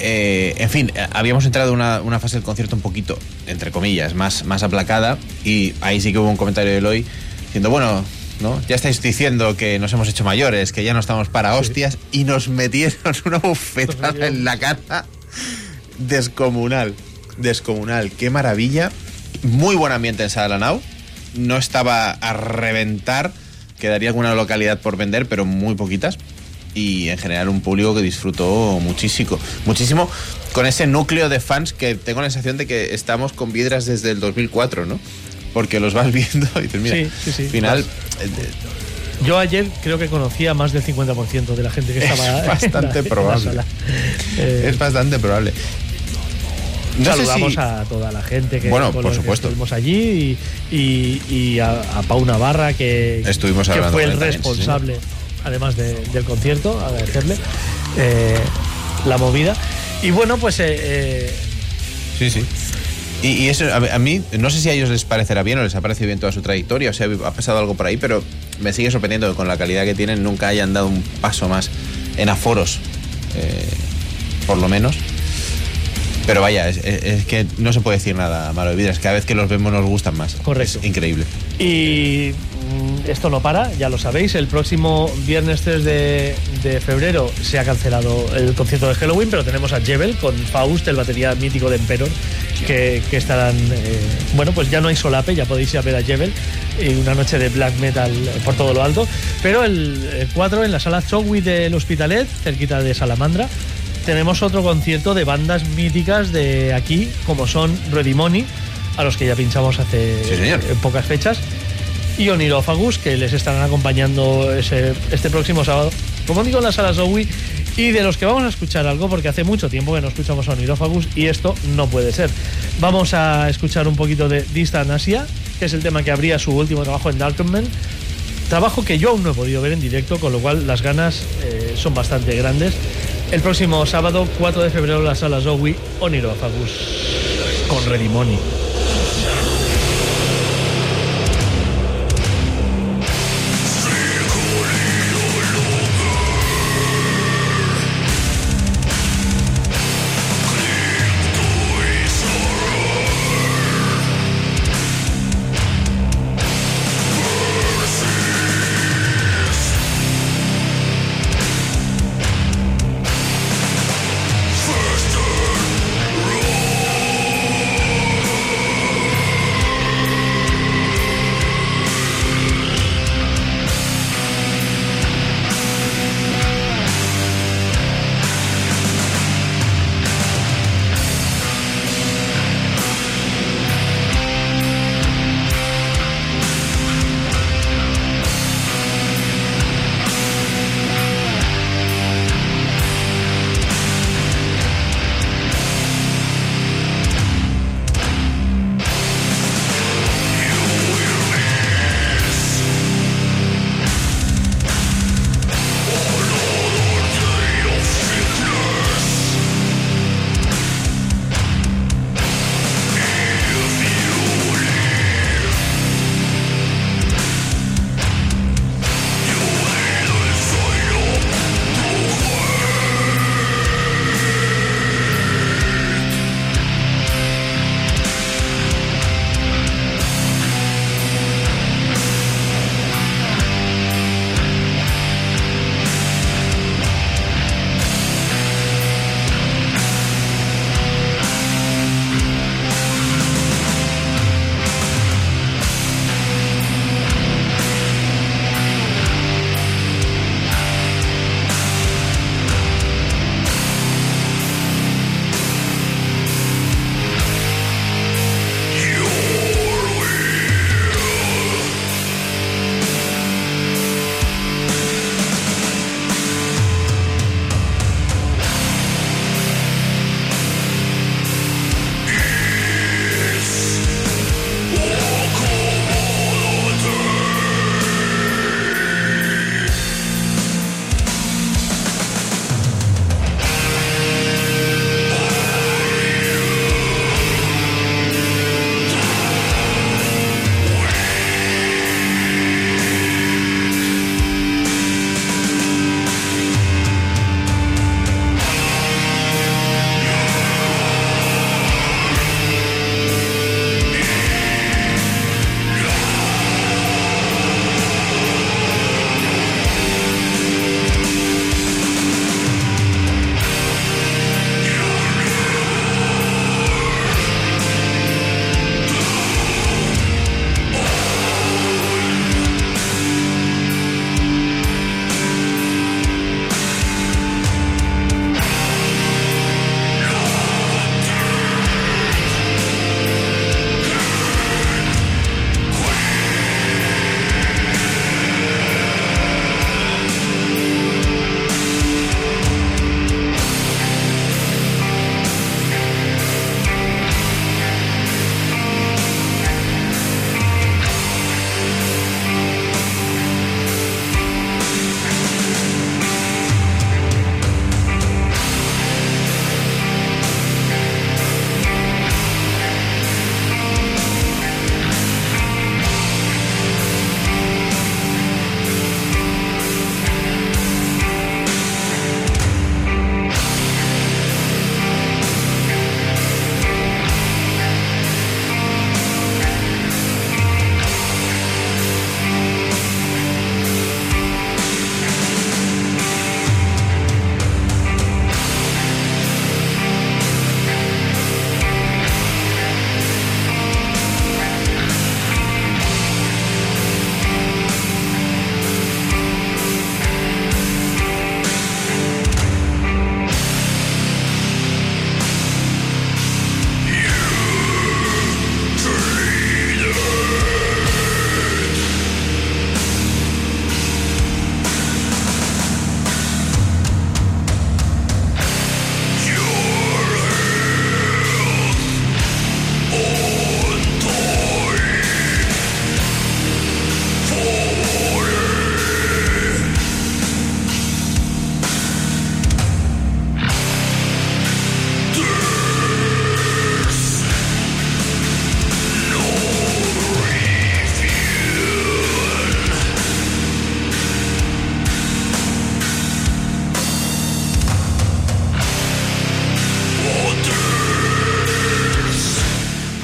Eh, en fin, eh, habíamos entrado en una, una fase del concierto un poquito, entre comillas, más, más aplacada. Y ahí sí que hubo un comentario de Eloy diciendo, bueno, ¿no? Ya estáis diciendo que nos hemos hecho mayores, que ya no estamos para hostias, y nos metieron una bufetada en la cara descomunal. Descomunal. Qué maravilla. Muy buen ambiente en Salanau. No estaba a reventar. Quedaría alguna localidad por vender, pero muy poquitas. Y en general un público que disfrutó muchísimo. Muchísimo con ese núcleo de fans que tengo la sensación de que estamos con Vidras desde el 2004, ¿no? Porque los vas viendo y dices, mira, Sí, sí, sí. al final... eh, Yo ayer creo que conocía más del 50% de la gente que Es estaba en la- bastante en la probable. sala. Eh, Es bastante probable. No saludamos si- a toda la gente que, Bueno, por los que supuesto. estuvimos allí y, y- y a, a Pau Navarra que, Estuvimos que fue el él también, sí, responsable además de- del concierto agradecerle eh, la movida y bueno pues eh, eh, Sí, sí. Y, y eso, a, a mí, no sé si a ellos les parecerá bien o les ha parecido bien toda su trayectoria, o sea, ha pasado algo por ahí, pero me sigue sorprendiendo que con la calidad que tienen nunca hayan dado un paso más en aforos, eh, por lo menos. Pero vaya, es, es- es que no se puede decir nada malo de Vidras, cada vez que los vemos nos gustan más. Correcto. Es increíble. Y mm, esto no para, ya lo sabéis. El próximo viernes 3 de, de febrero se ha cancelado el concierto de Halloween, pero tenemos a Jebel con Faust, el batería mítico de Emperor, que, que estarán. eh, bueno, pues ya no hay solape, ya podéis ir a ver a Jebel. Y una noche de black metal por todo lo alto. Pero el, el 4 en la sala Zogui del Hospitalet, cerquita de Salamandra. Tenemos otro concierto de bandas míticas de aquí, como son Ready Money, a los que ya pinchamos hace Sí, señor. eh, pocas fechas, y Onirófagus, que les estarán acompañando ese- este próximo sábado, como digo, en la sala Zowie, y de los que vamos a escuchar algo, porque hace mucho tiempo que no escuchamos a Onirófagus, y esto no puede ser. Vamos a escuchar un poquito de Distant Asia, que es el tema que abría su último trabajo en Darkenman, trabajo que yo aún no he podido ver en directo, con lo cual las ganas eh, son bastante grandes. El próximo sábado, 4 de febrero, la sala Zowie, Onirófagus, con Redimoni.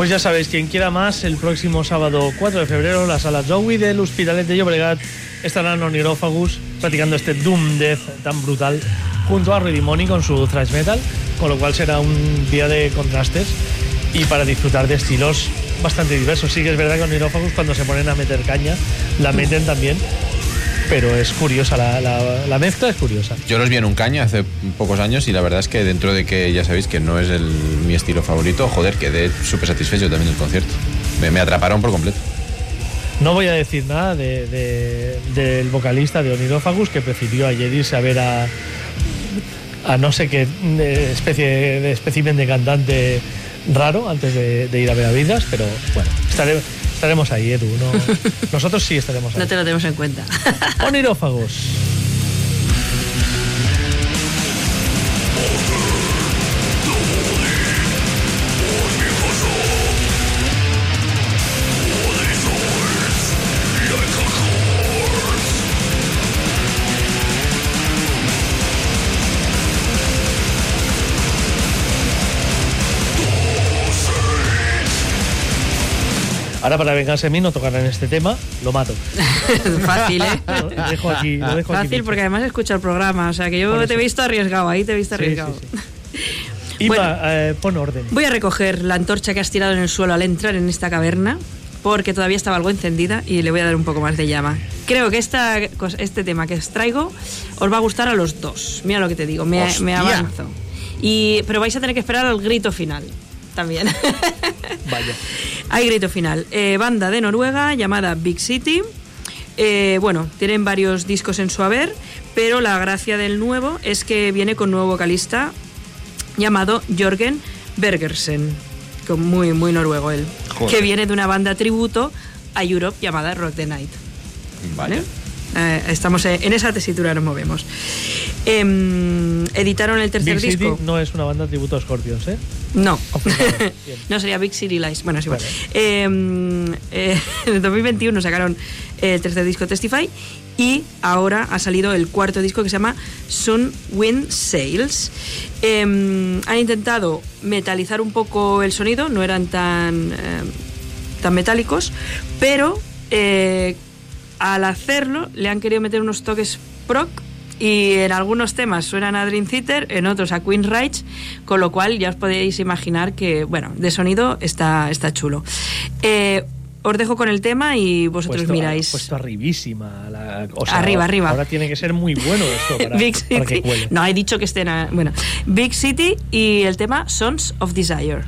Pues ya sabéis, quien quiera más, el próximo sábado 4 de febrero, la sala Zowie del Hospitalet de Llobregat estarán Onirófagus practicando este Doom Death tan brutal junto a Redimoni con su thrash metal, con lo cual será un día de contrastes y para disfrutar de estilos bastante diversos. Sí que es verdad que Onirófagus cuando se ponen a meter caña la meten también, pero es curiosa, la, la- la mezcla es curiosa. Yo los vi en un caña hace pocos años y la verdad es que dentro de que ya sabéis que no es el, mi estilo favorito, joder, quedé súper satisfecho también del concierto. Me, me atraparon por completo. No voy a decir nada de- de- del vocalista de Onirófagus que prefirió ayer irse a ver a, a no sé qué eh, especie de espécimen de cantante raro antes de, de ir a ver a Vidas, pero bueno, estare- estaremos ahí, Edu. no- nosotros sí estaremos ahí. No te lo tenemos en cuenta. Onirófagos. Ahora para vengarse de mí no tocarán este tema, lo mato. Fácil, ¿eh? Lo dejo aquí, lo dejo aquí. Fácil porque además escucha el programa. O sea que yo te he visto arriesgado, ahí te he visto Sí, arriesgado. Iba, Bueno. eh, pon orden. Voy a recoger la antorcha que has tirado en el suelo al entrar en esta caverna porque todavía estaba algo encendida y le voy a dar un poco más de llama. Creo que esta, este tema que os traigo os va a gustar a los dos. Mira lo que te digo, me, me avanzo. Y, pero vais a tener que esperar al grito final también. Vaya. Hay grito final. Eh, banda de Noruega llamada Big City. Eh, bueno, tienen varios discos en su haber, pero la gracia del nuevo es que viene con nuevo vocalista llamado Jorgen Bergersen, con muy, muy noruego él, Joder. que viene de una banda tributo a Europe llamada Rock the Night. Vale. Eh, estamos en esa tesitura, nos movemos. Em, editaron el tercer Big City disco. no es una banda tributo a Scorpions, ¿eh? No. No sería Big City Lies. Bueno, es igual. Vale. Eh, en el 2021 sacaron el tercer disco Testify y ahora ha salido el cuarto disco que se llama Sun Wind Sails. Eh, han intentado metalizar un poco el sonido, no eran tan, eh, tan metálicos, pero eh, al hacerlo le han querido meter unos toques proc y en algunos temas suenan a Dream Theater, en otros a Queen Reich, con lo cual ya os podéis imaginar que, bueno, de sonido está, está chulo. Eh, os dejo con el tema y vosotros Puesto- miráis. Puesto arribísima. la- o sea, Arriba, arriba. Ahora tiene que ser muy bueno esto para, Big para que City. No, he dicho que estén. a- bueno, Big City y el tema Sons of Desire.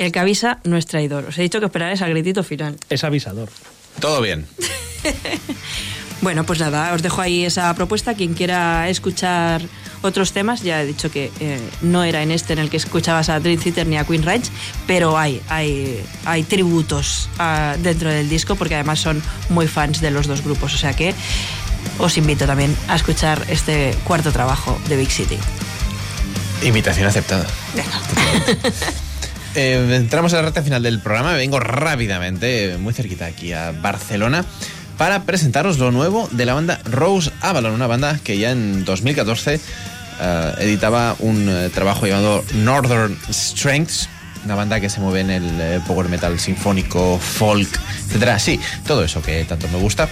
El que avisa no es traidor. Os he dicho que esperaréis al gritito final. Es avisador. Todo bien. Bueno, pues nada, os dejo ahí esa propuesta. Quien quiera escuchar otros temas, ya he dicho que eh, no era en este en el que escuchabas a Dream Theater ni a Queen Ranch, pero hay, hay, hay tributos ah, dentro del disco porque además son muy fans de los dos grupos. O sea que os invito también a escuchar este cuarto trabajo de Big City. Invitación aceptada. Eh, entramos a la recta final del programa. Vengo rápidamente, muy cerquita aquí a Barcelona, para presentaros lo nuevo de la banda Rose Avalon, una banda que ya en 2014 eh, editaba un eh, trabajo llamado Northern Strengths. Una banda que se mueve en el power metal sinfónico, folk, etcétera. Sí, todo eso que tanto me gusta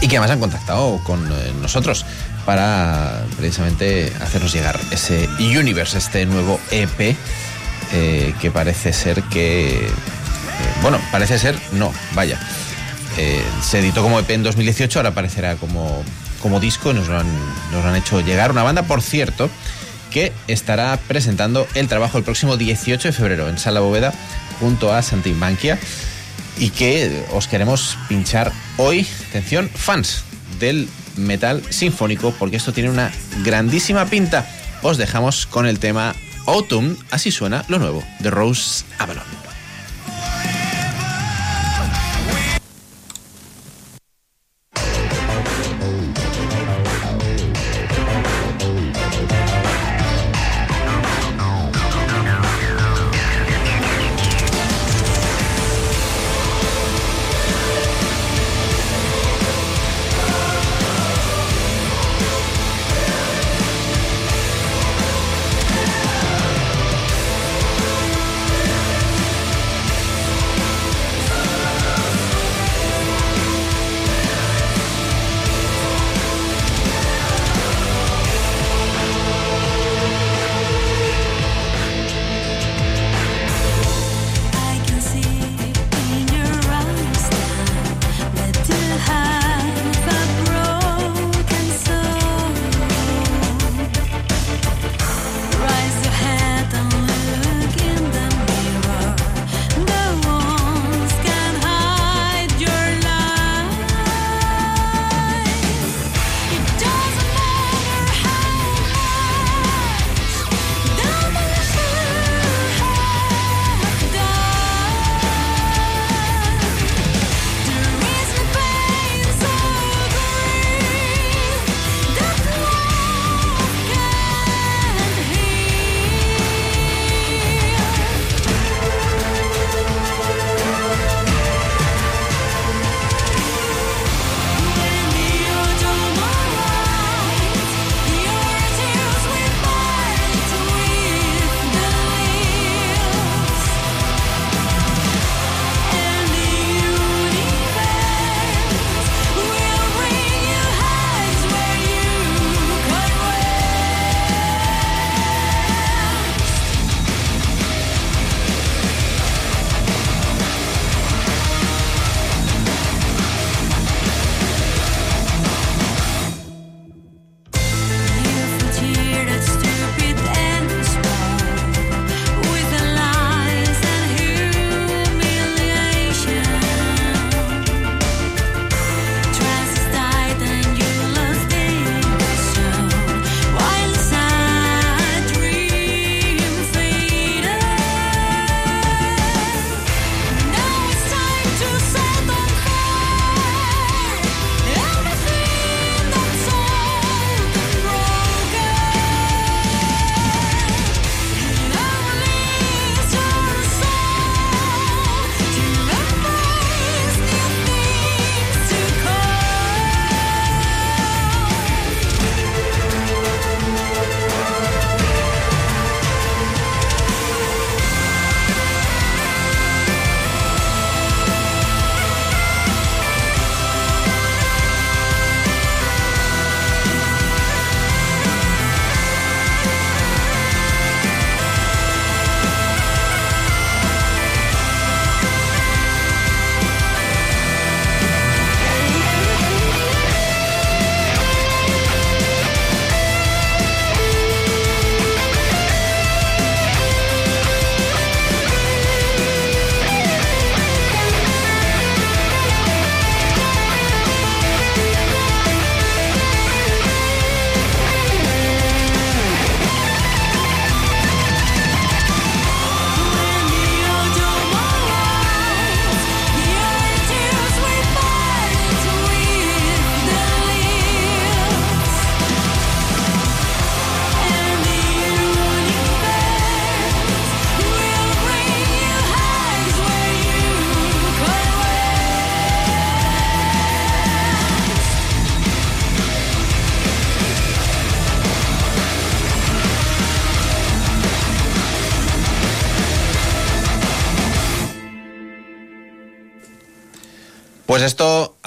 y que además han contactado con nosotros para precisamente hacernos llegar ese Universe, este nuevo EP eh, que parece ser que... eh, bueno, parece ser, no, vaya. Eh, se editó como EP en 2018, ahora aparecerá como, como disco, nos lo, han, nos lo han hecho llegar. Una banda, por cierto, que estará presentando el trabajo el próximo 18 de febrero en Sala Bóveda junto a Santimbanquia y que os queremos pinchar hoy, atención, fans del metal sinfónico, porque esto tiene una grandísima pinta. Os dejamos con el tema Autumn, así suena lo nuevo de Rose Avalon.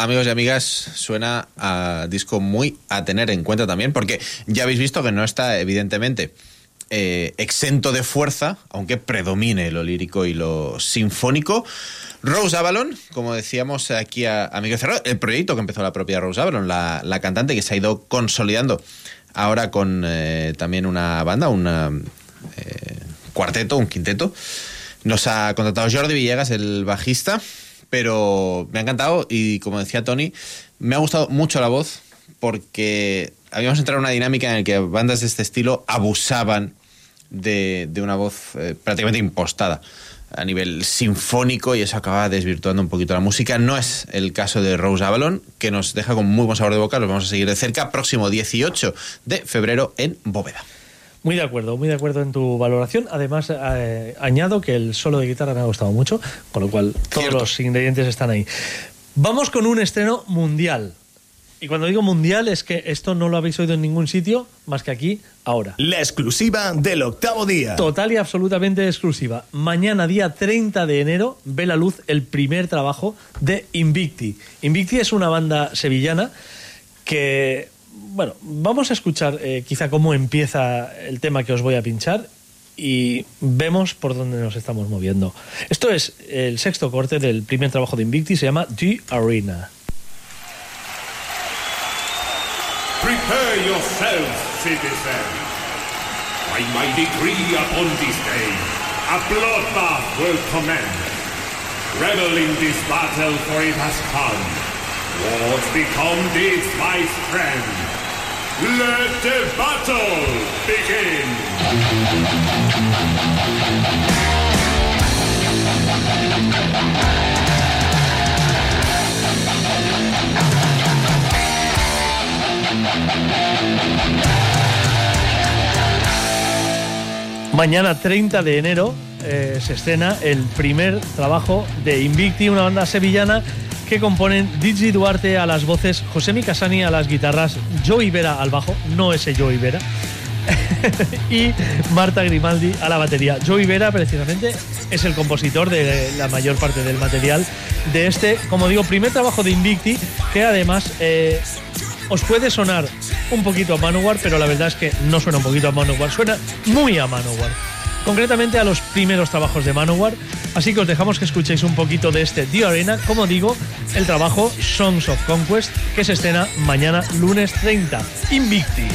Amigos y amigas, suena a disco muy a tener en cuenta también, porque ya habéis visto que no está, evidentemente, eh, exento de fuerza, aunque predomine lo lírico y lo sinfónico. Rose Avalon, como decíamos aquí a, a el proyecto que empezó la propia Rose Avalon, la, la cantante que se ha ido consolidando ahora con eh, también una banda, un cuarteto, un quinteto. Nos ha contratado Jordi Villegas, el bajista, pero me ha encantado y como decía Tony, me ha gustado mucho la voz porque habíamos entrado en una dinámica en la que bandas de este estilo abusaban de, de una voz eh, prácticamente impostada a nivel sinfónico y eso acaba desvirtuando un poquito la música. No es el caso de Rose Avalon, que nos deja con muy buen sabor de boca. Los vamos a seguir de cerca. Próximo 18 de febrero en Bóveda. Muy de acuerdo, muy de acuerdo en tu valoración. Además, eh, añado que el solo de guitarra me ha gustado mucho, con lo cual todos Cierto. los ingredientes están ahí. Vamos con un estreno mundial. Y cuando digo mundial es que esto no lo habéis oído en ningún sitio más que aquí, ahora. La exclusiva del octavo día. Total y absolutamente exclusiva. Mañana, día 30 de enero, ve la luz el primer trabajo de Invicti. Invicti es una banda sevillana que, bueno, vamos a escuchar eh, quizá cómo empieza el tema que os voy a pinchar y vemos por dónde nos estamos moviendo. Esto es el sexto corte del primer trabajo de Invicti, se llama The Arena. Prepare yourselves, citizens. By my decree upon this day, a bloodbath will commence. Revel in this battle, for it has come. Wars become deeds by strength. Let the battle begin! Mañana 30 de enero eh, se estrena el primer trabajo de Invicti, una banda sevillana que componen Digi Duarte a las voces, José Casani a las guitarras, Joey Vera al bajo, no ese Joey Vera, y Marta Grimaldi a la batería. Joey Vera, precisamente, es el compositor de la mayor parte del material de este, como digo, primer trabajo de Invicti, que además eh, os puede sonar un poquito a Manowar, pero la verdad es que no suena un poquito a Manowar, suena muy a Manowar. Concretamente a los primeros trabajos de Manowar. Así que os dejamos que escuchéis un poquito de este The Arena, como digo, el trabajo Songs of Conquest, que se estrena mañana lunes 30. Invicti.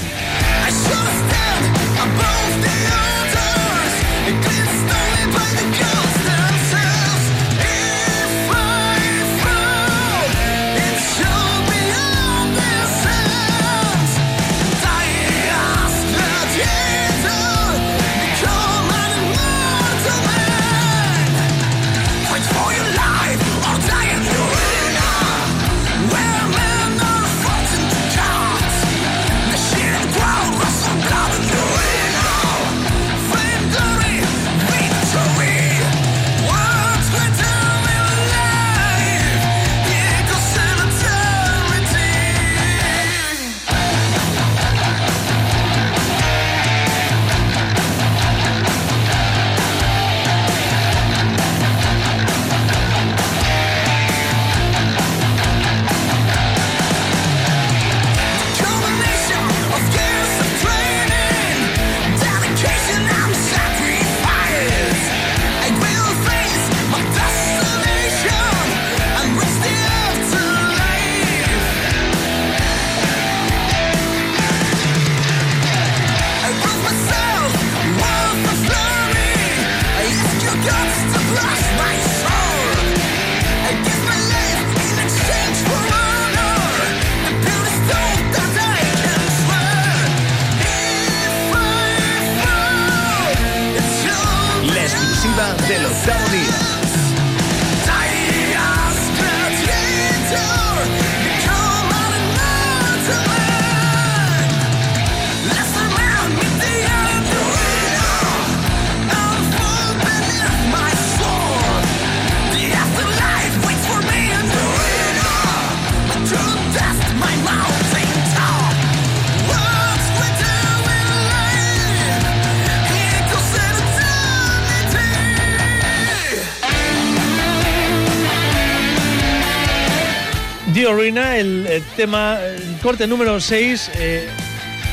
Ruina, el, el tema, el corte número 6.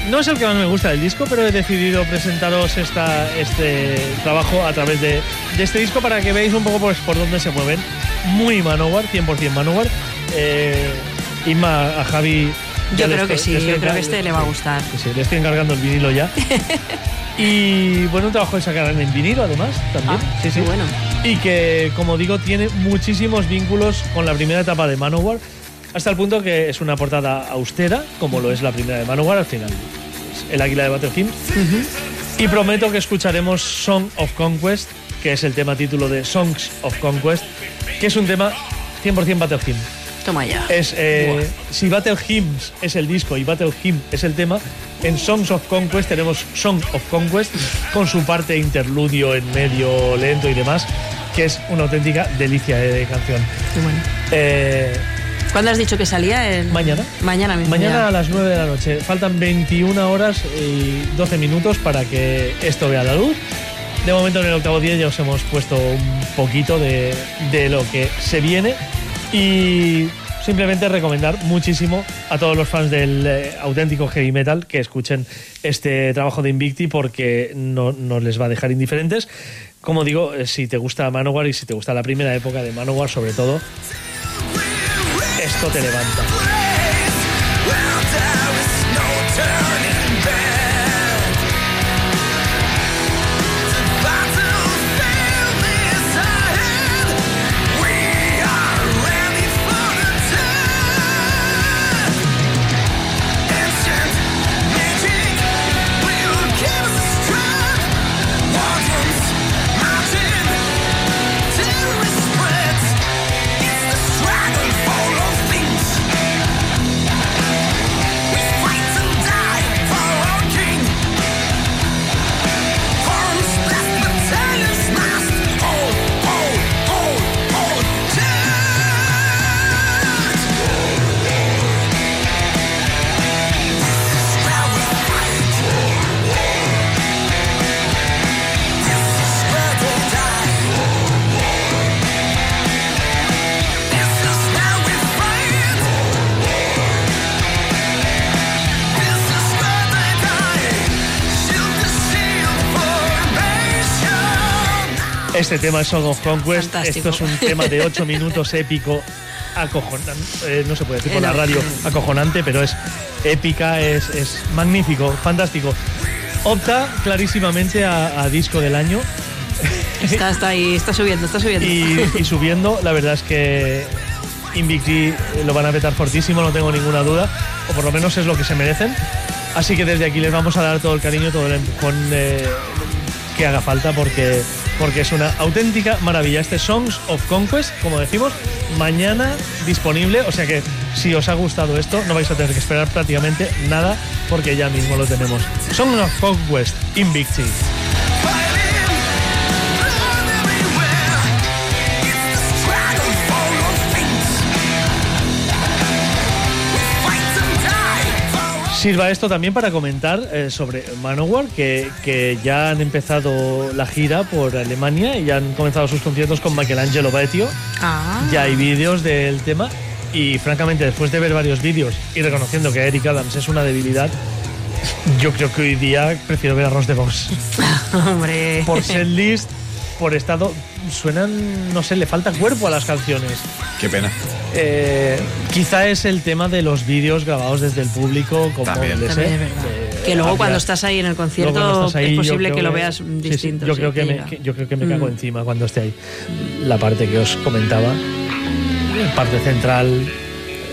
no es el que más me gusta del disco, pero he decidido presentaros esta, este trabajo a través de, de este disco para que veáis un poco pues, por dónde se mueven. Muy Manowar, 100% Manowar. Eh, Inma, a Javi. Yo creo que sí, yo creo que este le va a gustar. que sí, le estoy encargando el vinilo ya. y bueno, un trabajo de sacar en vinilo además también. Ah, sí, sí. qué bueno. Y que, como digo, tiene muchísimos vínculos con la primera etapa de Manowar, hasta el punto que es una portada austera, como lo es la primera de Manowar al final. El águila de Battle Hymn. Y prometo que escucharemos Song of Conquest, que es el tema título de Songs of Conquest, que es un tema 100% Battle Hymn. Toma ya. Es, eh, si Battle Hymns es el disco y Battle Hymn es el tema, en Songs of Conquest tenemos Song of Conquest con su parte interludio en medio lento y demás, que es una auténtica delicia de canción. Qué bueno. Eh, ¿Cuándo has dicho que salía? El... Mañana. Mañana mismo. mañana ya. a las 9 de la noche. Faltan 21 horas y 12 minutos para que esto vea la luz. De momento en el octavo día ya os hemos puesto un poquito de, de lo que se viene y simplemente recomendar muchísimo a todos los fans del eh, auténtico heavy metal que escuchen este trabajo de Invicti porque no, no les va a dejar indiferentes. Como digo, eh, si te gusta Manowar y si te gusta la primera época de Manowar sobre todo, esto te levanta. Este tema es Song of Conquest. Fantástico. Esto es un tema de 8 minutos épico, acojonante. no se puede decir por la Eh, radio acojonante, pero es épica, es, es magnífico, fantástico. Opta clarísimamente a, a disco del año Está, está ahí, está subiendo, está subiendo. y, y subiendo. La verdad es que Invicti eh, lo van a petar fortísimo, no tengo ninguna duda, o por lo menos es lo que se merecen. Así que desde aquí les vamos a dar todo el cariño, todo el empujón eh, que haga falta porque, porque es una auténtica maravilla. Este Songs of Conquest, como decimos, mañana disponible. O sea que si os ha gustado esto, no vais a tener que esperar prácticamente nada porque ya mismo lo tenemos. Songs of Conquest, Invicti. Sirva esto también para comentar eh, sobre Manowar, que, que ya han empezado la gira por Alemania y ya han comenzado sus conciertos con Michelangelo Betio. Ah. Ya hay vídeos del tema y francamente después de ver varios vídeos y reconociendo que Eric Adams es una debilidad, yo creo que hoy día prefiero ver a Ross de Box. Hombre. Por setlist, por estado, suenan, no sé, le falta cuerpo a las canciones. Qué pena. Eh, quizá es el tema de los vídeos grabados desde el público, como También. les También sé, es verdad. eh, Que luego cuando estás ahí en el concierto ahí, es posible que lo veas sí, sí, distinto. yo, sí, creo que me, que- yo creo que me cago Mm. encima cuando esté ahí. La parte que os comentaba, parte central,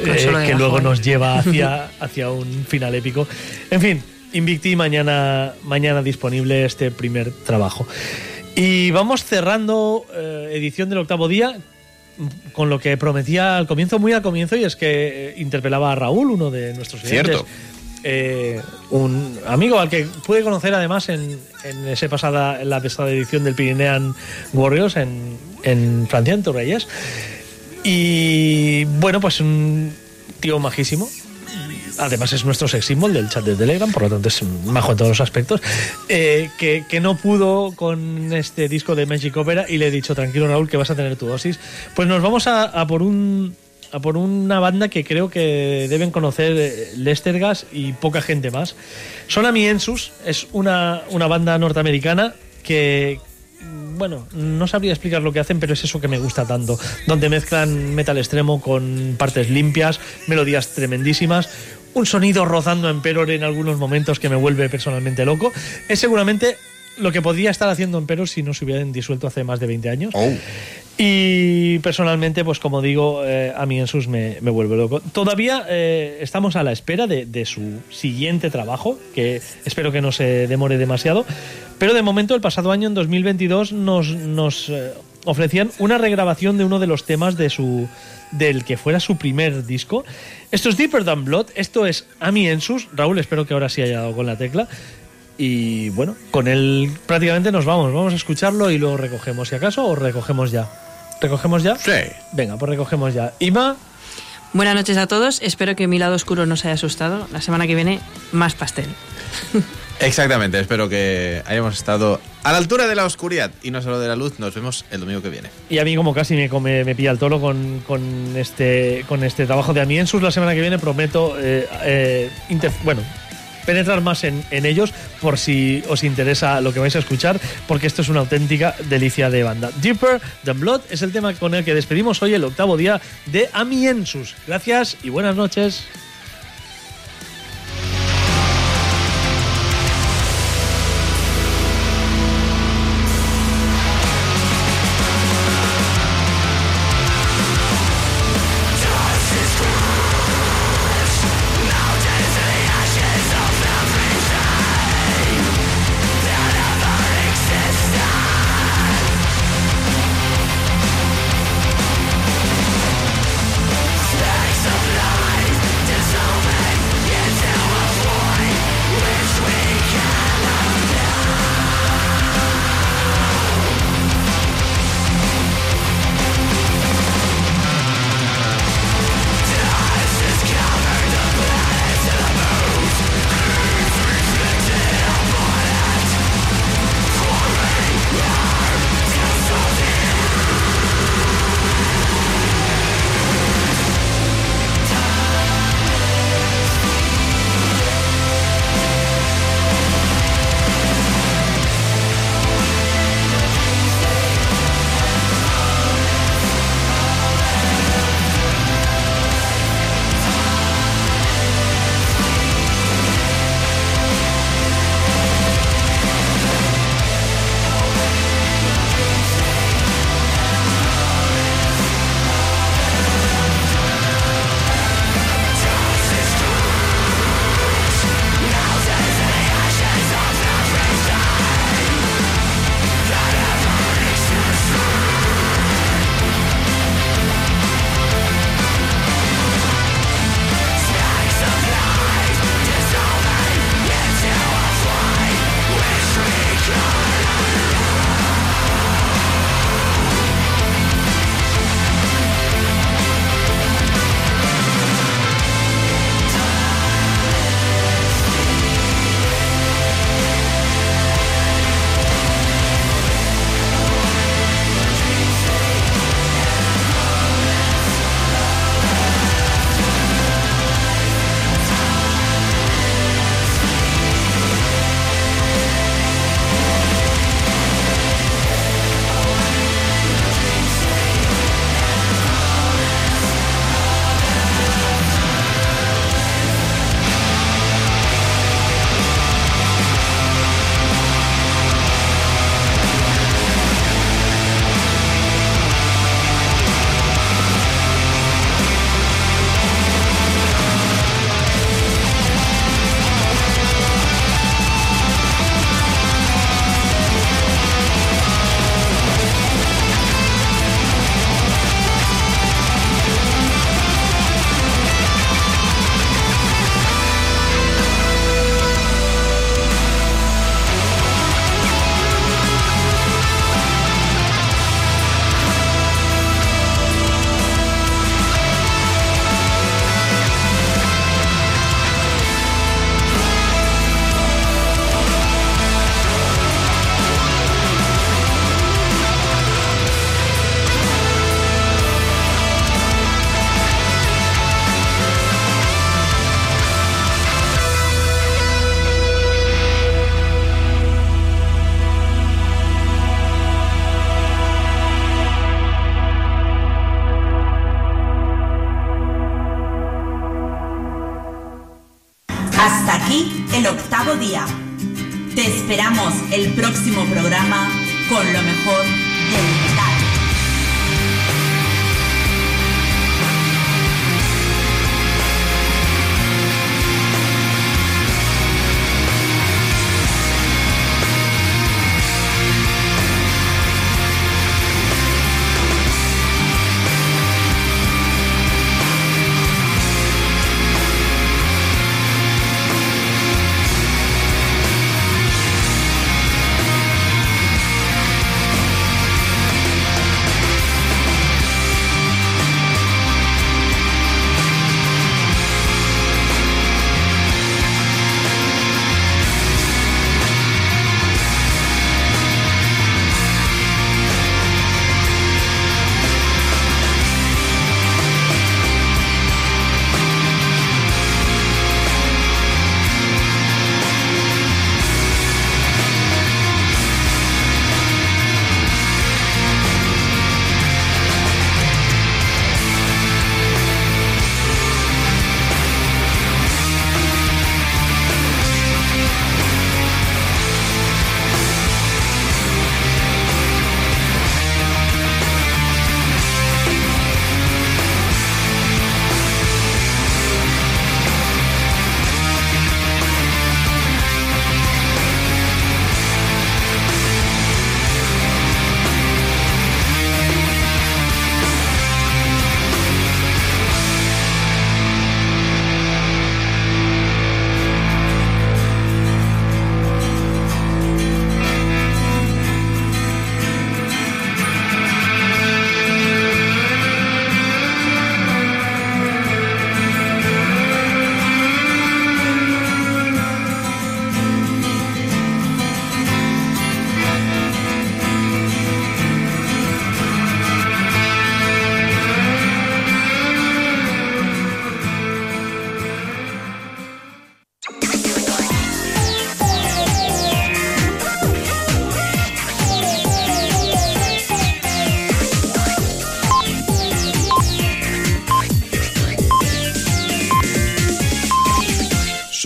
eh, que luego nos lleva hacia, hacia un final épico. En fin, Invicti mañana, mañana disponible este primer trabajo. Y vamos cerrando eh, edición del octavo día con lo que prometía al comienzo, muy al comienzo, y es que eh, interpelaba a Raúl, uno de nuestros. Cierto. Eh, un amigo al que pude conocer además en, en ese pasada, en la pasada edición del Pirinean Warriors en, en Francia, en Torreyes. Y bueno, pues un tío majísimo. Además es nuestro sex symbol del chat de Telegram, por lo tanto es majo en todos los aspectos. eh, que, no pudo con este disco de Magic Opera y le he dicho, tranquilo Raúl, que vas a tener tu dosis. Pues nos vamos a, por una banda que creo que deben conocer eh, Lester Gas y poca gente más. Son Amiensus, es una banda norteamericana que, bueno, no sabría explicar lo que hacen, pero es eso que me gusta tanto. Donde mezclan metal extremo con partes limpias, melodías tremendísimas, un sonido rozando Emperor en algunos momentos que me vuelve personalmente loco. Es seguramente lo que podría estar haciendo Emperor si no se hubieran disuelto hace más de 20 años. Y personalmente, pues como digo, eh, a mí en sus me, me vuelve loco. Todavía eh, estamos a la espera de, de su siguiente trabajo, que espero que no se demore demasiado. Pero de momento, el pasado año, en 2022, nos, nos eh, ofrecían una regrabación de uno de los temas de su del que fuera su primer disco. Esto es Deeper Than Blood, esto es Ami Ensus. Raúl, espero que ahora sí haya dado con la tecla. Y bueno, con él prácticamente nos vamos. Vamos a escucharlo y luego recogemos. Si acaso, o recogemos ya. ¿Recogemos ya? Sí. Venga, pues recogemos ya. Ima, Buenas noches a todos. Espero que mi lado oscuro no se haya asustado. La semana que viene, más pastel. Exactamente, espero que hayamos estado a la altura de la oscuridad y no solo de la luz. Nos vemos el domingo que viene. y a mí como casi me, pilla el toro con, este, con este trabajo de Amiensus la semana que viene, prometo, eh, eh, bueno, penetrar más en ellos por si os interesa lo que vais a escuchar, porque esto es una auténtica delicia de banda. Deeper Than Blood es el tema con el que despedimos hoy el octavo día de Amiensus. Gracias y buenas noches.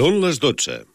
Són les 12.